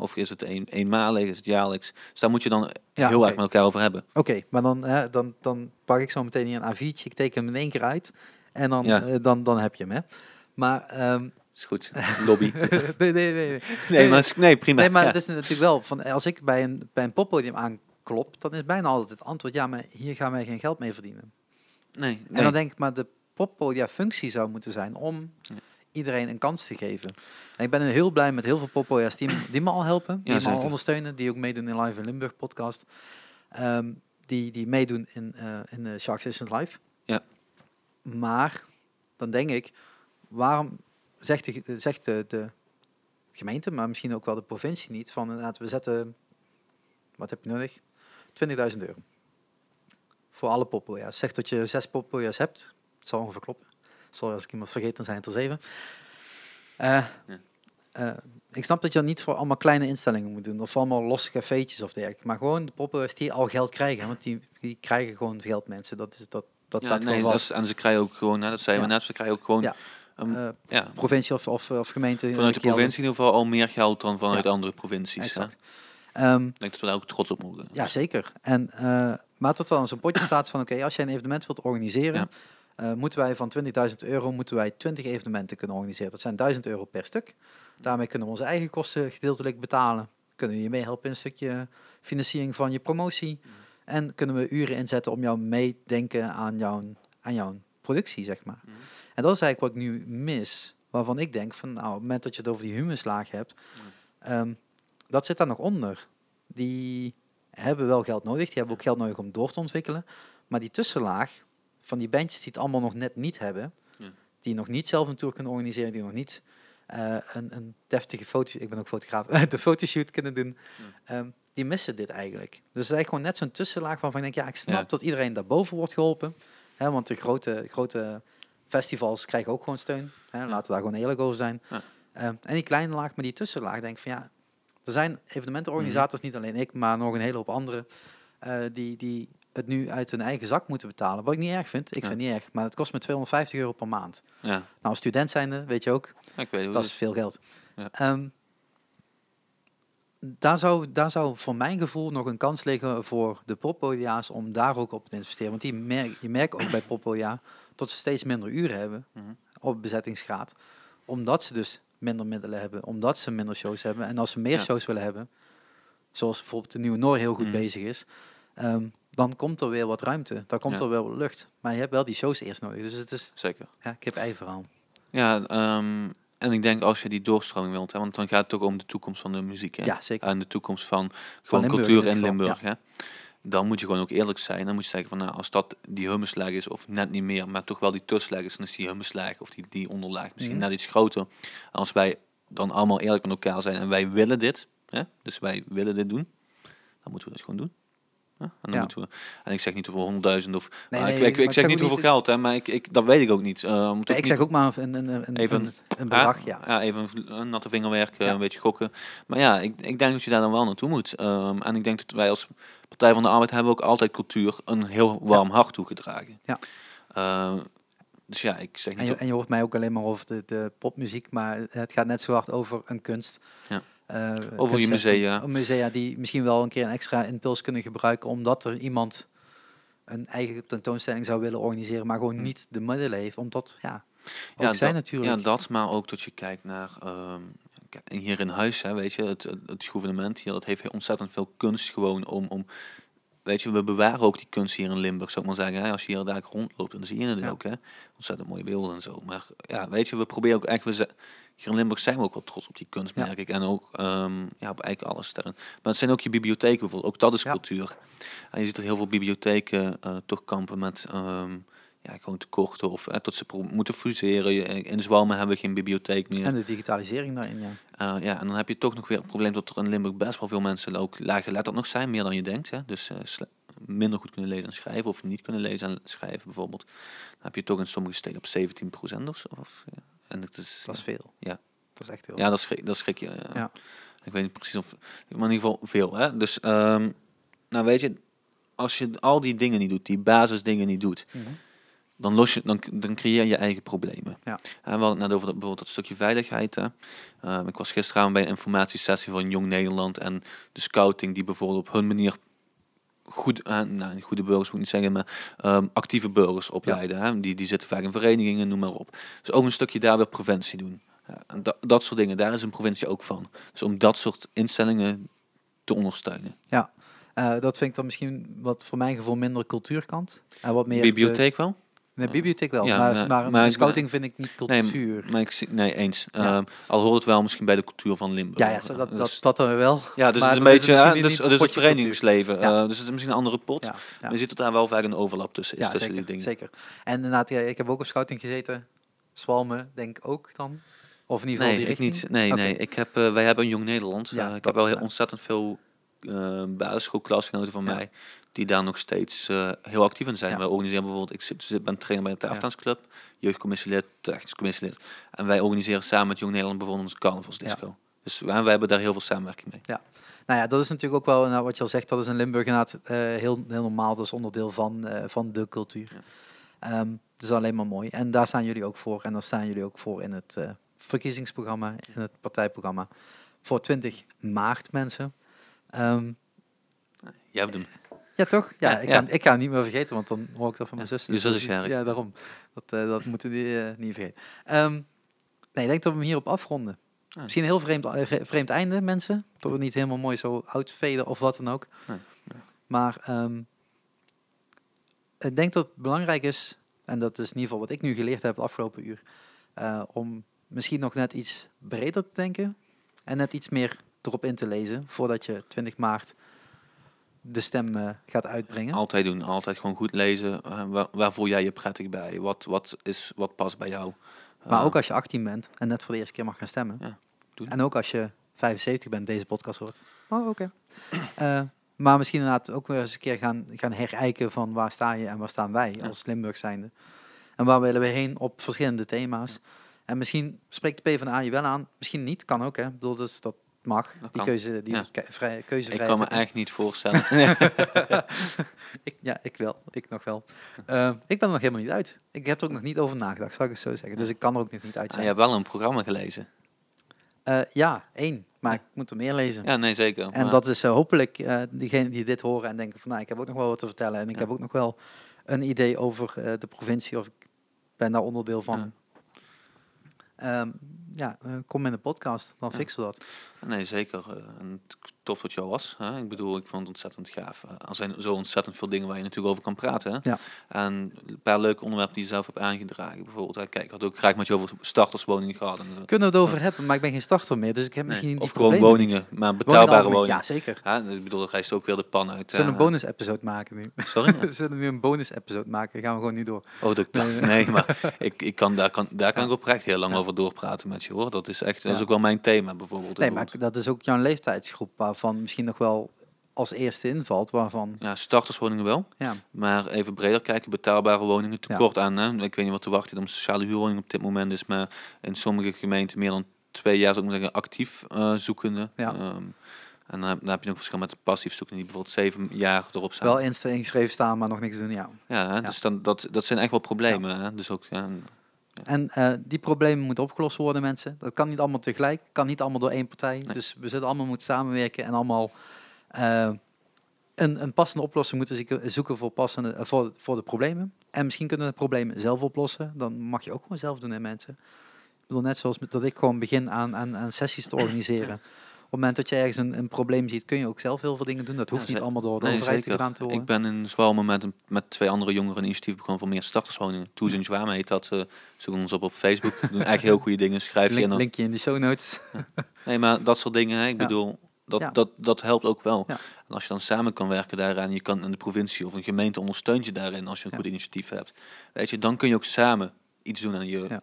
Of is het een, eenmalig? Is het jaarlijks? Dus daar moet je dan Ja, heel erg met elkaar over hebben. Oké, maar dan, hè, dan, dan pak ik zo meteen hier een A4'tje, ik teken hem in één keer uit en dan, Ja. eh, dan, dan heb je hem. Hè? Maar, ehm, Is goed. Lobby. nee, nee, nee, nee. nee, maar, nee, prima. Nee, maar Ja. het is natuurlijk wel, van, als ik bij een, bij een poppodium aanklop, dan is bijna altijd het antwoord, ja, maar hier gaan wij geen geld mee verdienen. nee, En dan denk ik, maar de poppodia functie zou moeten zijn om Ja. iedereen een kans te geven. En ik ben heel blij met heel veel poppodia's die, me- die me al helpen, die me al ondersteunen, die ook meedoen in Live in Limburg podcast. Ehm, die, die meedoen in, eh in de Shark Sessions Live. Ja. Maar dan denk ik, waarom zegt de, zegt de, de gemeente, maar misschien ook wel de provincie niet, van inderdaad, we zetten, wat heb je nodig? 20.000 euro. Voor alle poppodia's. Zeg dat je zes poppodia's hebt. Het zal ongeveer kloppen. Sorry als ik iemand vergeet, dan zijn er zeven. Eh, eh, ik snap dat je dat niet voor allemaal kleine instellingen moet doen. Of allemaal losse cafeetjes of dergelijke. Maar gewoon de poppodia's die al geld krijgen. Want die, die krijgen gewoon geld, mensen. Dat, is, dat, dat Ja, staat nee, gewoon vast. en ze krijgen ook gewoon, hè, dat zeiden we net, ze krijgen ook gewoon Ja. Eh, ja, provincie of, of, of gemeente. Vanuit de provincie in ieder geval al meer geld dan vanuit andere provincies. hè. Exact. Ehm, Ik denk dat we daar ook trots op mogen. Ja, zeker. En, maar tot dan zo'n potje staat van, oké, als jij een evenement wilt organiseren, Eh, moeten wij van 20.000 euro moeten wij 20 evenementen kunnen organiseren. Dat zijn 1000 euro per stuk. Daarmee kunnen we onze eigen kosten gedeeltelijk betalen. Kunnen we je meehelpen in een stukje financiering van je promotie. En kunnen we uren inzetten om jou meedenken aan jouw, aan jouw productie, zeg maar. Mhm. En dat is eigenlijk wat ik nu mis. Waarvan ik denk van, nou, op het moment dat je het over die humuslaag hebt, ehm, dat zit daar nog onder. Die hebben wel geld nodig, die hebben ook geld nodig om door te ontwikkelen. Maar die tussenlaag van die bandjes die het allemaal nog net niet hebben, Ja. die nog niet zelf een tour kunnen organiseren, die nog niet eh, een, een deftige foto, ik ben ook fotograaf, de fotoshoot kunnen doen, ehm, die missen dit eigenlijk. Dus het is eigenlijk gewoon net zo'n tussenlaag waarvan ik denk, ja, ik snap Ja. dat iedereen daarboven wordt geholpen. Hè, want de grote, grote festivals krijgen ook gewoon steun. Hè, laten we daar gewoon eerlijk over zijn. Ehm, en die kleine laag, maar die tussenlaag, denk ik van ja, er zijn evenementenorganisators, niet alleen ik, maar nog een hele hoop anderen, eh, die, die het nu uit hun eigen zak moeten betalen. Wat ik niet erg vind, ik Ja. vind het niet erg, maar het kost me 250 euro per maand. Ja, Nou, als student zijnde, weet je ook, ik weet hoe dat is veel geld. Ja. Ehm, daar, zou, daar zou voor mijn gevoel nog een kans liggen voor de poppodia's om daar ook op te investeren. Want die merk, je merkt ook bij poppodia dat ze steeds minder uren hebben Mhm. op bezettingsgraad. Omdat ze dus minder middelen hebben, omdat ze minder shows hebben. En als ze meer shows willen hebben, zoals bijvoorbeeld de nieuwe Noor heel goed Mhm. bezig is, ehm, dan komt er weer wat ruimte. Dan komt Ja. er wel lucht. Maar je hebt wel die shows eerst nodig. Dus het is Zeker. ja, kip-ei verhaal. Ja, ehm, en ik denk als je die doorstroming wilt, hè, want dan gaat het toch om de toekomst van de muziek. Hè? Ja, zeker. En de toekomst van gewoon Limburg cultuur in Limburg. Hè? Dan moet je gewoon ook eerlijk zijn. Dan moet je zeggen van nou, als dat die hummuslaag is, of net niet meer, maar toch wel die tussenlaag is, dan is die hummuslaag of die, die onderlaag misschien Mhm. net iets groter. Als wij dan allemaal eerlijk met elkaar zijn en wij willen dit, hè? dus wij willen dit doen, dan moeten we dat gewoon doen. Ja? En, dan Ja. moeten we, en ik zeg niet over honderdduizend of... Nee, ik, ik, zeg niet hoeveel geld, hè, maar ik, ik, dat weet ik ook niet. Eh, Nee, ik niet- zeg ook maar een, een, een, Even- een, een bedrag, ja. even een natte vingerwerk, eh, Ja. een beetje gokken. Maar ja, ik, ik denk dat je daar dan wel naartoe moet. Ehm, en ik denk dat wij als Partij van de Arbeid hebben ook altijd cultuur een heel warm hart toegedragen. Ja. Ehm, dus ja, ik zeg En niet... je, en je hoort mij ook alleen maar over de, de popmuziek, maar het gaat net zo hard over een kunst. Ja. Eh, Over je musea. musea die misschien wel een keer een extra impuls kunnen gebruiken, omdat er iemand een eigen tentoonstelling zou willen organiseren, maar gewoon Hm. niet de middelen heeft. Omdat, ja, Ook Ja, zij dat- natuurlijk. Ja, dat, maar ook dat je kijkt naar ehm, hier in huis, hè, weet je, het, het, het gouvernement hier, dat heeft ontzettend veel kunst gewoon om, om, weet je, we bewaren ook die kunst hier in Limburg, zou ik maar zeggen. Hè. Als je hier daar rondloopt, dan zie je het Ja. ook, hè. Ontzettend mooie beelden en zo. Maar ja, weet je, we proberen ook echt, we ze- hier in Limburg zijn we ook wel trots op die kunst, Ja. merk ik. En ook ehm, ja, op eigenlijk alles sterren. Maar het zijn ook je bibliotheken bijvoorbeeld, ook dat is Ja. cultuur. En je ziet dat heel veel bibliotheken eh, toch kampen met ehm, ja, gewoon tekorten of eh, tot ze moeten fuseren. Je- In Zwalmen hebben we geen bibliotheek meer. En de digitalisering daarin, ja. Eh, ja, en dan heb je toch nog weer het probleem dat er in Limburg best wel veel mensen ook laaggeletterd nog zijn, meer dan je denkt. Hè? Dus eh, minder goed kunnen lezen en schrijven, of niet kunnen lezen en schrijven bijvoorbeeld. Dan heb je toch in sommige steden op 17% of zo. Of, ja. En het is, Dat is veel. Ja. Dat is echt heel ja, dat schrik, dat schrik je. ja. Ja. Ik weet niet precies of, maar in ieder geval veel. Hè? Dus, ehm, nou weet je, als je al die dingen niet doet, die basisdingen niet doet, Mhm. Dan, los je, dan, dan creëer je eigen problemen. Ja. En we hadden het net over dat, bijvoorbeeld dat stukje veiligheid. Hè. Ehm, ik was gisteravond bij een informatiesessie van Jong Nederland en de scouting die bijvoorbeeld op hun manier goed, eh, nou, goede burgers moet ik niet zeggen, maar ehm, actieve burgers opleiden. Hè. Die, die zitten vaak in verenigingen, noem maar op. Dus ook een stukje daar weer preventie doen. Ja, en dat, dat soort dingen, daar is een provincie ook van. Dus om dat soort instellingen te ondersteunen. Eh, dat vind ik dan misschien wat voor mijn gevoel minder cultuurkant. En wat meer Bibliotheek wel? De, bibliotheek wel, Ja, maar, nee, scouting vind ik niet Nee, cultuur. Maar ik nee, eens. Ja. Ehm, al hoort het wel misschien bij de cultuur van Limburg. ja, ja zo dat, Dus- dat, dat dan wel. Ja, dus het is een is beetje, het dus, dus het potje verenigingsleven. Ja. eh, dus het is misschien een andere pot. Ja, Maar ja. je ziet dat daar wel vaak een overlap tussen is, ja tussen zeker, die dingen. zeker. En inderdaad, ja, ik heb ook op scouting gezeten. Zwalmen, denk ik ook dan. Of in ieder geval Nee, die ik niet. Nee, nee. Ik heb, eh, wij hebben een Jong Nederland. Ja, Eh, ik heb wel heel ontzettend veel uh, basisschoolklasgenoten van mij die daar nog steeds eh, heel actief in zijn. Ja. Wij organiseren bijvoorbeeld, ik zit, zit, ben trainer bij de tafeldansclub, jeugdcommissielid, technisch commissielid. En wij organiseren samen met Jong Nederland bijvoorbeeld onze carnavalsdisco. Dus wij, wij hebben daar heel veel samenwerking mee. Nou ja, dat is natuurlijk ook wel, nou, wat je al zegt, dat is in Limburg inderdaad eh, heel, heel normaal. Dat is onderdeel van, eh, van de cultuur. Ja. Ehm, dus alleen maar mooi. En daar staan jullie ook voor. En daar staan jullie ook voor in het eh, verkiezingsprogramma, in het partijprogramma. Voor 20 maart, mensen. Ehm, Jij hebt hem. Ja, toch? Ja, Ja, ik. Ga, ik ga hem niet meer vergeten, want dan hoor ik dat van mijn zus. je Dus zus dat is jarig. Ja, daarom. Dat, eh, dat moeten die eh, niet vergeten. Ehm, nee, ik denk dat we hem hierop afronden. Ja. Misschien een heel vreemd, eh, vreemd einde, mensen. We niet helemaal mooi zo uitveden of wat dan ook. Nee, nee. Maar ehm, ik denk dat het belangrijk is, en dat is in ieder geval wat ik nu geleerd heb het afgelopen uur, om misschien nog net iets breder te denken en net iets meer erop in te lezen voordat je 20 maart de stem eh, gaat uitbrengen. Altijd doen, altijd gewoon goed lezen. eh, waar, waar voel jij je prettig bij? Wat, wat, is, wat past bij jou? Maar Eh, ook als je 18 bent en net voor de eerste keer mag gaan stemmen. Ja, doen. En ook als je 75 bent, deze podcast hoort. Oh, oké. Eh, maar misschien inderdaad ook weer eens een keer gaan, gaan herijken van waar sta je en waar staan wij Ja. als Limburg zijnde. En waar willen we heen op verschillende thema's. En misschien spreekt de PvdA je wel aan, misschien niet, kan ook hè. Ik bedoel, dus dat mag. Dat die kan. keuze, die Ja. vrij, ik kan me echt niet voorstellen. ik, ja, ik wel. Ik nog wel. Eh, ik ben er nog helemaal niet uit. Ik heb er ook nog niet over nagedacht, zal ik het zo zeggen. Dus ik kan er ook nog niet uit Ah, zijn. je hebt wel een programma gelezen. Eh, ja, één. Maar ik moet er meer lezen. Ja, nee, zeker. En Maar- dat is eh, hopelijk uh, diegenen die dit horen en denken van nou, ik heb ook nog wel wat te vertellen. En ik Ja. heb ook nog wel een idee over de provincie of ik ben daar onderdeel van. Ja, um, ja uh, kom in de podcast, dan fixen we dat. Nee, zeker. Uh, en tof dat al was. Hè? Ik bedoel, ik vond het ontzettend gaaf. Uh, er zijn zo ontzettend veel dingen waar je natuurlijk over kan praten. Hè? Ja. En een paar leuke onderwerpen die je zelf hebt aangedragen. Bijvoorbeeld, hè? kijk, ik had ook graag met je over starterswoningen gehad. En, uh, Kunnen we het over hebben, maar ik ben geen starter meer. Dus ik heb nee, misschien of die gewoon woningen, niet. maar betaalbare woningen. Ja, zeker. Ja, dus ik bedoel, dan rijst ook weer de pan uit. Zullen we een bonus-episode maken nu? Sorry? we zullen nu een bonus-episode maken. Gaan we gewoon nu door. Oh, dat Nee, maar ik, ik kan, daar kan, daar kan ik oprecht heel lang over doorpraten met je hoor. Dat is echt, dat is ook wel mijn thema bijvoorbeeld. Nee, maar dat is ook jouw leeftijdsgroep waarvan misschien nog wel als eerste invalt. Waarvan, Ja, starterswoningen wel. ja, Maar even breder kijken, betaalbare woningen tekort aan. Hè? Ik weet niet wat de wachttijd om sociale huurwoningen op dit moment is, maar in sommige gemeenten meer dan twee jaar, zou ik maar zeggen, actief eh, zoekende. Ja. Ehm, en dan heb, dan heb je nog verschil met passief zoekende, die bijvoorbeeld zeven jaar erop staan. wel ingeschreven staan, maar nog niks doen. Ja. ja, hè? dus dan, dat, dat zijn echt wel problemen. Hè? Dus ook, ja, En eh, die problemen moeten opgelost worden, mensen. Dat kan niet allemaal tegelijk, kan niet allemaal door één partij. Nee. Dus we zullen allemaal moeten samenwerken en allemaal eh, een, een passende oplossing moeten zoeken- voor, passende, eh, voor, voor de problemen. En misschien kunnen we de problemen zelf oplossen. Dan mag je ook gewoon zelf doen, hè, mensen. Ik bedoel, net zoals met, dat ik gewoon begin aan, aan, aan sessies te organiseren. Op het moment dat je ergens een, een probleem ziet, kun je ook zelf heel veel dingen doen. Dat hoeft Ja, niet ze- allemaal door de Nee, overheid zeker. gedaan te worden. Ik ben in Zwalmen met, een- met twee andere jongeren een initiatief begonnen voor meer starterswoningen. Toes in Zwalmen heet dat. eh zoek ons op op Facebook. Doen echt heel goede dingen. Schrijf je Link, dan. linkje in de show notes. Nee, maar dat soort dingen. Hè, ik Ja. bedoel, dat, Ja. dat, dat helpt ook wel. Ja. En als je dan samen kan werken daaraan, je kan in de provincie of een gemeente ondersteunt je daarin als je een Ja. goed initiatief hebt. Weet je, dan kun je ook samen iets doen aan je.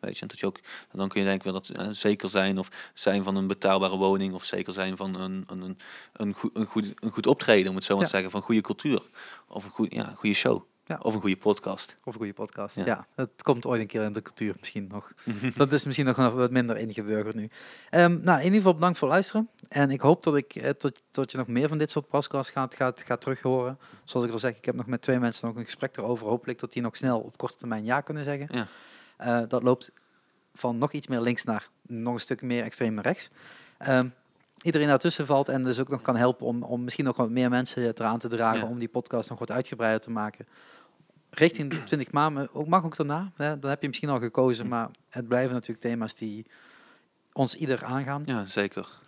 Weet je, en dat je ook, dan kun je denken wel dat eh, zeker zijn of zijn van een betaalbare woning of zeker zijn van een, een, een, een, goed, een, goed, een goed optreden, om het zo maar Ja. te zeggen, van goede cultuur of een goede, ja, goede show Ja. of een goede podcast. Of een goede podcast. Ja. Ja. het komt ooit een keer in de cultuur misschien nog. dat is misschien nog wat minder ingeburgerd nu. Ehm, nou, in ieder geval bedankt voor het luisteren. En ik hoop dat, ik, eh, tot, tot je nog meer van dit soort podcasts gaat, gaat, gaat terughoren. Zoals ik al zeg, ik heb nog met twee mensen nog een gesprek erover. Hopelijk dat die nog snel op korte termijn ja kunnen zeggen. Ja. Eh, dat loopt van nog iets meer links naar nog een stuk meer extreem rechts. Ehm, iedereen daartussen valt en dus ook nog kan helpen om, om misschien nog wat meer mensen eraan te dragen Ja. om die podcast nog wat uitgebreider te maken. Richting de 20 maanden, ook, mag ook daarna, hè, dan heb je misschien al gekozen, maar het blijven natuurlijk thema's die ons ieder aangaan. Ja, zeker.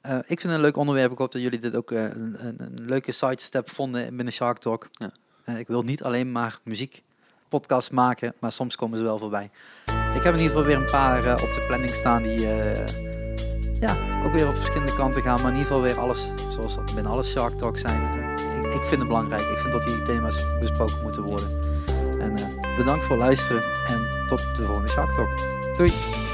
Eh, ik vind het een leuk onderwerp. Ik hoop dat jullie dit ook eh, een, een, een leuke sidestep vonden binnen Shark Talk. Ja. Ik wil niet alleen maar muziek podcast maken, maar soms komen ze wel voorbij. Ik heb in ieder geval weer een paar eh, op de planning staan die eh, ja, ook weer op verschillende kanten gaan, maar in ieder geval weer alles zoals binnen alle Shark Talk zijn. Ik, ik vind het belangrijk. Ik vind dat die thema's besproken moeten worden. En eh, bedankt voor het luisteren en tot de volgende Shark Talk. Doei!